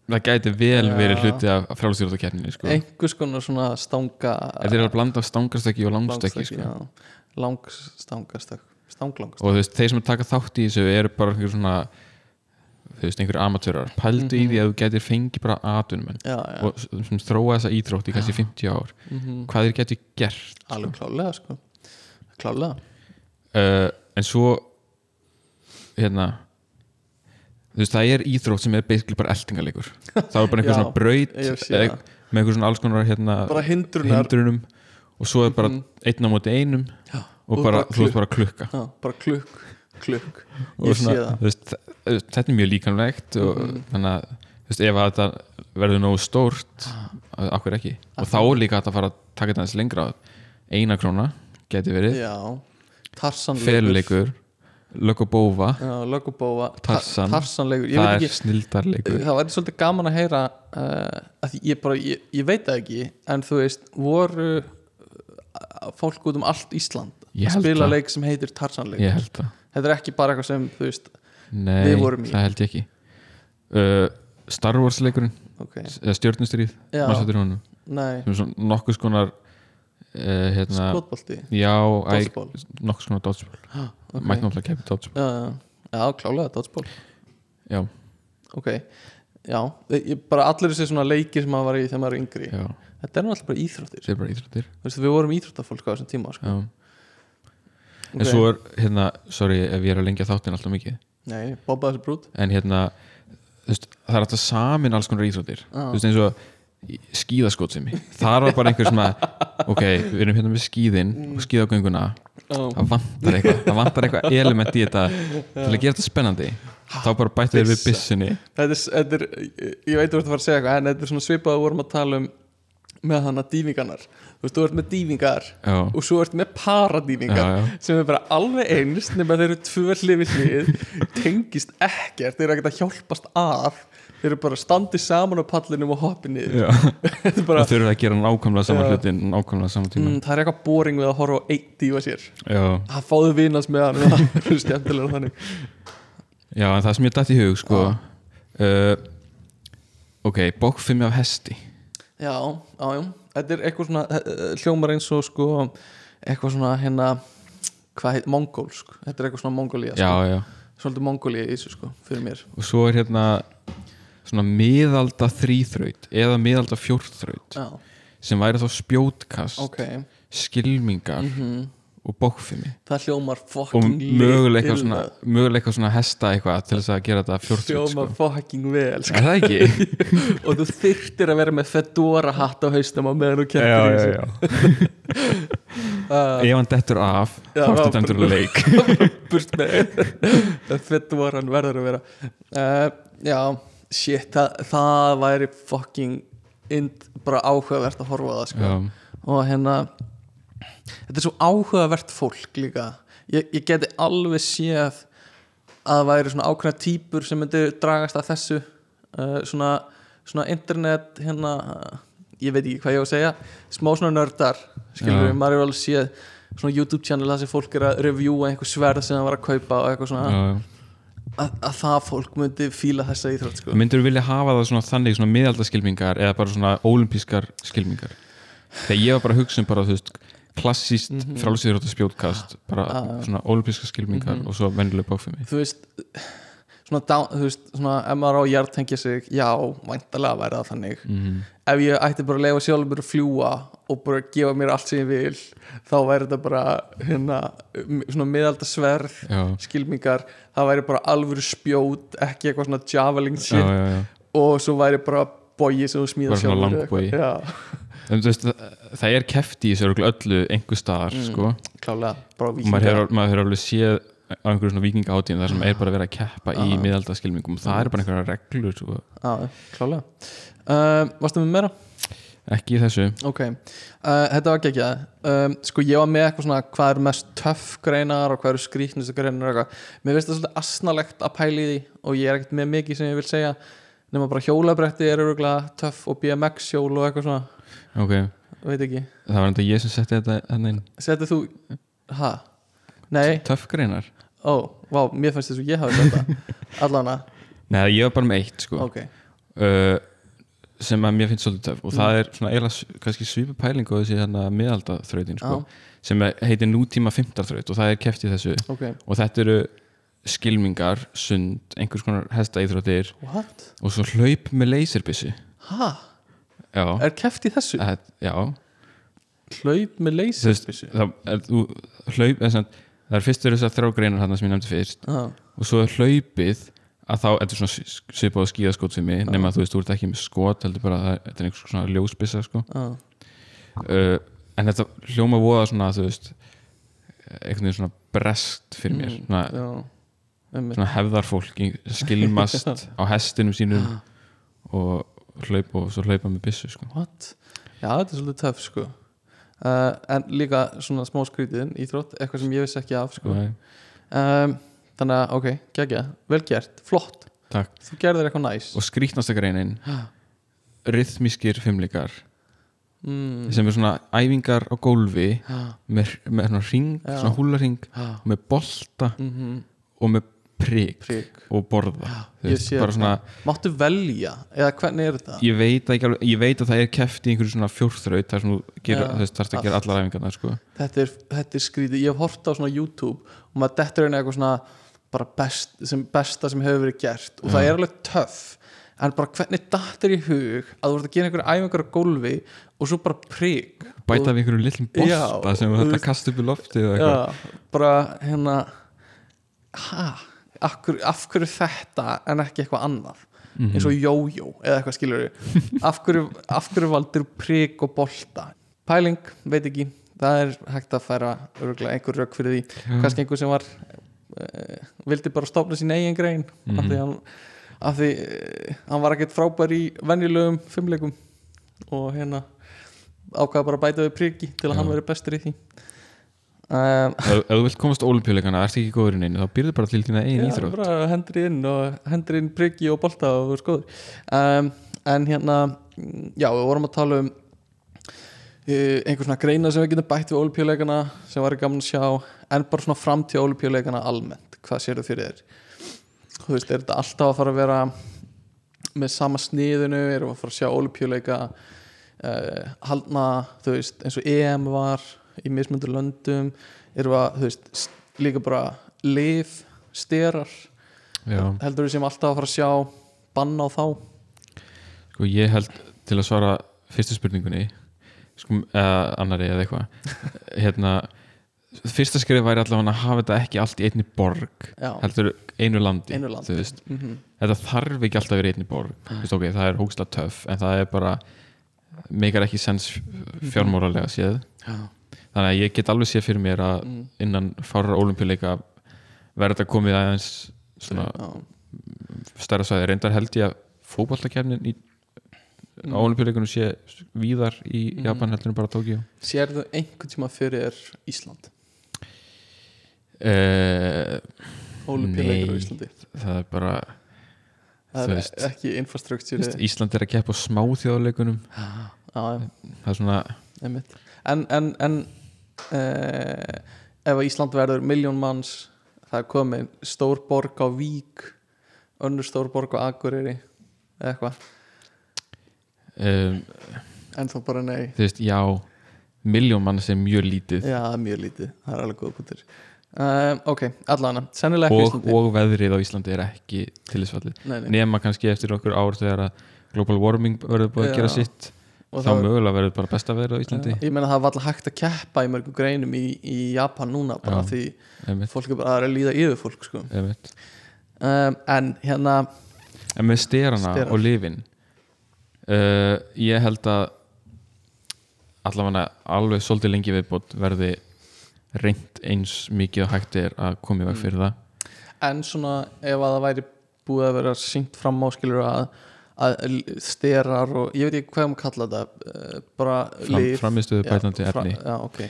það gæti vel Já. verið hluti af frálstjórnakeppninni sko. einhvers konar svona stanga er að blanda stangastökki og langstökki sko. langstangastökk og þú veist, þeir sem taka þátt í þessu eru bara svona þú veist, einhver amatörar pældu í því að þú getur fengið bara já, og þróa þessa íþrótt í kannski 50 ár. Mhm. hvað þeir getur gert alveg klálega sko. Klálega uh, en svo hérna þú veist, það er íþrótt sem er basically bara eltingalegur það er bara einhver svona braut eða, með einhver svona alls konar hérna, hindrunum og svo er bara Mhm. einn á móti einum Já, og, og bara, bara þú veist bara klukka. Já, bara klukk, klukk. Svona, það. veist, þe- þetta er mjög líkanlegt og Mhm. þannig að veist, ef að þetta verður nógu stórt okkur ekki? Og þá er líka að fara að taka þetta aðeins lengra. Eina króna geti verið. Feluleikur lögubófa. Já, lögubóa Tarsan. tarsanleikur, það er snildarleikur. Það væri svolítið gaman að heyra uh, ég bara, ég, ég veit það ekki en þú veist, voru uh, fólk út um allt Ísland að spila það. leik sem heitir tarsanleikur ég held það þetta er ekki bara eitthvað sem, þú veist Nei, Við vorum í. það held ég ekki. Uh, Star Wars leikurinn ok, eða stjörnustrýð Já. sem nei, er svona nokkus konar uh, hérna, skotbolti? Já, nokkus konar dodgeball. Ok. Mætti náttúrulega kemur dodgeball. Já, já, já, klálega dodgeball. Já, ok, já, ég, bara allir þessi svona leikir sem maður var í þegar maður var yngri. Já, þetta er alltaf bara íþróttir. Bara íþróttir. Veist, við vorum íþróttafólk á þessum tíma sko. já. En svo er hérna, sorry ef ég er að lengja þáttin alltaf mikið. Nei, en hérna, veist, það er alltaf samin alls konar íþróttir. Já. þú veist eins og skíðaskótsemi þar var bara einhver sem að ok, við erum hérna með skíðin og skíðagönguna. Oh. það vantar eitthvað, það vantar eitthvað element í þetta til að gera þetta spennandi. Þá bara bættu þér við er, er, ég veit þú ert að fara að segja eitthvað en þetta er svona svipað að við vorum að tala um með hana dýfingarnar þú veist, þú ert með dýfingar já, og svo ert með paradýfingar Já, sem er bara alveg eins nema þeir eru tvö hlifið hlið tengist ekkert, þeir eru ekkert að hjálpast að þeir eru bara standið saman á pallinum og hoppið niður. Bara, og þurfum að gera nákvæmlega saman hlutin nákvæmlega saman tíma. Mm, það er eitthvað boring við að horfa á eitt dýfa sér. Það fáðu vinast með hann það er skemmtilega þannig. Já, en það sem ég dætt í hug sko uh, ok, bókfimmi af hesti. Já, já, þetta er eitthvað svona eh, hljómar eins og sko eitthvað svona hérna hvað heit, mongólsk, þetta er eitthvað svona mongólía já, sko. já, svolítið mongólía í þessu sko, fyrir mér. Og svo er hérna svona miðalda þrýþraut eða miðalda fjórþraut já, sem væri þá spjótkast ok. skilmingar mm og bókfimmi það hljómar og fucking möguleika illa. svona, möguleika svona hesta eitthvað til þess að gera þetta fjórþraut sko. hljómar fucking vel sko. er það ekki? og þú þyrtir að vera með fedora hatt á haustum á meðan þú kemur í þessu já uh, ef hann dettur af Já, þá já, dæmdur bara- að leik burt með fedoran verður að vera uh, já, shit það, það væri fucking ind, bara áhugavert að horfa það sko. já, og hérna þetta er svo áhugavert fólk líka ég, ég geti alveg séð að það væri svona ákveðna típur sem myndi dragast að þessu uh, svona, svona internet hérna, ég veit ekki hvað ég á að segja smá svona nördar skilur við, maður er alveg séð svona YouTube channel þar sem fólk er að reviewa einhver sverð sem það var að kaupa og eitthvað svona já, já. að, að það fólk myndi fíla þessa íþrótt sko. myndur þú vilja hafa það svona þannig svona miðaldaskilmingar eða bara svona ólimpískar skilmingar þegar ég var bara að hugsa um bara þú veist klassíst mm. -hmm. frálsýður spjótkast bara Ah, já. svona ólimpískar skilmingar Mhm. og svo venjuleg bókfimi þú veist svona, þú veist, svona ef maður á að hjartengja sig já, væntalega væri það þannig mm -hmm. ef ég ætti bara að leifa sjálfur mér að fljúa og bara gefa mér allt sem ég vil þá væri þetta bara hérna, svona miðalda sverð já, skilmingar, það væri bara alvöru spjót ekki eitthvað svona javelin já, shit já, já. og svo væri bara bogi sem þú smíða sjálfur já, En, veist, það, það er kefti í þessu öllu einhver staðar Mm. sko. og maður hefur, alveg séð á einhverju svona vikingahátíðum þar sem er bara verið að keppa í Ah. miðaldaskilmingum og það er bara einhverja reglur sko. já, klálega uh, varstu með meira? ekki í þessu Ok, uh, þetta var geggjað um, Sko ég var með eitthvað svona hvað eru mest töff greinar og hvað eru skrýtnustu greinar og eitthvað Mér finnst það svolítið asnalegt að pæli því og ég er ekkert með mikið sem ég vil segja nema bara hjólabretti er öruglega töff og BMX hjól og eitthvað svona ok, veit ekki, það var enda ég sem setti þetta inn. setið þú ha? Nei, töffgreinar ó, vá, mér finnst þess að ég hafi þetta allana, Nei, ég var bara með eitt sko. ok. Uh, sem að mér finnst svolítið töff. Og það er svona eiginlega kannski svipu pælingu á þessi hérna miðaldaþrautin sko, sem heitir nútíma fimmtarþraut og það er keft í þessu. Ok, og þetta eru skilmingar, sund, einhvers konar hesta íþróttir what? og svo hlaup með leysirbissu Ha? Já, Er keft í þessu? að, já Hlaup með leysirbissu? það er, fyrstur þessar þrjá greinar hann sem ég nefndi fyrst Ah, og svo er hlaupið að þá, þetta er svona svipað skíðaskótsvimi nema að þú veist, þú ert ekki með skot heldur bara að þetta er einhvers svona ljósbissa sko. ah, uh, en þetta hljóma voða svona þú veist einhvern veginn svona brest fyrir mér Mm, svona, einmitt. svona hefðarfólk skilmast á hestinum sínum og hlaup og svo hlaupa með byssu sko. What? Já, þetta er svolítið töff sko. Uh, En líka svona smá skrítiðin Íþrótt, eitthvað sem ég vissi ekki af sko. Um, Þannig að, ok, geggja Vel gert, flott. Takk. Þú gerðir eitthvað næs. Og skrítnasta greinin rithmískir fimmleikar. Mm. sem er svona æfingar á gólfi með, með svona ring, svona húlaring með bolta mm og með prik Prik og borða veist, þetta. svona, Máttu velja, eða hvernig er þetta? ég veit, alveg- ég veit að það er keft í einhverju svona fjórþraut þar sem þú þarfst að gera allar æfingarna sko. Þetta er, þetta er skrítið, ég hef hort á svona YouTube og maður dettur einu eitthvað svona bara best, sem besta sem hefur verið gert og það Já. er alveg töff en bara hvernig dattir í hug að þú ert að gera einhverja æfingar á gólfi og svo bara prik bæta við einhverjum litlum bolta Já, sem þetta kasta upp í lofti Já, bara hérna ha, af hverju, af þetta en ekki eitthvað annað Mhm. eins og jójó eða eitthvað skilur af hverju, af valdur prik og bolta pæling, veit ekki það er hægt að færa einhver rauk fyrir því, Já. kannski einhver sem var uh, vildi bara stofna sín eigin grein af Mhm. því hann af því uh, hann var ekkert frábær í venjulegum fimmleikum og hérna ákvaða bara að bæta við priki til að Já. hann veri bestur í því um, ef þú vilt komast olimpíuleikana, ert ekki góður inn einu þá byrðu bara til eigin Já, íþrótt. bara hendur inn og hendur inn priggi og bolta og verður skoður um, en hérna já, við vorum að tala um uh, einhver svona greina sem við getum bætt við olípjuleikana sem var gaman að sjá en bara svona framtíð olípjuleikana almennt. Hvað sér þau fyrir þér? Þú veist, er þetta alltaf að fara að vera með sama sniðinu? Erum við að fara að sjá olípjuleika uh, haldna, þú veist, eins og EM var í mismundur löndum erum við að, þú veist, líka bara lif, sterar Já, heldur við sem alltaf að fara að sjá banna á þá? Sko ég held til að svara fyrstu spurningunni sko, eða annari eða eitthvað. Hérna fyrsta skrif væri allavega að hafa þetta ekki allt í einni borg já, heldur einu landi, einu land þú veist. mm þetta þarf ekki alltaf að vera í einni borg. Þú veist, ok, það er hóksla töff en það er bara meikar ekki sens fjármóralega séð. Já. Þannig að ég get alveg séð fyrir mér að Mm. innan fárar olimpíuleika verður þetta komið aðeins svona stærra svæði reyndar held ég að fótballtakefnin í Mm. á olimpíuleikunum sé víðar í Mm. Japan heldur en bara Tókíu sérðu einhvern tíma fyrir Ísland uh, Ólympíuleikar á Nei. Íslandi það er bara það þú er veist, ekki infrastruktúri Ísland er að keppa á smáþjóðleikunum já, já, það er svona einmitt en, en, en uh, ef að Ísland verður miljón manns það er komin stór borg á Vík önnur stór borg á Akureyri eða eitthvað, um, en þá bara nei. þú veist, já miljón manns er mjög lítið. Já, mjög lítið, það er alveg góða punktur. Um, ok, allan sennilega ekki og, Íslandi. og veðrið á Íslandi er ekki tillisfallið nema kannski eftir okkur ár þegar að global warming verður búið að gera sitt Og þá það- mögulega verður bara besta veðrið á Íslandi Já, ég meina það var alltaf hægt að keppa í mörgum greinum í, í Japan núna bara Já. því einmitt, fólk er bara að líða yfir fólk sko. um, en hérna en með sterana Sterar. og lifin uh, ég held að allavega alveg svolítið lengi viðbót verði reynd eins mikið og hægt er að koma í veg fyrir það en svona ef að það væri búið að vera sínt fram á skilur að, að sterar og ég veit ekki hvað maður kalla þetta uh, bara Fram, lyf. framistuðu Já, bætandi fra- efni. já, ok.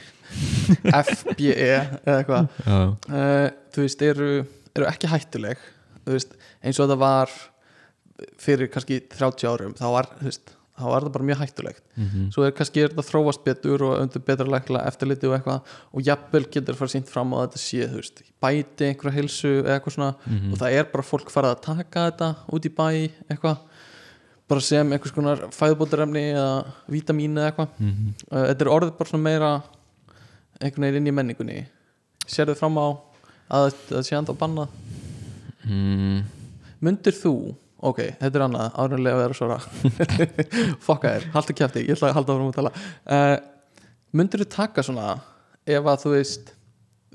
FBE eða eitthvað. Já, uh, þú veist, eru, eru ekki hættuleg veist, eins og þetta var fyrir kannski 30 árum þá var, veist, þá var það bara mjög hættulegt. Mm svo er kannski er þetta þróast betur og undir betra lækla eftirliti og eitthvað og jafnvel getur fara sínt fram á þetta sé veist, bæti einhverja heilsu eða eitthvað svona Mhm. og það er bara fólk farið að taka þetta út í bæ eitthvað bara sem einhvers konar fæðbótarefni eða vítamín eða eitthvað. Mhm. uh, þetta er orðið bara svona meira einhvern veginn inn í menningunni. Sérðu fram á að þetta sé enda á bannað? Mm, mundir þú ok, þetta er annað, árunlega að vera að svara. Fokka þér, haltu kjæfti ég ætla að halda áfram að tala. Uh, mundir þú taka svona ef að þú veist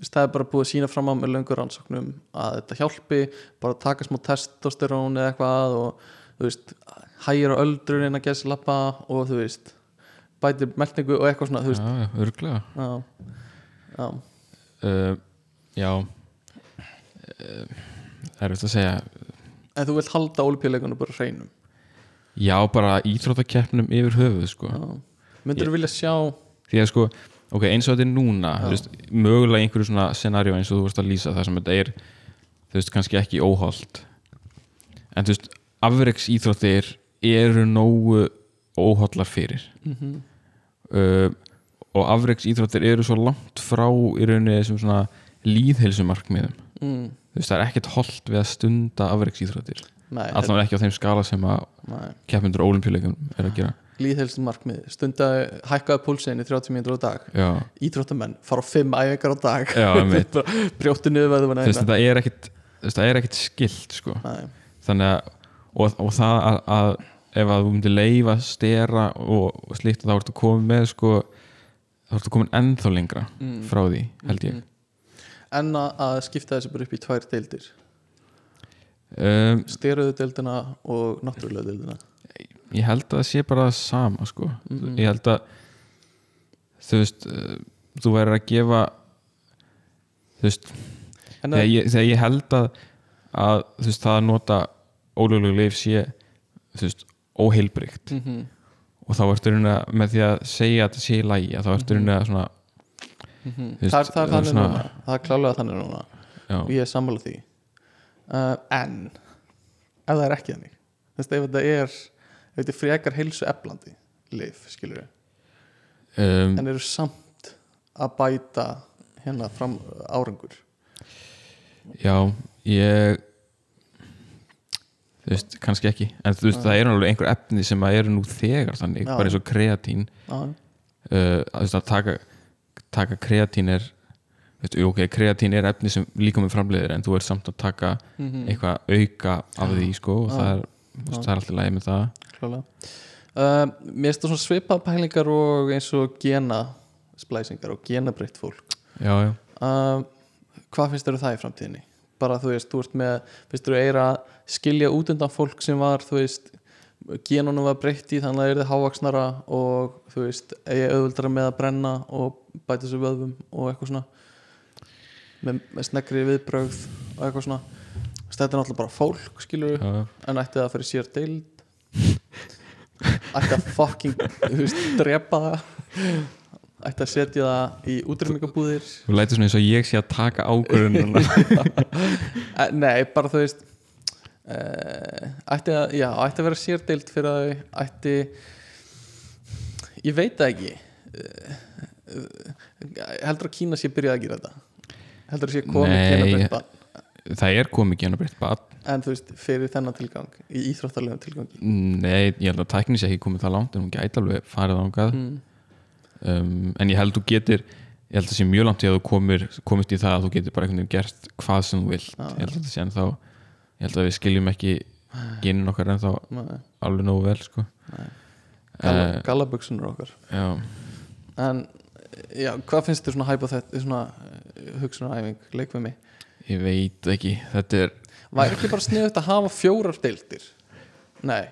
það er bara búið að sína fram á með löngur rannsóknum að þetta hjálpi bara taka smá testosterón eða eitthvað og þú veist hægir á öldrun en að gæsa lappa og þú veist bætir melningu og eitthvað svona já, já, örglega já, uh, já. Uh, það er eftir að segja. En þú vilt halda ólipjuleikunum bara hreinum? Já, bara íþróttakeppnum yfir höfuð sko. já. myndir þú vilja sjá því að sko, ok, eins og þetta er núna veist, mögulega einhverju svona scenaríu eins og þú vorst að lýsa þar sem þetta er þú veist, kannski ekki óholt. En þú veist, afreiks íþróttir eru nógu óhollar fyrir. Mm uh, og afreiks íþróttir eru svo langt frá í rauninni þessum svona líðheilsumarkmiðum mm. þú veist, það er ekkert holdt við að stunda afreiks íþróttir Nei, allavega ekki á þeim skala sem að nei. keppmyndur ólimpíuleikum er að gera. Líðhelsum markmið stunda hækkaði púlsinn í 30 mínútur á dag. Íþróttamenn fara á 5 æfingar á dag. Brjóttu niður er veist, það er ekkert skilt sko. Þannig að og, og það að, að ef að þú myndir leifa stera og, slíkt þá ertu komin með sko þá ertu komin ennþá lengra Mm. frá því held ég en að, að skipta þessu bara upp í tvær deildir um, styruðu deildina og náttúrulega deildina ég held að það sé bara sama sko. Mhm. ég held að þú veist uh, þú verður að gefa þú veist en þegar að, ég, þegar ég held að, að þú veist það að nota ólögulegu leif sé þú veist óheilbrygt mm og þá ertu raunin að með því að segja að þetta sé í lægi þá ertu raunin að svona mm veist, það, er- það er þannig svona- núna. Það er klálega þannig núna. Já, og ég er sammála því. Uh, en ef það er ekki þannig þú veist ef þetta er ef þetta er frekar heilsu eflandi lif skilur um, en eru samt að bæta hérna fram árangur. Já ég þú veist, kannski ekki. En þú veist, það eru alveg einhver efni sem að eru nú þegar þannig, Já. bara eins og kreatín. Uh, að, þú veist, að taka, taka kreatín er þú veist, ok, kreatín er efni sem líka með framleiðir en þú er samt að taka mhm, eitthvað auka af því sko, og Já. það er, þú veist, það er alltaf lægi með það. Klálega. Uh, Mér finnst það svona svipað pælingar og eins og gena splæsingar og genabreitt fólk. Já, já, uh, Hvað finnst þér um það í framtíðinni? Bara þú veist, þú ert með finnst þér að skilja út undan fólk sem var, þú veist genunum var breytt í þannig að það er þið hávaksnara og þú veist eigi auðvöldara með að brenna og bæta sér vöðvum og eitthvað svona. Með, með snegri viðbrögð og eitthvað svona. Þú veist, þetta er náttúrulega bara fólk skilur já, já. en ætti það að fyrir sér deild? Ætti að fucking þú veist, drepa það ætti að setja það í útrýmingabúðir þú lætur svona eins og ég sé að taka ákvörðun Eh, nei, bara þú veist uh, ætti að já, ætti að vera sér deild fyrir að þau ætti ég veit það ekki. Uh, heldur að Kína sé byrjað að gera þetta? Heldur að sé komið. Kína breytt það er komið genabritt bad en þú veist, fyrir þennan tilgang í íþróttalegum tilgangi? Nei, ég held að tækni sé ekki komið það langt en hún gæti alveg farið ángað mm. Um, en ég held þú getur ég held að það sé mjög langt í að þú komir, komist í það að þú getur bara einhvern veginn gert hvað sem þú vilt. Ég held að það sé ennþá ég held að við skiljum ekki genin okkar ennþá Nei, alveg nógu vel sko. galla, Eh, gallaböksunur okkar. já, en já, hvað finnst þér svona hæpa þetta svona uh, hugsunaræfing, leik við mig. Ég veit ekki. Þetta er væri ekki bara sniðut að hafa fjórar deildir? Nei,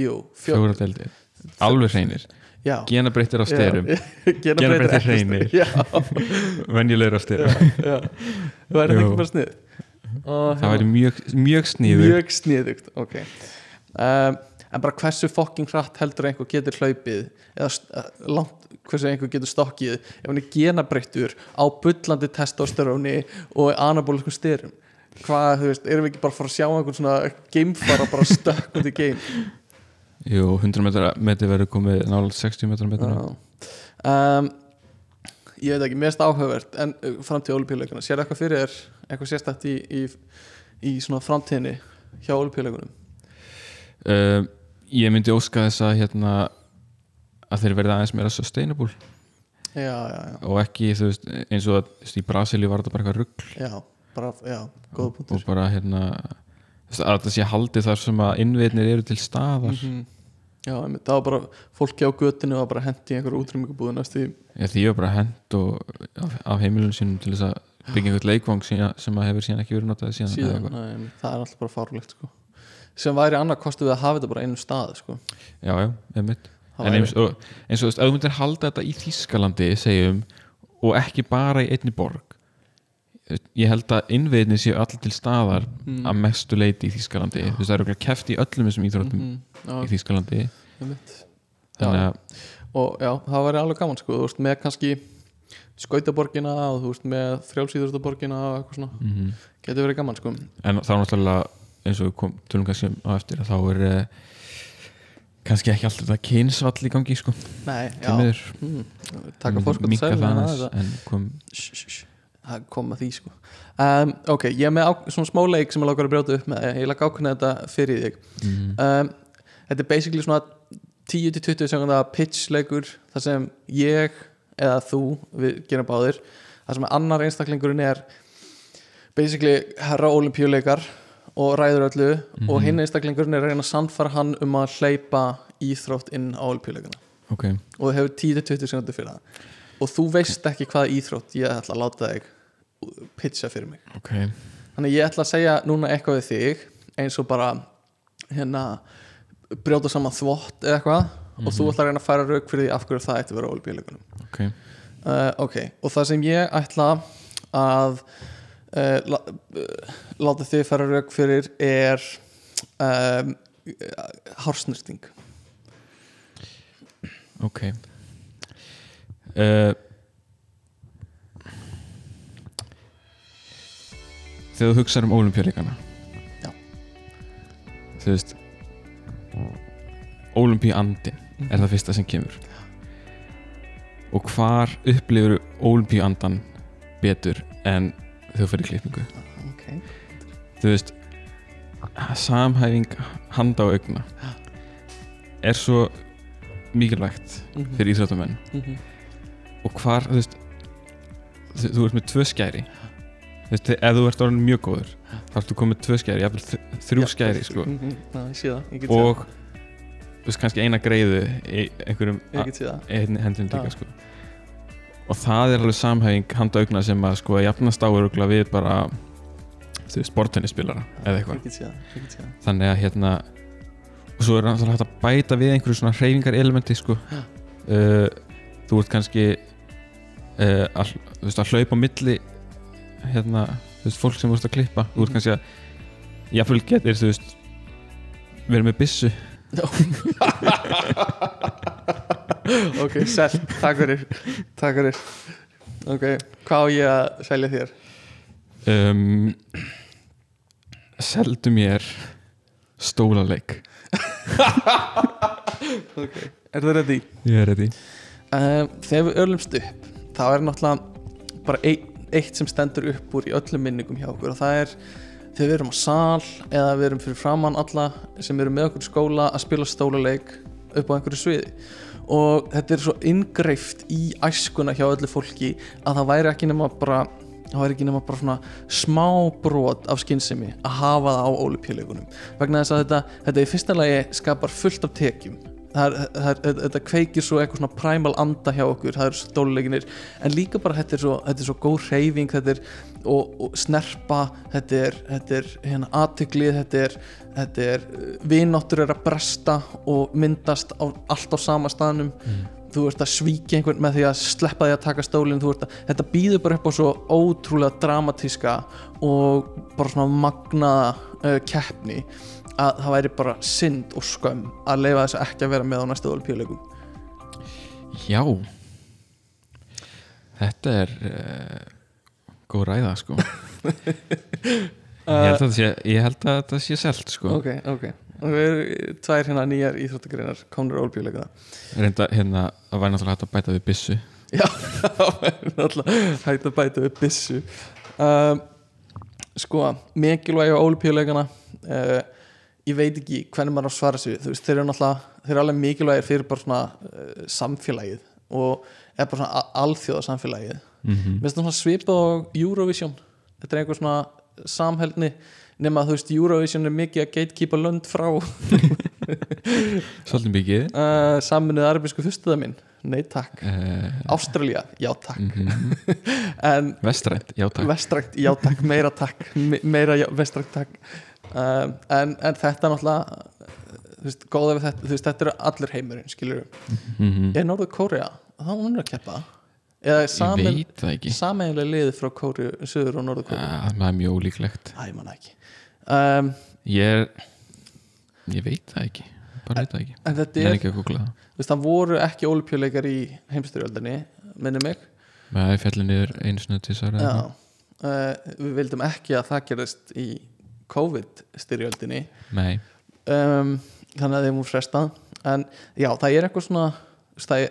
jú fjó- fjóra deildir. Alveg hreinir, já, genabreyttir á styrum. Gena Genabreyttir breytir hreinir. venjulegur á styrum. Það væri Jú. ekki bara snið það væri mjög, mjög sníður mjög sniðugt ok. Um, en bara hversu fokking hratt heldur einhver getur hlaupið eða langt hversu einhver getur stokkið ef hann er genabreyttur á bullandi testosteróni og anabóliskum styrum? Hvað, þú veist, erum við ekki bara að fara að sjá einhvern svona geimfara bara stökk út í geim jú, 100 metra metri verður komið nálega 60 metra Já. um, ég veit ekki, mest áhugavert en uh, framtíð olupíuleikuna, sér eitthvað fyrir þér eitthvað sérstætt í, í, í svona framtíðinni hjá olupíuleikunum uh, ég myndi óska þess að hérna að þeir verða aðeins meira sustainable. Já, já, já, og ekki veist eins og að í Brasilíu var þetta bara eitthvað rugg já bara, já, góða punktur. Og bara hérna að þetta sé haldið þar sem að innviðnir eru til staðar Mhm. Já, einmitt, það var bara fólki á götinu og bara hendi í einhverju útrýmingabúðu næstu ég, því var bara hent og, af, af heimilunum sínum til þess að byggja einhvern leikvang sína, sem að hefur síðan ekki verið notað síðan, síðan. Nei, einmitt, það er alltaf bara fárlegt sko. sem væri annað kostu við að hafa þetta bara á einum stað sko. já, já, einmitt Það en eins og, þú myndir halda þetta í Þískalandi segjum, og ekki bara í einni borg ég held að innviðinni séu allir til staðar Mm. að mestu leiti í Þískalandi þú veist, það eru keft í öllum þessum íþróttum Mhm, já, í Þískalandi einmitt. þannig að og já, það væri alveg gaman sko. þú veist, með kannski skautaborgina og þú veist, með frjálsýðurstaborgina og eitthvað svona, mm getur verið gaman sko. en þá náttúrulega eins og kom, tölum kannski um á eftir að þá er uh, kannski ekki alltaf þetta kynsvall í gangi sko, Nei, til já, mm, taka fórskot það aðeins en kom Shh, shh, shh. Að því sko. Um, ok, ég er með á, svona smá leik sem ég lákar að brjóta upp með ég lag ákveðna þetta fyrir þig. Mm, um, þetta er basically svona 10-20 sekunda pitch leikur þar sem ég eða þú, við gerum báðir þar sem annar einstaklingurinn er basically herra olimpíuleikar og ræður öllu Mhm. og hinn einstaklingurinn er að reyna að sannfara hann um að hleypa íþrótt inn á olíuleikana ok, og það hefur 10-20 sekundur fyrir það og þú veist ekki hvaða íþrótt ég ætla að láta þig pitcha fyrir mig. Ok. Þannig ég ætla að segja núna eitthvað við þig eins og bara hérna brjóta saman þvott eða eitthvað og þú ætla að reyna að færa rauk fyrir því af hverju það ætti að vera olíuleikunum. Ok, uh, ok, og það sem ég ætla að uh, la, uh, láta þig færa rauk fyrir er hársnýrting ok uh, þegar þú hugsaður um olimpíuleikana Já. þú veist olimpíuandin er það fyrsta sem kemur og hvar upplifur olimpíuandan betur en þú fyrir klippingu ok, þú veist samhæfing handa og augna er svo mikilvægt Mhm. fyrir íþróttamenn Mhm. Og hvar, þú veist þú, þú ert með tvö skæri. Þú veist, ef þú ert orðin mjög góður þá ertu komið tvö skæri, jafnvel þ- þrjú Já, skæri sko. Mhm, já, ég sé það, ég get og þú veist, kannski eina greiðu í einhverjum það, það einni hendin líka sko. og það er alveg samhæfing handa augna sem að sko jafnast á örugla við bara þú veist, bortennisspilara eða eitthvað. Það, það. Þannig að hérna og svo er náttúrulega hægt að bæta við einhverju svona hreyfingar elementi sko uh, þú ert kannski uh, að, veist, að hlaupa á milli hérna, veist, fólk sem ert að klippa. Ert Mhm. kannski að jafnvel getur, þú veist verið með byssu. Ok, sel, takk fyrir. Takk fyrir. Ok, hvað á ég að selja þér? Um, seldu mér stólaleik ok, er það ready? ég er ready. Um, þegar við örlumst upp þá er náttúrulega bara eitt sem stendur upp úr í öllum minningum hjá okkur og það er þegar við erum á sal eða við erum fyrir framann alla sem eru með okkur skóla að spila stóluleik upp á einhverju sviði. Og þetta er svo inngreift í æskuna hjá öllu fólki að það væri ekki nema bara ekki nema bara smá brot af skynsemi að hafa það á ólupjuleikunum vegna þess að þetta, þetta í fyrsta lagi skapar fullt af tekjum þetta- kveikir svo eitthvað svona primal anda hjá okkur, það eru stóluleikinir en líka bara þetta er svo, þetta er svo góð reyfing þetta er, og, og snerpa þetta er, þetta er hérna aðtyglið, þetta er, þetta er vináttur er að bresta og myndast á, allt á sama staðnum. Þú ert að svíkja einhvern með því að sleppa því að taka stólinn þú ert að, þetta býður bara upp á svo ótrúlega dramatíska og bara svona magnaða uh, keppni að það væri bara synd og skömm að leifa þess ekki að vera með á næstu olíuleikum já. Þetta er uh, góð ræða sko. Ég held að þetta sé, ég held að þetta sé selt sko. Ok, ok. Og við erum tvær hérna nýjar íþróttagreinar komnur olíuleika reynda hérna að væri náttúrulega hægt að bæta við byssu. Já, það er náttúrulega hægt að bæta upp byssu. Um, Sko, mikilvægi á ólupíuleikana uh, Ég veit ekki hvernig maður á svara sig. Þú veist, þeir eru náttúrulega þeir eru alveg mikilvægir fyrir bara svona uh, samfélagið og eða bara svona alþjóða samfélagið mm -hmm. Mér finnst það svona svipað á Eurovision. Þetta er einhver svona samhælni nema að þú veist, Eurovision er mikið að gatekeepa lönd frá svolítið mikið. Uh, Saminuð arabísku fyrstuða minn Nei takk. Uh, Ástralía, já takk. Mm En vestrænt, já takk. Vestrækt, já takk, meira takk. Me- meira já, vestrækt takk um, en, en þetta er náttúrulega þú veist, góða við þetta þú veist, þetta eru allir heimurinn, skilur mm -hmm. er Norður Kórea, þá hún er að keppa? Eða það sameinlega liðið frá Kórea, Suður og Norður Kórea uh, það er mjög ólíklegt. Æ, manna ekki. Um, ég er ég veit það ekki. Bara veit það ekki. En þetta er er, ekki það. veist, það voru ekki olupjuleikar í heimstyrjöldinni minni mig. Með að ég fjalli niður einu sinni til þess Já, uh, við vildum ekki að það gerist í COVID-styrjöldinni. Um, þannig að þeim úr frestað. En já, það er eitthvað svona það er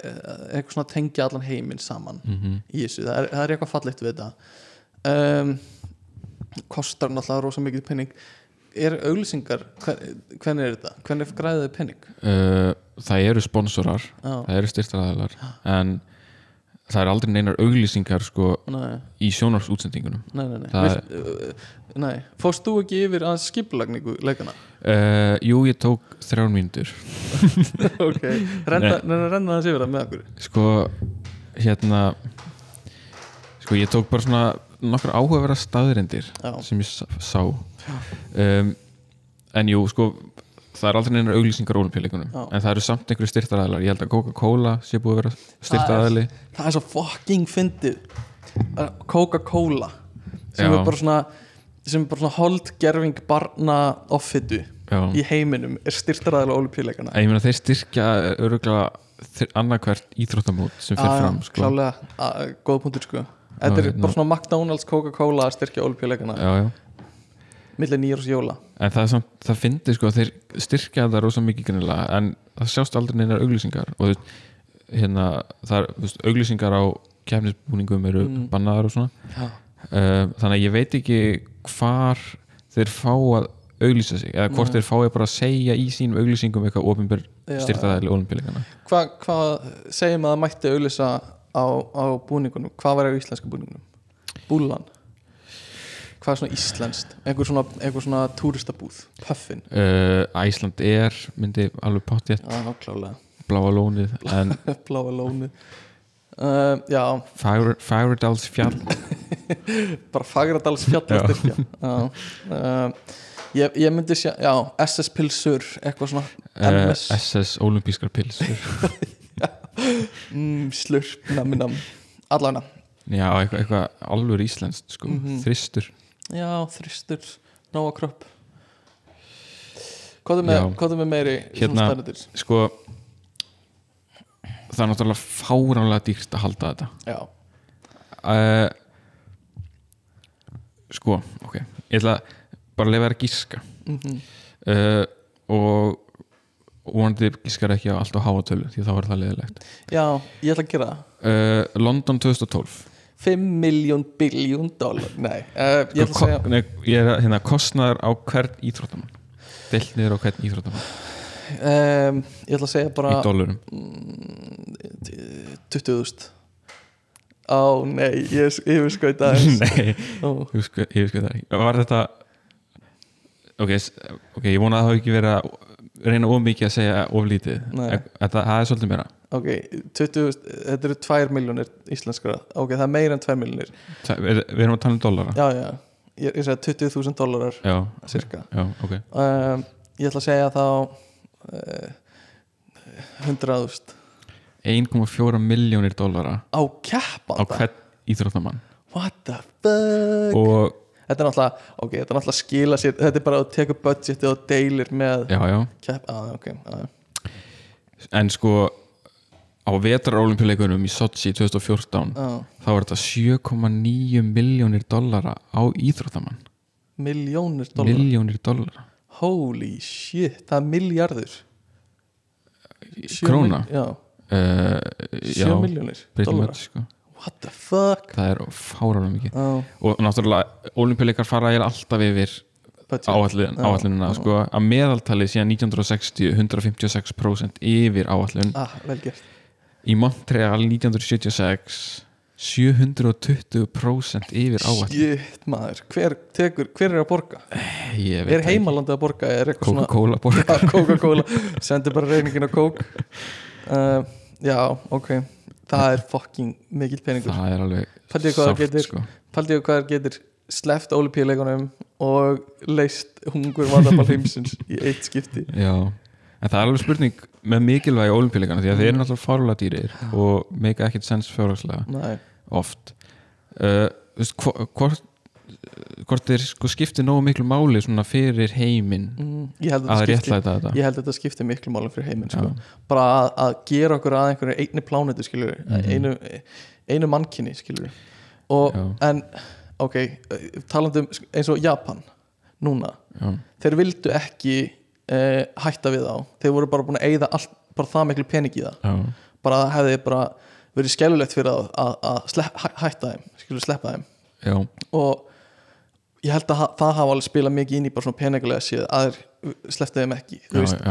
eitthvað svona að tengja allan heiminn saman mm í þessu, það er, það er eitthvað fallegt við þetta. Um, kostar náttúrulega rosa mikið penning er auglýsingar, hvernig er þetta? Hvernig græðið penning uh, það eru sponsorar. Já, það eru styrtaraðalar en það er aldrei neinar auglýsingar sko nei, í sjónarsútsendingunum nei, nei, nei. Vilt, uh, nei. Fórst þú ekki yfir að skipulagningu leikana? uh, Jú, ég tók þrjár mínútur ok, renna, það yfir það með okkur sko hérna sko ég tók bara svona nokkur áhugaverða staðrindir Já. sem ég sá um, en jú, sko það er aldrei neinar auglýsingar Já. en það eru samt einhverju styrtaræðlar ég held að Coca-Cola sé búið að vera styrtaræðli það er svo fucking fyndið Coca-Cola sem Já. er bara svona sem er bara svona holdgerfing barna offitu í heiminum er styrtaræðilega olimpíuleikana En ég meina þeir styrkja öruglega annarkvært íþróttamót sem fyrir fram sko. klálega, góð punktur sko þetta er hérna. bara svona McDonalds, Coca-Cola styrkja já. Millir nýjur og jóla. En það samt, það fyndi sko að þeir styrkja það rosa mikið greinilega en það sjást aldrei neinar auglýsingar. Og veist, hérna, það er auglýsingar á kefnisbúningum eru Mm. bannaðar og svona. Já, uh, þannig að ég veit ekki hvar þeir fá að auglýsa sig eða hvort þeir fái bara að segja í sínum auglýsingum eitthvað ofinber Já. styrtaðæli olimpíuleikana hvað hva, segjum að það mætti auðlýsa á, á búningunum? Hvað var á íslenska búningunum? Búlan hvað er svona íslenskt? einhver svona, einhver svona túristabúð? Puffin, uh, Æsland er myndi alveg pottjett bláa lónið en bláa lónu uh, já, Fagur- Fagurdals fjall bara Fagradals fjallastyrkja já. uh, ég, ég myndi sjá já, SS Pilsur, eitthvað svona SS olimpískar pilsur mm, slurp, nammi nam. Allavega, Já, eitthvað, eitthvað alveg íslenskt sko, Mhm. þristur já, þristur nóga kropp hvað er með, er meiri Hérna- sko það er náttúrulega fáránlega dýrst að halda þetta. Já, uh, sko, ok ég ætla bara að lefa þér að gíska. Mm uh, og vonandi gískar ekki á allt á háatölu því þá var það leðilegt já, ég ætla að gera það. Uh, London 2012 5 miljón biljón dólar nei, uh, ég ætla að Ko- segja nei, ég er að- hérna, kostnaður á hvern íþróttamann? Deilt niður á hvern íþróttamann? Um, ég ætla að segja bara í dólarum mm, 20.000 á nei, ég, hvað þetta er nei, ég sko, ég sko það ekki var þetta ok, s- ok, ég vona að það hafi ekki verið að reyna of mikið að segja of lítið. Nei. Þetta, það er svolítið meira ok, 20, þetta eru 2 miljónir íslenskra, ok, það er meira en 2 miljónir Það- við, erum að tala um dollara. Já, já, ég, ég segja 20.000 dólarar já, cirka já, ok. Um, ég ætla að segja þá uh, 100.000 1,4 miljónir dollara á á keppanda hvern íþróttamann. What the fuck? Og þetta er náttúrulega, ok, þetta er náttúrulega að skila sér þetta er bara að teka budgetið og deilir með já, já, kepp, ah, ok, ah, en sko á vetrarolimpíuleikunum í Sochi 2014 ah, þá var þetta 7,9 miljónir dollara á íþróttamann. Miljónir dólar miljónir dollara. Holy shit, það er miljardur Króna? mil- já, uh, 7 miljónir much, sko. what the fuck? Það er fárálega mikið. Ah, og náttúrulega olimpíuleikar fara alltaf yfir Já, áallunina já. sko, að meðaltali síðan 1960 156% yfir áallun ah, vel gert í Montreal 1976 720% yfir áallun shit maður, hver, tekur, hver er að borga? Ég veit er heimalandið að borga Coca-Cola borga. Coca-Cola, sendir bara reyningin á Coke. Uh, já, ok. Það er fucking mikill peningur. Það er alveg getur- sko. Paldi ég hvað það getur sleppt olimpíuleikunum og leist hungur vandamál heimsins í eitt skipti. Já, en það er alveg spurning með mikilvægi olimpíuleikana því að þeir eru náttúrulega fárlega dýrir og make ekkert sens fjárhagslega. Oft. Uh, hvort hvort þeir sko skipti nógu miklu máli svona fyrir heiminn mm, að að réttlæta þetta. ég held að þetta skipti miklu málum fyrir heiminn sko. Bara að, að gera okkur að einhverju einni plánetu skilur Mhm. einu, einu mannkinni skilur og Já. en ok, talandi um eins og Japan núna, Já, þeir vildu ekki eh, hætta við þá þeir voru bara búin að eyða allt, bara það miklu pening í það. Já, bara hefði bara verið skellulegt fyrir það að, að slepp, hæ- hætta þeim skilur sleppa þeim. Já, og ég held að það hafa alveg spilað mikið inn í bara svona peningulega séð að þeir slepptu þeim ekki þú veist,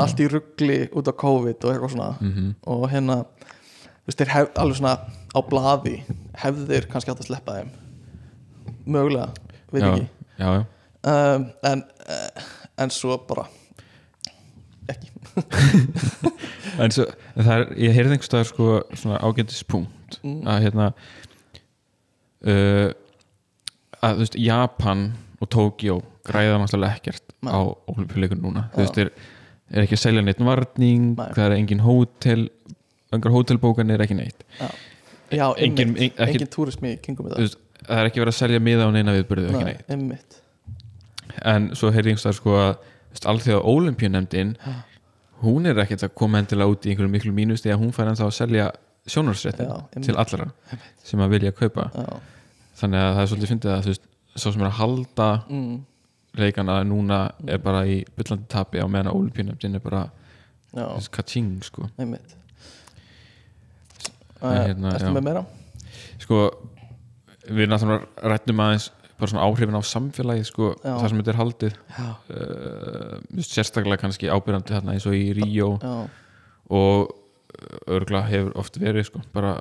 allt í ruggli út á COVID og eitthvað svona. Mhm. og hérna þú veist, þeir hef alveg svona á blaði hefðu þeir kannski átt að sleppa þeim. Mögulega, veit já, ekki. Já, já. um, en, uh, en svo bara En svo, en það er, ég heyrði einhvers staðar sko svona ágætis punkt Mm. að hérna uh, að þú veist Japan og Tokyo græða náttúrulega ekkert Nei. á olimpíuleikun núna þú Já. veist, er, er ekki að selja neitt varning Nei. það er engin hótel engar hótelbókanir, ekki neitt já, Engin- einmitt, ein- ekki- engin túrismi kringum Þú þetta veist, það er ekki verið að selja miða á neina viðbyrðu, ekki Nei, neitt einmitt en svo heyrði einhvers staðar sko að þú alþjóða olimpíunemdin Já. Hún er ekkert að koma endilega út í einhverju miklu mínus því að hún fær ennþá að selja sjónarsréttin til allra sem að vilja kaupa. Já, þannig að það er svolítið fyndið að þú veist svo sem er að halda mm, leikana núna er bara í byllandi tapi á meðan að olimpíunemdin er bara kaching sko. Einmitt. Uh, hérna, Ertu já. með meira? sko við náttúrulega rættum aðeins bara svona áhrifin á samfélagi sko það sem þetta er haldið. Uh, sérstaklega kannski ábyrjandi þarna eins og í Ríó. og örgla hefur oft verið sko, bara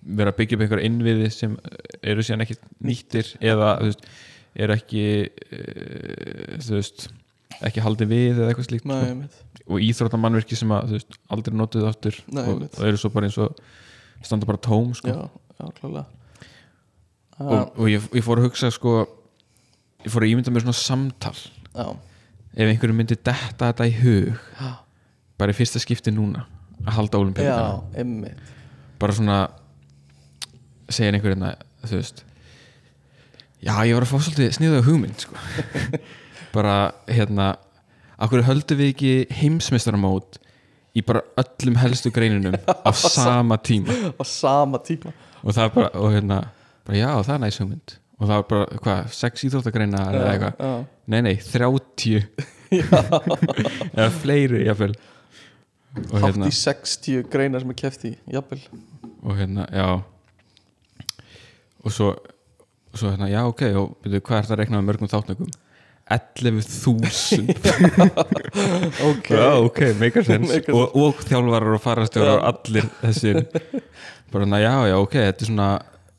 vera að byggja upp einhver innviði sem eru síðan ekki nýttir eða veist, er ekki uh, þú veist ekki haldið við eða eitthvað slíkt Nei, sko. og íþróttamannverki sem að veist, aldrei notuð áttur Nei, og, og eru svo bara eins og standa bara tóm sko. Já, já, klálega og, og ég, ég fór að hugsa sko ég fór að ímynda mér svona samtal. Já, ef einhverju myndi detta þetta í hug já, bara í fyrsta skipti núna að halda einmitt. Bara svona segir einhver hérna þú veist já ég var að fá svolítið sniðuða hugmynd sko. bara hérna akkur höldum við ekki heimsmeistaramót í bara öllum helstu greinunum á sama tíma? Á sama tíma. Og það er bara, og hérna bara já það er næs hugmynd. Og það er bara, hvað, sex íþróttagreina eða eitthvað, Já, nei nei, 30 eða fleiri jafnvel. Og hátt hérna, í 60 greinar sem er keft í Jafnvel. Og hérna, já. Og svo og svo hérna, já ok, og byrju, hvað er það að rekna með mörgum þáttökum? 11.000 Ok, já ok, meikar sens Make og, og þjálfarar og farastjórar og allir þessir bara hérna, já já ok, þetta er svona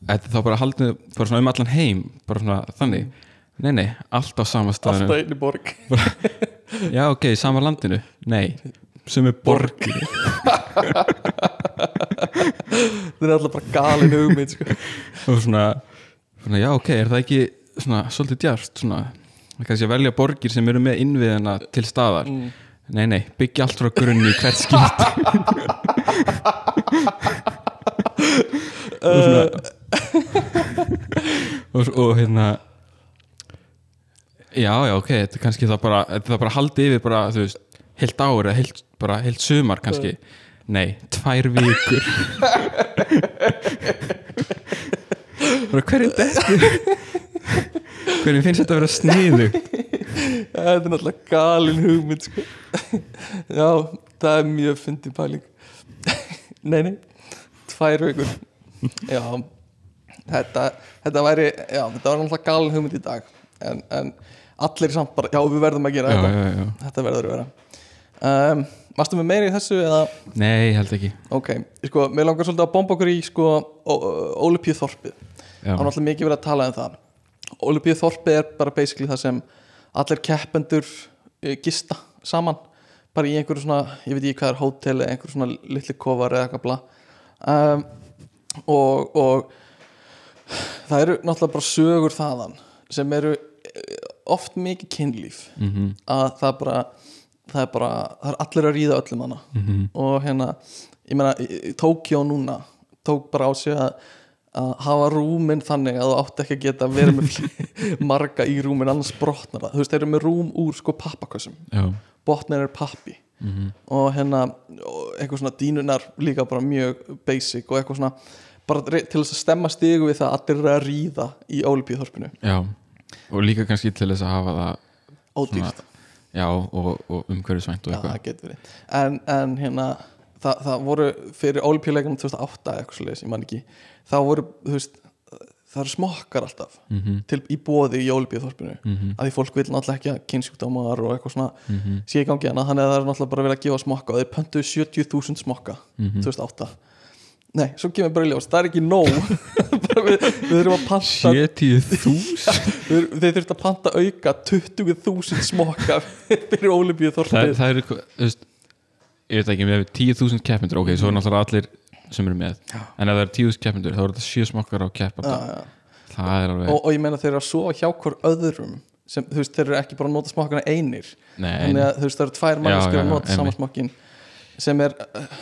þetta er þá bara haldið, bara svona um allan heim bara svona þannig. Nei nei, allt á sama staðinu alltaf einni borg. Já ok, sama landinu, nei sem er borgin. Það er alltaf bara galin hugmynd sko. og svona, svona já ok, er það ekki svona svolítið djart svona, kannski að velja borgir sem eru með innviðina til staðar? Mm. nei nei, byggja allt frá grunni hvert skipt og svona og, og hérna já já ok, þetta er kannski það bara þetta er bara haldið yfir bara, þú veist heilt ár eða heilt, bara heilt sumar kannski. Nei, tvær vikur. Bara hverju þetta hverju finnst þetta að vera sniðu Það er náttúrulega galin hugmynd sko. Já, það er mjög fyndið pæling. Nei, nei Tvær vikur. Já, þetta, þetta væri Já, þetta var náttúrulega galin hugmynd í dag. En, en allir samt bara Já, við verðum að gera já, þetta. já. Þetta verður að vera. Um, Varstu með meiri í þessu eða? Nei, held ekki. Ok, sko, mér langar svolítið að bomba okkur í sko, Ólupíu þorpið Það er náttúrulega mikið verið að tala um það. Olympiu þorpið er bara basically það sem allir keppendur eh, gista saman. Bara í einhverju svona, ég veit ekki hvað er hótel eða einhverju svona litli kofar eða eitthvað bla. Um, og, og það eru náttúrulega bara sögur þaðan sem eru eh, oft mikið kynlíf. Mhm, að það bara það er bara, það er allir að ríða öllum hana. Mhm. Og hérna, ég meina Tókjó núna tók bara á sig að að hafa rúmin þannig að þú átti ekki að geta verið með fle- marga í rúmin annars brotnar það, þú veist, þeir eru með rúm úr sko pappakössum, já, botnir er pappi. Mhm. Og hérna og eitthvað svona dínunar líka bara mjög basic og eitthvað svona bara til þess að stemma stigu við það að allir eru að ríða í Olympiuþorpinu já, og líka kannski til þess að hafa það ódýrt, já, og, og umhverfisvænt og já eitthvað. það getur verið. En, en hérna það, það voru fyrir Olympiuleikunum 2008 eitthvað svo ég man ekki þá voru, þú veist, það eru smokkar alltaf mhm, til, í bóði í Olympiuþorpinu mhm, að því fólk vil náttúrulega ekki að kynnsjúkdómar og eitthvað svona mhm. sé í gangi hana þannig að það er náttúrulega bara nei, svo kemur bara í ljós, það er ekki nóg. Við, við þurfum að panta 70.000 við, þeir þurfum að panta auka 20.000 smokka fyrir Olympiu það, þorpið það er eitthvað þú veist, ég veit ekki, við hefum 10.000 keppindur ok, svo er náttúrulega allir sem eru með. Já. en ef það er 10.000 keppindur þá er þetta 7 smokkar á keppanda. Er alveg, og, og ég meina þeir eru að sofa hjá hver öðrum sem, þú veist, þeir eru ekki bara að nota smokkana einir. Nei, að þú veist, það eru tvær manneskur já, að nota sama einmitt. smokkin sem er uh,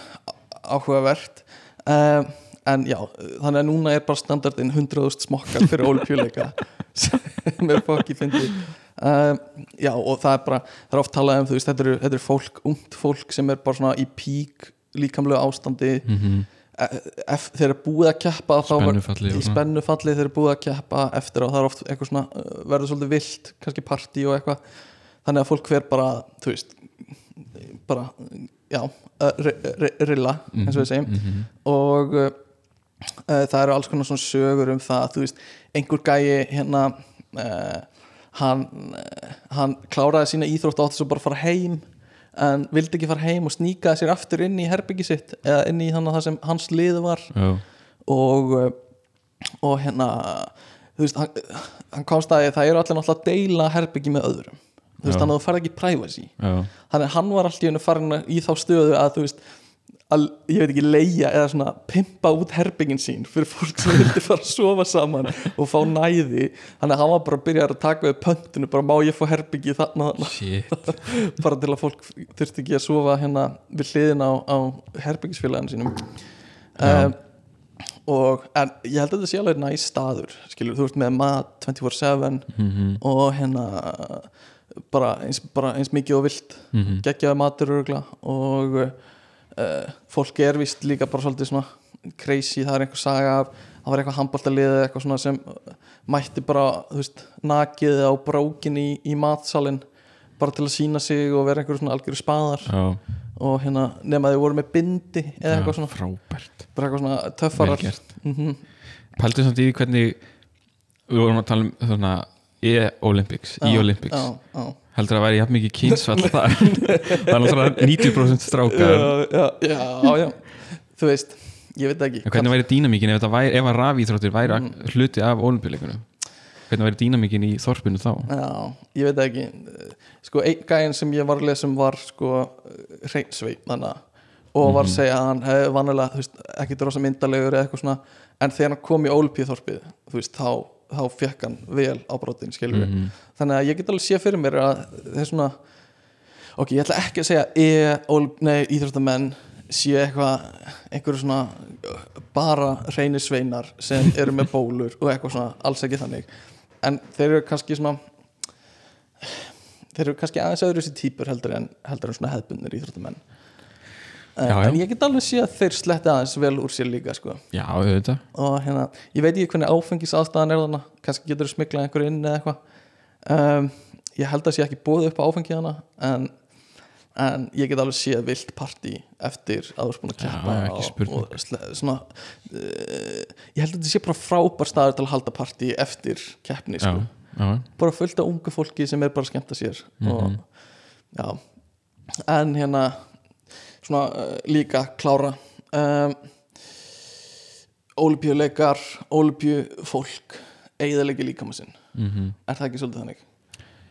áhugavert um, en já, þannig að núna er bara standardin 100.000 smokkar fyrir olimpíuleika sem er fokki fyndi um, já, og það er bara það er oft talað um, þú veist, þetta eru, þetta eru fólk ungt fólk sem er bara svona í pík líkamlega ástandi. Mm ef þeir eru búið að keppa Spennufalli í spennufalli þeir eru búið að keppa eftir og það er oft eitthvað svona uh, verður svolítið vilt, kannski partí og eitthvað. Þannig að fólk fer bara þú veist bara, já, ri- ri- rilla eins og við segjum. -hmm. og uh, það eru alls konar svona sögur um það þú veist, einhver gæi hérna uh, hann uh, hann kláraði sína íþrótt átt bara að fara heim en vildi ekki fara heim og sníkaði sér aftur inn í herbyggi sitt eða inn í þannig það sem hans lið var. Já, og og hérna þú veist, hann, hann komst að að það eru allir náttúrulega að deila herbyggi með öðrum þú veist, þannig að þú farið ekki privacy. Já, þannig að hann var alltaf í hennu farin í þá stöðu að þú veist að, ég veit ekki, leia eða svona pimpa út herbyggin sín fyrir fólk sem vildi fara að sofa saman og fá næði. Þannig að hann var bara að byrja að taka við pöntinu bara má ég fá herbyggi þarna, bara til að fólk þurfti ekki að sofa hérna við hliðin á, á herbyggisfélaginu sínum. Um, og en ég held að þetta sé alveg næst staður skilur, þú veist með mat 24-7 mm og hérna bara eins, bara eins mikið og vilt. -hmm. geggjaði matur örugla og uh, fólk er vist líka bara svolítið svona crazy, það er einhver saga af það var eitthvað handbóltaliðið eitthvað svona sem uh, mætti bara, þú veist, nakið á brókin í, í matsalinn bara til að sína sig og vera einhver svona algjöru spaðar. Já, og hérna nema þau voru með bindi eða eitthvað svona, frábært. Bara eitthvað svona töffarar. Mm pældu samt í því hvernig við vorum að tala um svona e-olympics, e-olympics já, já. heldur að væri jafn mikið kynsfall þar. Það er náttúrulega 90% strákar. Já, já, já, já, þú veist ég veit ekki. Hvernig væri dýnamíkin ef, þetta væri, ef að rafíþróttir væri Mm. hluti af olimpíuleikunum hvernig væri dýnamíkin í þorpinu þá? Já, ég veit ekki. Sko, einn gæðin sem ég var að lesa um var sko, þannig og var að segja að hann hefði veist, ekki rosa myndalegur eða eitthvað svona. En þegar hann kom í ólpíðþorpið þú veist, þá, þá fekk hann vel á brotin við, Mhm. þannig að ég get alveg sé fyrir mér að það er svona ok, ég ætla ekki að segja e, íþróttamenn sé eitthvað einhverju svona bara reynir sveinar sem eru með bólur og eitthvað svona, alls ekki þannig. En þeir eru kannski svona þeir eru kannski aðeins öðru sér típur heldur en, heldur en svona hefbundir íþróttamenn Já, já. en ég get alveg sé að þeir sletti aðeins vel úr sér líka sko. já, auðvitað og hérna, ég veit ekki hvernig áfengis aðstæðan er þarna kannski getur þú smiklað einhverju inn eða eitthvað um, ég held að sé ekki búið upp á áfengi hana en, en ég get alveg séð vilt partí eftir að þú er búin að ekki og, og svona uh, ég held að þetta sé bara frábær staður til að halda partí eftir keppni já, sko. bara fullt af ungu fólki sem er bara að skemmta sér og Mhm. já en hérna svona uh, líka klára. Um, ólipjuleikar ólipjufólk eigðalegi líkama sinn. Mm er það ekki svolítið þannig?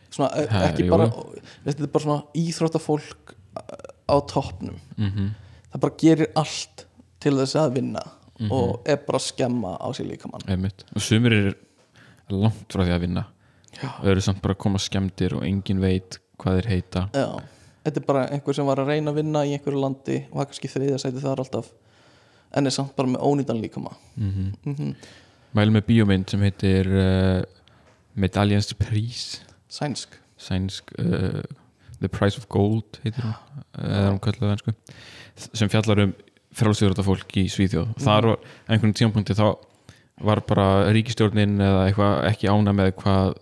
Svona uh, Ha, ekki jú. bara þetta er bara svona íþróttafólk uh, á toppnum. -hmm. það bara gerir allt til þess að vinna Mhm. og er bara að skemma á sér líkamann. Og sumir er langt frá því að vinna. Já. og eru samt bara að koma skemmtir og engin veit hvað þeir heita. Já, þetta er bara einhver sem var að reyna að vinna í einhverju landi og var kannski þriðja sæti þar alltaf. En er samt bara með ónýtan líkama. Mm mm mælum með bíómynd sem heitir uh, Medaljans Prís Sænsk. Sænsk uh, The Price of Gold heitir eða hún það sko sem fjallar um frálsýðurata fólk í Svíþjóð. Mhm. þar var einhvern tímapunkti þá var bara ríkistjórnin eða eitthvað ekki ána með hvað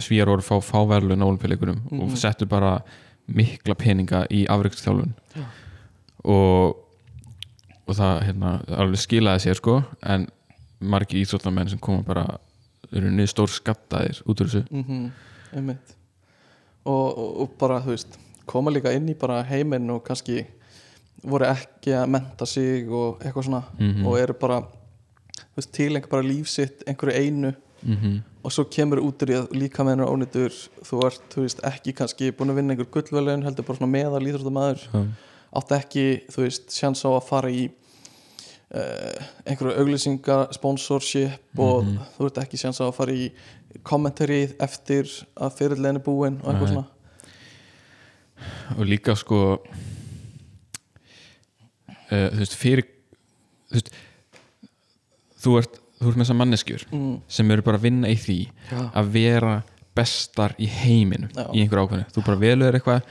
svíjar voru fá fáverlun á olimpíuleikunum Mhm. og settu bara mikla peninga í afreikstjálfun Já. og og það hérna, alveg skilaði sér sko en margir íþróttamenn sem koma bara eru niður stór skattaðir út úr þessu. Mm og, og, og bara þú veist koma líka inn í bara heiminn og kannski voru ekki að menta sig og eitthvað svona Mhm. og eru bara þú veist, tilenga bara líf sitt einhverju einu. Mm og svo kemur út úr í að líka með hennar ónýtur þú ert, þú veist, ekki kannski búin að vinna einhver gullvelun, heldur bara svona meðal íþróttamæður átt ekki, þú veist, sjans á að fara í uh, einhverju auglýsinga, sponsorship og Mhm. þú ert ekki sjans á að fara í kommentarið eftir að fyrirlegin er búin og eitthvað Nei. svona og líka sko uh, þú veist fyrir þú veist þú ert, þú ert með þessar manneskjur mm, sem eru bara að vinna í því já, að vera bestar í heiminum Já. í einhver ákveðinu, þú bara velur eitthvað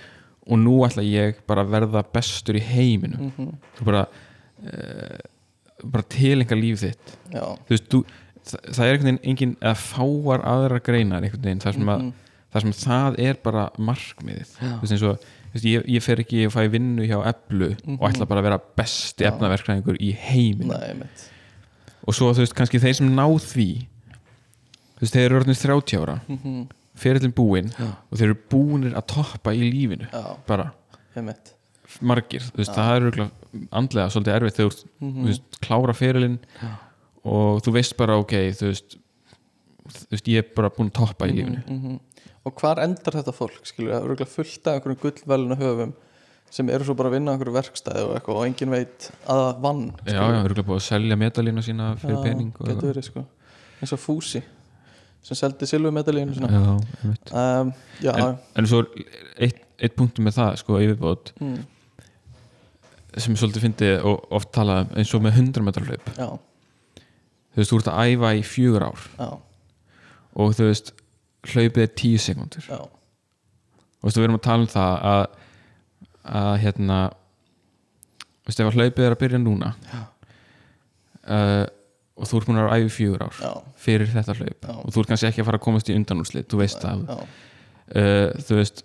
og nú ætla ég bara að verða bestur í heiminum. Mhm, þú bara uh, bara tilenga líf þitt. Já. Þú veist, þú, það, það er einhvern veginn engin, eða fáar aðra greinar einhvern veginn, þar sem, að, mhm, þar sem það er bara markmiðið. Þú veist eins og, ég, ég fer ekki og fæ vinnu hjá Eblu og ætla bara að vera besti Já. efnaverkræðingur í mitt og svo þú veist, kannski þeir sem ná því þú veist, þeir eru orðinir 30 ára mhm, ferillin búinn Já. og þeir eru búinir að toppa í lífinu Já, bara mitt margir, þú veist, það er örugglega andlega svolítið erfitt þegar þú Mhm. þú veist, klára ferillin Já. og þú veist bara ok, þú veist þú veist, ég er bara búin að toppa í lífinu Mhm. Og hvar endar þetta fólk, skilur, það er örugglega fullt af einhverjum gullvelinu höfum sem eru svo bara að vinna á einhverju verkstæði og eitthvað og engin veit að það vann já, já, örugglega búin að selja medalínu sína fyrir pening og getur verið sko. Eins og Fúsi sem seldi silfumedalínu sína. Já, einmitt. um, já, en, en svo eitt, eitt punktum með það sko, yfirbót, mm, sem ég svolítið fyndið og oft talað um, eins og með 100 metrar hlaup. Já, þú veist, þú ert að æfa í fjögur ár. Já, og þú veist, hlaupið er 10 sekundur já. Og þú veist, við erum að tala um það að, að hérna þú veist, ef að hlaupið er að byrja núna uh, og þú ert búin að æfa í fjögur ár já, fyrir þetta hlaup Já. og þú ert kannski ekki að fara að komast í undanúrslit þú veist það, já, uh, þú veist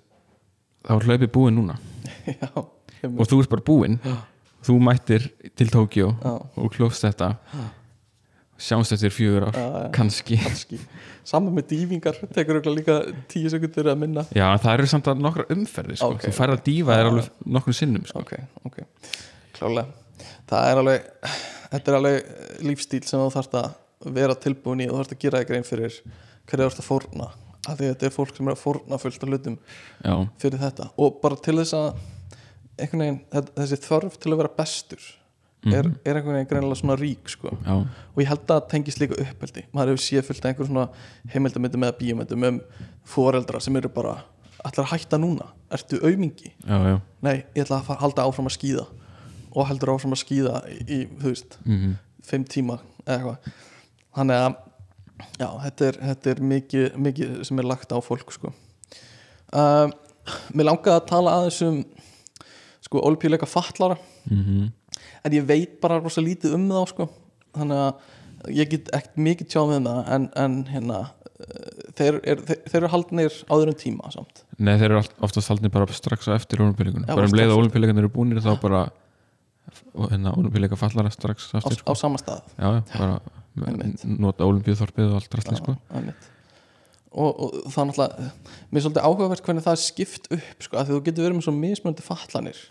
þá er hlaupið búin núna. Já, og þú ert bara búin þú mættir til Tókjó og klófst þetta. Sjáumst eftir fjögur ár já. kannski. Kannski. Saman með dýfingar, tekur örugglega líka tíu sekundur að minna. Já, en það eru samt að nokkra umferði sko. Ok, þú færð að dífa þér alveg nokkrum sinnum sko. ok, ok, klálega það er alveg þetta er alveg lífstíl sem þú þarfst að vera tilbúin í og þú þarfst að gera þig grein fyrir hverju þú þarfst að fórna. Af því að þetta er fólk sem er að fórna fullt af hlutum fyrir þetta. Og bara til þess að veginn, þessi þörf til að vera bestur er, Mhm. er einhvern veginn greinilega svona rík sko. og ég held að það tengist líka uppeldi. Maður hefur séð fullt einhver svona heimildamöndum eða bíomöndum um foreldra sem eru bara, ætlar að hætta núna. Ertu já. Nei, ég ætla að fara, halda áfram að skýða og heldur áfram að skýða í, þú veist, Mm fimm tíma eða eitthvað. Þannig að, já, þetta er, þetta er mikið, mikið sem er lagt á fólk sko. Uh, Mér langaði að tala aðeins um sko, olpíuleika fallara Mhm. En ég veit bara rosa lítið um þá sko. Þannig að ég get ekkert mikið tjáð með það en, en hérna uh, þeir, er, þeir, þeir eru haldnir áður en tíma samt. Nei, þeir eru oftast haldnir bara strax á eftir olimpíuleikunum Já, bara um leið að eftir. olimpíuleikunum eru búinir þá bara hérna olimpíuleika fallara strax á, aftur á sko. sama stað. Já, já, bara nota olimpíuþorpið og allt rastli sko. Og, og það er náttúrulega mér er svolítið áhugavert hvernig það er skipt upp sko, því þú getur verið með svo mismöndi fallanir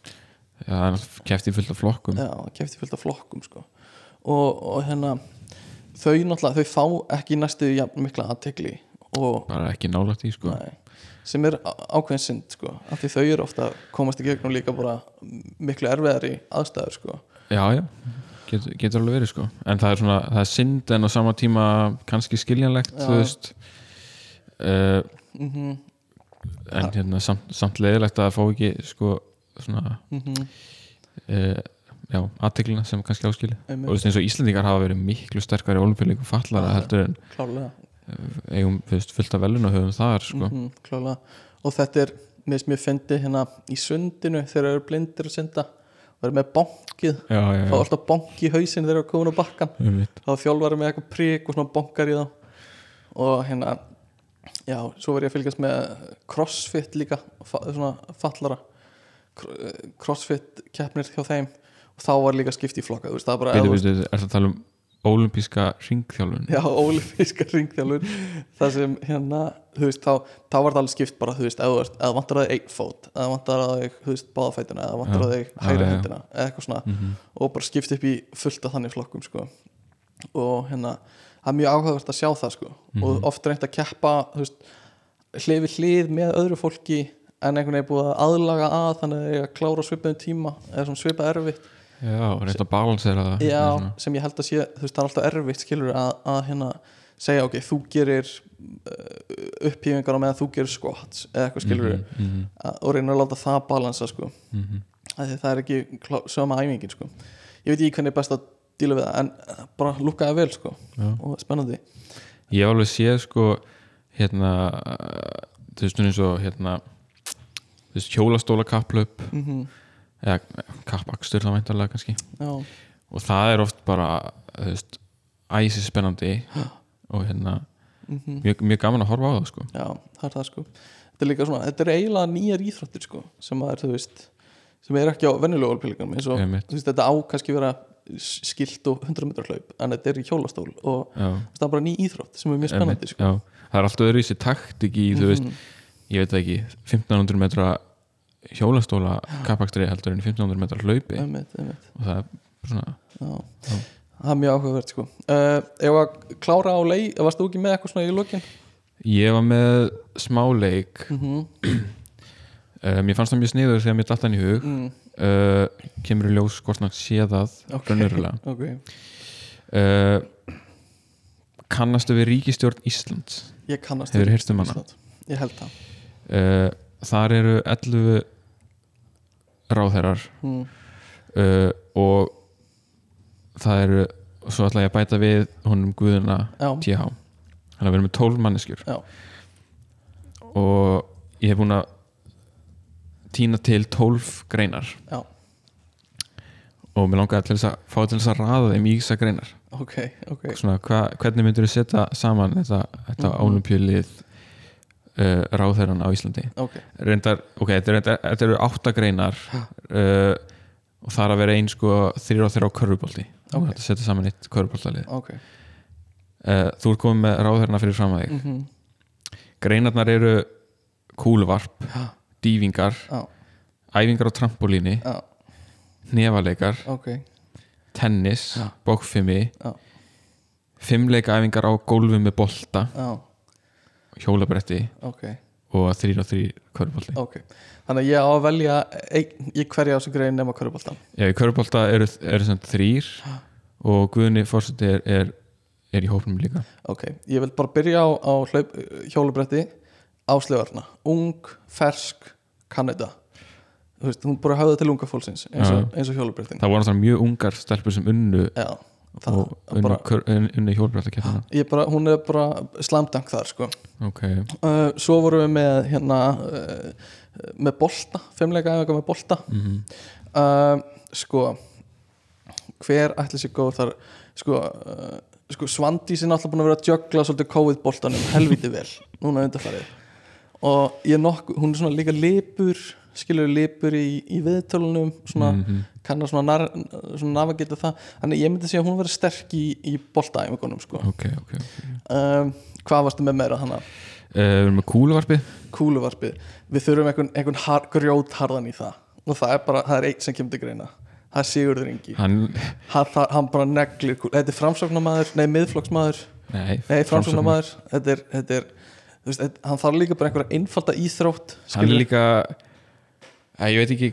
já, það í fullt af flokkum já, kefti fullt af flokkum sko. og, og hérna þau náttúrulega, þau fá ekki næstu mikla aðtegli bara ekki nálægt í sko. nei, sem er á- ákveðin synd sko, af því þau eru ofta komast í gegnum líka bara miklu erfiðari aðstæður sko. já, já, Get, getur alveg verið sko. en það er svona, það er synd en á sama tíma kannski skiljanlegt Já. þú veist uh, mm en hérna samt, samt leiðilegt að fá ekki sko, svona -hmm. uh, já, aðteglina sem kannski Einmitt. og þú veist eins og Íslendingar hafa verið miklu sterkari olimpíuleikum fallara heldur en klálega eigum þú veist, fullt af velun og höfum þar sko. Mhm, klálega og þetta er, mér sem ég fyndi hérna í sundinu þegar þeir eru blindir að synda. Og eru með já, fá já, alltaf bonk í hausinn þegar þeir eru komin á bakkan þá þjálfari með eitthvað prík og svona bonkar í þá. Og hérna já, svo verð ég að fylgjast með crossfit líka svona fallara eh, crossfit keppnir hjá þeim og þá var líka skipt í flokka veist, það bara þú- bíddu, er það að tala um ólimpíska ringþjálfun já, ólifíska ringþjálfun það sem hérna, þú veist, þá, þá var það alveg skipt bara, þú veist, eða, vantar það einn fót, eða vantar það þig, þú veist, báðafætina eða vantar það þig hægri hendina eða eitthvað svona, Mhm. og bara skipt upp í fullt af þannig flokkum, sko. Og hérna, það er mjög áhugavert að sjá það, sko, Mhm. og oft reynt að keppa þú veist, hlið við hlið með öðru fólki en einhvern veginn búið að aðlaga að þannig að ég að klára svipaðum tíma eða svipað erfitt. Já, reynt að balansera það já, sem ég held að sé þú veist, það er alltaf erfitt skilur að, að hérna segja ok, þú gerir uh, upphífingar á meðan þú gerir squats eða eitthvað skilur Mhm, mhm, og reyna að láta það balansa sko. Af því það er ekki klá, sama æfingin sko. Ég veit ekki hvernig er best að díla við það en uh, bara lúkaði vel sko Já. og spennandi. Ég hef alveg séð sko hérna uh, þú veist eins og hérna þú veist hjólastóla kapplöp mm eða kappakstur það væntarlega kannski. Já, og það er oft bara æsi spennandi og hérna mm mjög, mjög gaman að horfa á það sko. Já, það er það sko. Þetta er líka svona, þetta er eiginlega nýjar íþróttir sko sem að er, þú veist sem er ekki á venjulegu olpilingum eins og veist, þetta á kannski vera skilt og 100 metrar hlaup en þetta er í hjólastól og já, það er bara ný íþrótt sem er mjög spennandi sko. það er alltaf öðru í sér taktik í þú veist, Mhm. Ég veit ekki 1500 metra hjólastóla kappakstri heldur en 1500 metra hlaupi einmitt, einmitt. og það er svona Já. Já. það er mjög áhugavert sko. uh, ef að klára á leið varst þú ekki með eitthvað svona í lokin ég var með smá leik mm -hmm. uh, mér fannst það mjög sniður þegar mér datt hann í hug mm, uh, kemur í ljós hvort hann sé það Ok. raunverulega ok, uh, kannastu við ríkistjórn Íslands ég kannast Hefurðu við heyrt um? Ísland. ég held það uh, þar eru 11 ráðherrar. Mm, uh, og það eru svo ætla ég að bæta við honum Guðuna TH þannig að við erum með 12 manneskjur. Já, og ég hef búin að tína til 12 greinar. Já, og mér langaði til þess að fá til þess að raða þeim í þess greinar. Ok, ok. Svona, hva, hvernig myndur þú setja saman þetta, þetta mm olimpíulið uh, ráðherran á Íslandi. Ok, reyndar, ok, þetta, er, reyndar, þetta eru átta greinar uh, og það er að vera ein sko þrjá og þrjá körfubolti. Ok. okay. þetta setja saman eitt körfuboltalið. Ok. Uh, þú ert komið með ráðherrana fyrir fram að þig. Mm greinarnar eru kúluvarp, já, dýfingar já, æfingar á trampolíni, já, nefaleikar tennis, Já. bókfimi Já. fimmleika æfingar á gólfi með bolta. Já, hjólabretti ok, og þrýr og þrýr körfubolti. Ok. Þannig að ég á að velja í hverja á þessu grein nema köruboltan Já, í körfubolta eru, eru sem þrýr og Guðni fórseti er, er, er í hópnum líka. Ok, ég vil bara byrja á, á hlaup, hjólubretti áslöfarna, ung, fersk kanneda þú veist, hún bara hafði til unga fólksins eins og, og hjólubrettin það voru náttúrulega mjög ungar stelpur sem unnu já, það og ég bara, hún er bara slamdank þar sko. Ok, uh, svo vorum við með hérna uh, með bolta, fimmleika æfinga með bolta. Mm uh, sko hver ætli sér góð þar? Sko, uh, sko Svandís er náttúrulega búin að vera að jögla svolítið COVID-boltanum helviti vel núna undarfærið og ég nokkuð, hún er svona líka lipur skilur lipur í, í viðtölunum svona, Mhm. kann að svona, nar, svona navigita það, þannig ég myndi segja að hún verið sterk í, í boltaæfingunum sko. ok, ok, ok. Um, hvað varstu með meira þannig Uh, við erum með kúluvarpið. Kúluvarpið, við þurfum einhvern, einhvern har, grjótharðan í það. Og það er bara, það er eitt sem kemur til greina. Það er Sigurður Ingi. Hann, hann, það, hann bara neglir kúl þetta er framsóknarmaður, nei miðflokksmaður. Nei, nei framsóknarmaður. þetta er, þetta er veist, þetta- hann þarf líka bara einhverja einfalda íþrótt hann er líka að, ég veit ekki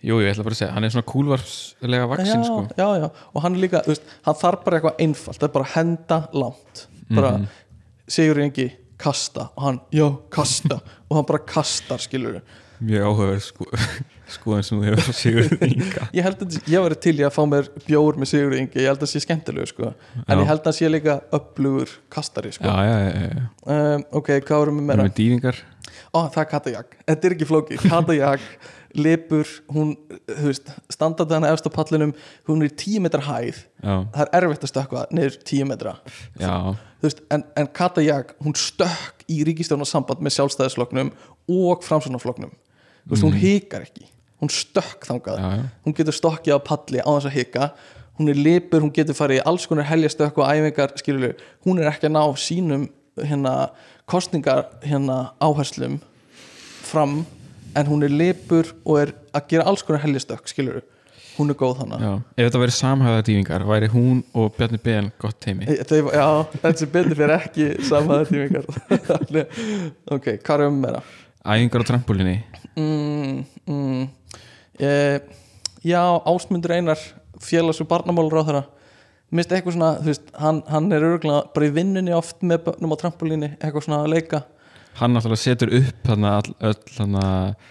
jú, ég ætla bara að segja hann er svona kúlvarpslega vaksin já, sko já, já, og hann er líka, þú veist, hann þarf bara eitthvað einfalt, það er bara að henda langt bara, Mhm. Sigurður Ingi kasta og hann, já, kasta og hann bara kastar, skilur mjög áhugaverð sko, skoðan sem þú hefur sigur ynga ég held að ég væri til í að fá mér bjór með Sigurður Ingi, ég held að það sé skemmtilegu sko. en Já. ég held að hann sé líka upplugur kastari, sko. já, já, já, já. um, ok, hvað vorum við við meira? erum með dýfingar Ó, það er Katajak, þetta er ekki flóki Katajak, lipur hún, þú veist, efst á pallinum, hún er tíu metra hæð. Já, það er erfitt að stökkva niður tíu metra. Já, Þú veist, en, en Katajak, hún stökk í ríkistjórnarsamband með sjálfstæðisflokknum og framsóknarflokknum. Þú veist, hún hikar ekki. Hún stökk þangað. Já, hún getur stokkið á palli á þess að hika. Hún er lipur, hún getur farið í alls konar heljastökk og æfingar, skilur hún er ekki að ná sínum hérna, kostningar hérna, áherslum fram en hún er lipur og er að gera alls konar heljastökk, skilur hún er góð þannig ef þetta væri samhæða dýfingar væri hún og Bjarni Ben gott teimi Þau, já, þessi betur fyrir ekki samhæða tímingar ok, hvað er um meira? æfingar á trampolíni. Mm, mm, e, já, Ásmundur Einar félags- og barnamálur á þeirra minnst eitthvað svona, þú veist, hann, hann er örgulega bara í vinnunni oft með börnum á trampolíni eitthvað svona að leika. Hann náttúrulega setur upp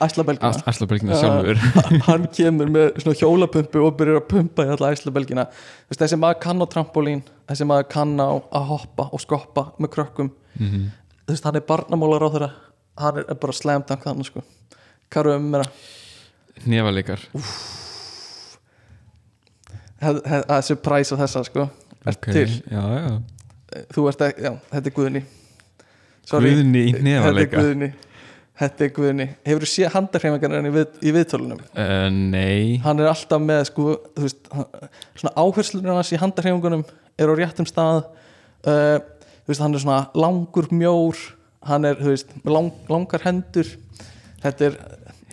æslabelgina. Æslabelgina Já. sjálfur. Hann kemur með svona hjólapumpu og byrjar að pumpa í alla æslabelgina. Þessi maður kann á trampolín þessi maður kann á að hoppa og skoppa með krökkum. Mhm. þú veist, hann er barnamálar á þeirra hann er bara dunk þannig sko. Hvað er um meira nefaleikar hef- það er surprise á þessa sko. Til, já, já. þú ert ekki, já, þetta er Guðni. Sorry. Guðni í er Guðni. Þetta er Guðni. Hefur þú séð handarhreifingarinn í, við, í viðtölunum? uh, nei. Hann er alltaf með sko, þú veist, svona áherslunum hans í handarhreifingunum er á réttum stað. Uh, þú veist, hann er svona langur mjór. Hann er, þú veist, lang, langar hendur. Þetta er,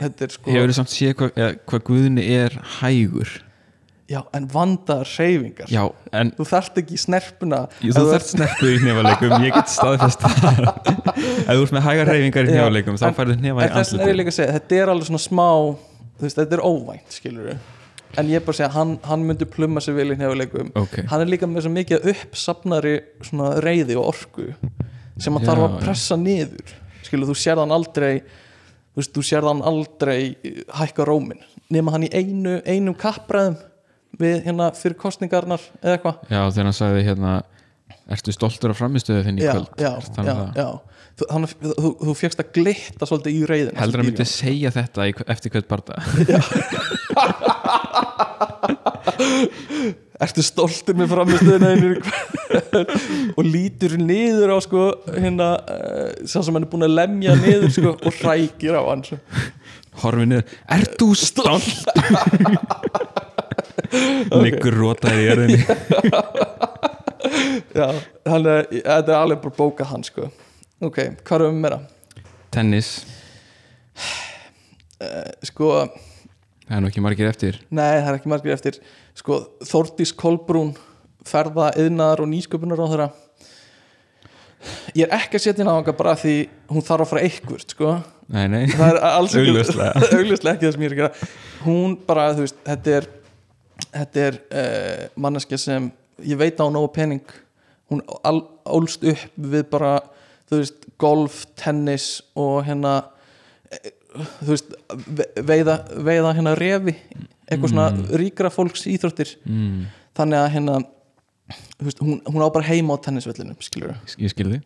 þetta er sko hefur þið samt séð hvað hva hvað Guðni er hægur já, en vandaðar hreyfingar. Já, en þú þarft ekki snerpuna. Jú, þú þarft snerpu í nefalekum, ég get staðfest Ef þú ert með hægar reyfingar í Já, nefalekum þá en- færðu nefa í segja þetta er alveg svona smá veist, þetta er óvænt skilur en ég er bara að segja hann, hann myndi plumma sér vel í nefnileikum Ok, hann er líka með svo mikið uppsafnari svona reyði og orku sem hann Já, þarf að já. pressa niður. Skilur þú sér hann aldrei þú þú sér hann aldrei hækka rómin nema hann í einu, einum kappræðum við hérna fyrir kostningarnar eða eitthvað já þegar hann sagði hérna Ertu stoltur af framistöðu þinn í kvöld? já, Ertu þannig já, að- já. Þú, hann, þú, þú fegst að glitta svolítið í reyðina Heldur sem myndi segja þetta eftir hvert barða ertu stoltur með framistöðina einir og lítur niður á sko hérna uh, sá sem hann er búin að lemja niður sko og hrækir á hann sko. Horfi niður, ert þú stolt? Liggur rótaði í erðinni já, hann er, þetta er alveg bara bóka hann sko. Ok, hvað er um meira? Tennis, uh, sko, það er nú ekki margir eftir. nei það er ekki margir eftir. Sko, Þórdís Kolbrún ferða, yðnaðar og nýsköpunar á þeirra ég er ekki að setja inn á hanga bara því hún þarf að fara eitthvert sko. Nei, nei, er Augljóslega. augljóslega ekki það sem ég er að gera. Hún bara, þú veist, þetta er þetta er uh, manneskja sem ég veit á nógu pening. Hún al, ólst upp við bara þú veist, golf, tennis og hérna eh, þú veist, ve- veiða veiða hérna refi eitthvað svona ríkra fólks íþróttir. Mm, þannig að hérna veist, hún, hún á bara heima á tennisvellinum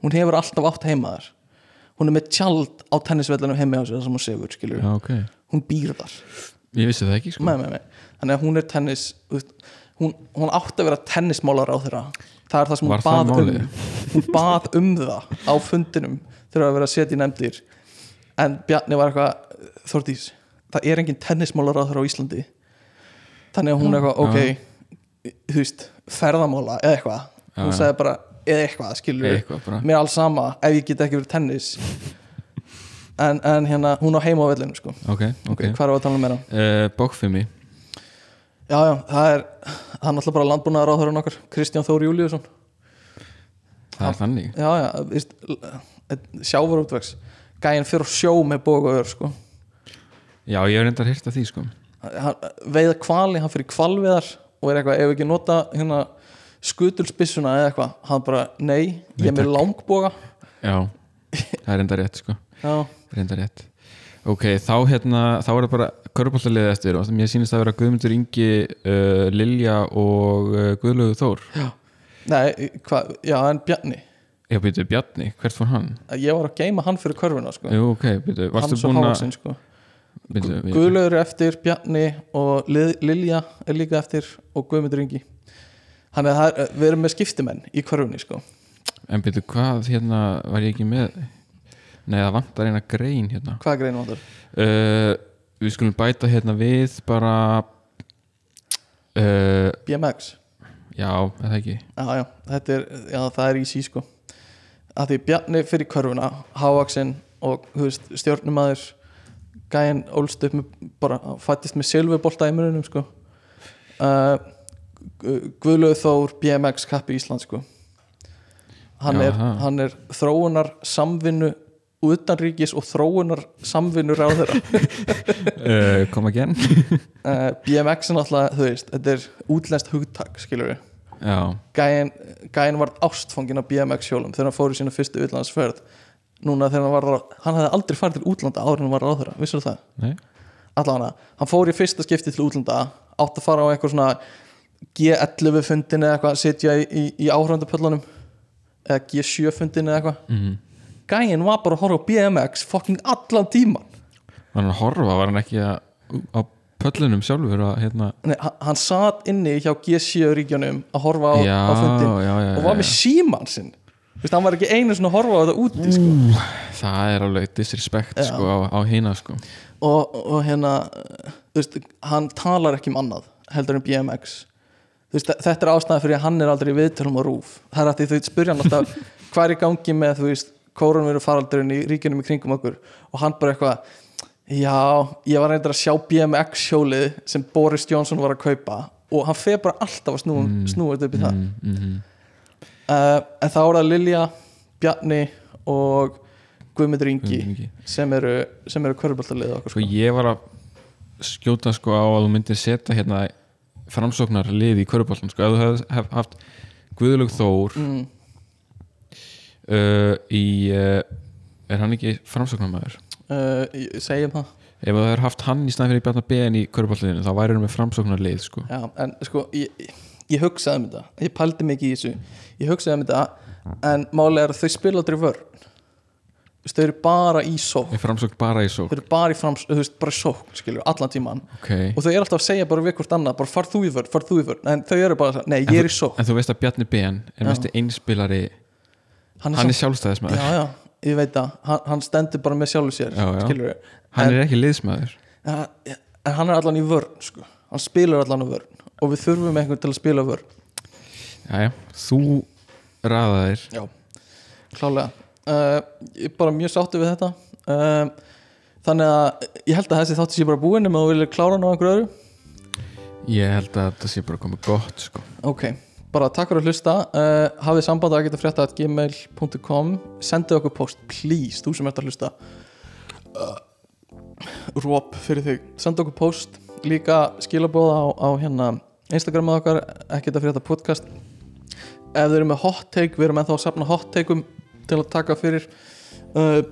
hún hefur alltaf átt heima þar. Hún er með tjald á tennisvellinum heima á sér þar sem hún sefur Já, ok, hún býr þar. Ég vissi það ekki sko. Með, með, með. Þannig að hún er tennis hún, hún átti að vera tennismálar á þeirra það er það sem hún það bað um. hún bað um það á fundinum þegar að vera að setja í nefndir. En Bjarni var eitthvað Þordís, það er engin tennismálar á þeirra á Íslandi. Þannig að hún er eitthvað, ok þú veist, ferðamála eða eitthvað. Hún Já, já. sagði bara, eða eitthvað, skilur Eitthvað mér er alls sama ef ég get ekki verið tennis. En, en hérna, hún á heima á vellinu sko. Ok, ok, hvað er að tala um meira? Uh, Bókfimi Já, já, það er hann er alltaf bara landbúnaðar á þeirra okkar Kristján Þóri Júlíusson. Það er þannig. Já, já, sjávar útvegs gæinn fyrir sjó með bók og ör sko. Já, ég hef reyndar hýrt af því sko. Hann, veiða kvali, hann fyrir kvalveðar og er eitthvað, ef ekki nota hérna skutulsbissuna eða eitthvað hann bara, nei, ég er með langboga. Já, það er reyndar rétt sko. Já, Reyndar rétt. Ok, þá hérna, þá er það bara körbáltaliðið eftir og mér sýnist það að vera Guðmundur Ingi uh, Lilja og uh, Guðlaugur Þór nei, hvað, já, en Bjarni Já, byrju, Bjarni, hvert fór hann? ég var að geima hann fyrir körfuna sko. Jú, ok, byrju, varstu hans og búin að Hávaxinn sko. byrju, við- Guðlaugur er eftir, Bjarni og Lil- Lilja er líka eftir og Guðmundur Ingi þannig að það er, við erum með skiptimenn í körfunni sko. En byrju, hvað hérna var ég ekki með Nei, það vantar eina grein hérna hvað greinu vantar? uh, Við skulum bæta hérna við bara uh, BMX já, það ekki? Já, já, þetta er, já, það er easy sko. Að því Bjarni fyrir körfuna hávaksinn og veist, stjórnumæður gæinn ólst upp með, bara fættist með silfubolta í mununum sko. Uh, Guðlöð Þór BMX kappi Ísland sko. Hann, er, hann er þróunar samvinnu utanríkis og þróunar samvinnu ráðherra. Uh, kom again? Uh, BMX er náttúrulega, þú veist, þetta er útlenskt hugtak, skilur við gæin, gæin var ástfangin á BMX hjólum þegar hann fór í sína fyrstu utlandsferð. Núna þegar hann var hann hefði aldrei farið til útlanda áður en hann var ráðherra vissur það? nei. Allavega, hann fór í fyrsta skipti til útlanda átt að fara á eitthvað svona G11 fundin eða eitthvað sitja í, í, í áhrifandapöllunum eða G7 fundin eða eitthvað. Mm. Gæin var bara að horfa á BMX fucking allan tíman var hann að horfa, var hann ekki að, á pöllunum sjálfur að hérna Nei, hann, satt inni hjá G7 ríkjunum að horfa á, já, á fundin já, já, og var með síman sinn Vist, hann var ekki einu svona að horfa á þetta úti sko. það er alveg disrespect Já. sko, á, á hina sko. og, og hérna uh, veist, hann talar ekki um annað heldur en BMX veist, þetta er ástæða fyrir að hann er aldrei viðtölum á rúf það er að því veist spyrja hann alltaf hvað er í gangi með þú veist kórunveru faraldurinn í ríkjunum í kringum okkur. Og hann bara eitthvað já, ég var reyndar að sjá BMX hjólið sem Boris Johnson var að kaupa. Og hann fer bara alltaf að snúa, Mm. snúa þetta upp í það. Mm, mm, uh, en þá er það Lilja, Bjarni og Guðmundur Ingi sem eru, sem eru körfbaltarlið okkur sko ég var að skjóta sko á að þú myndir setja hérna framsóknar lið í köruboltan sko, ef þú hefði hef haft Guðlaug Þór mm, uh, í uh, er hann ekki framsóknarmæður uh, ég- segjum það. Ef þú hefur haft hann í staðin fyrir Bjarnar BN í köruboltliðinu þá væri hann með framsóknar lið sko. Já, en sko ég, ég hugsaði um þetta, ég pældi mikið í þessu. Ég hugsaði um þetta en málega er að þau spila aldrei vörn. Þú veist, þau eru bara í sók er framsókn bara í þau sók eru bara í frams, þú veist, bara í sók skilur, allan tíman ok, og þau eru alltaf að segja bara við hvort annað, bara far þú í vörn, far þú í vörn. En þau eru bara, nei, ég er í sók en þú veist að Bjarni BN er mest einspilari hann er, er sjálfstæðismæður já, já, ég veit það hann, hann stendur bara með sjálfu sér Já, já. skilur hann er ekki liðsmæður en hann er allan í vörn sko. hann spilar allan á vörn. Og við þurfum einhvern til að spila vörn. Jæja, þú raðaðir. Já, klálega. Uh, Ég er bara mjög sáttu við þetta. Uh, Þannig að ég held að þessi þáttu sé bara búin nema þú viljið klára hann á einhverju öðru. Ég held að þetta sé bara komið gott sko. Ok, bara takk fyrir að hlusta. Uh, Hafið samband að geta frétta at gmail.com Sendið okkur post, please, þú sem ert að hlusta. Uh, Róp fyrir þig. Sendið okkur post Líka skilabóða á, á hérna Instagramið okkar, ekkert að frétta podcast. Ef þið eru með hot take Við erum ennþá að safna hot takeum Til að taka fyrir. Uh,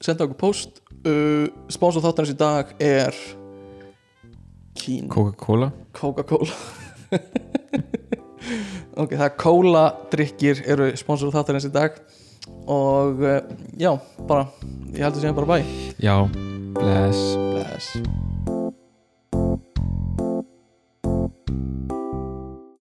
Sendið okkur post. Uh, Sponsor þáttarins í dag er Kín Coca-Cola. Coca-Cola ok, það er Cola drikkir eru sponsor þáttarins í dag. Og uh, já, bara ég held að segja bara bæ. Já, bless. Bless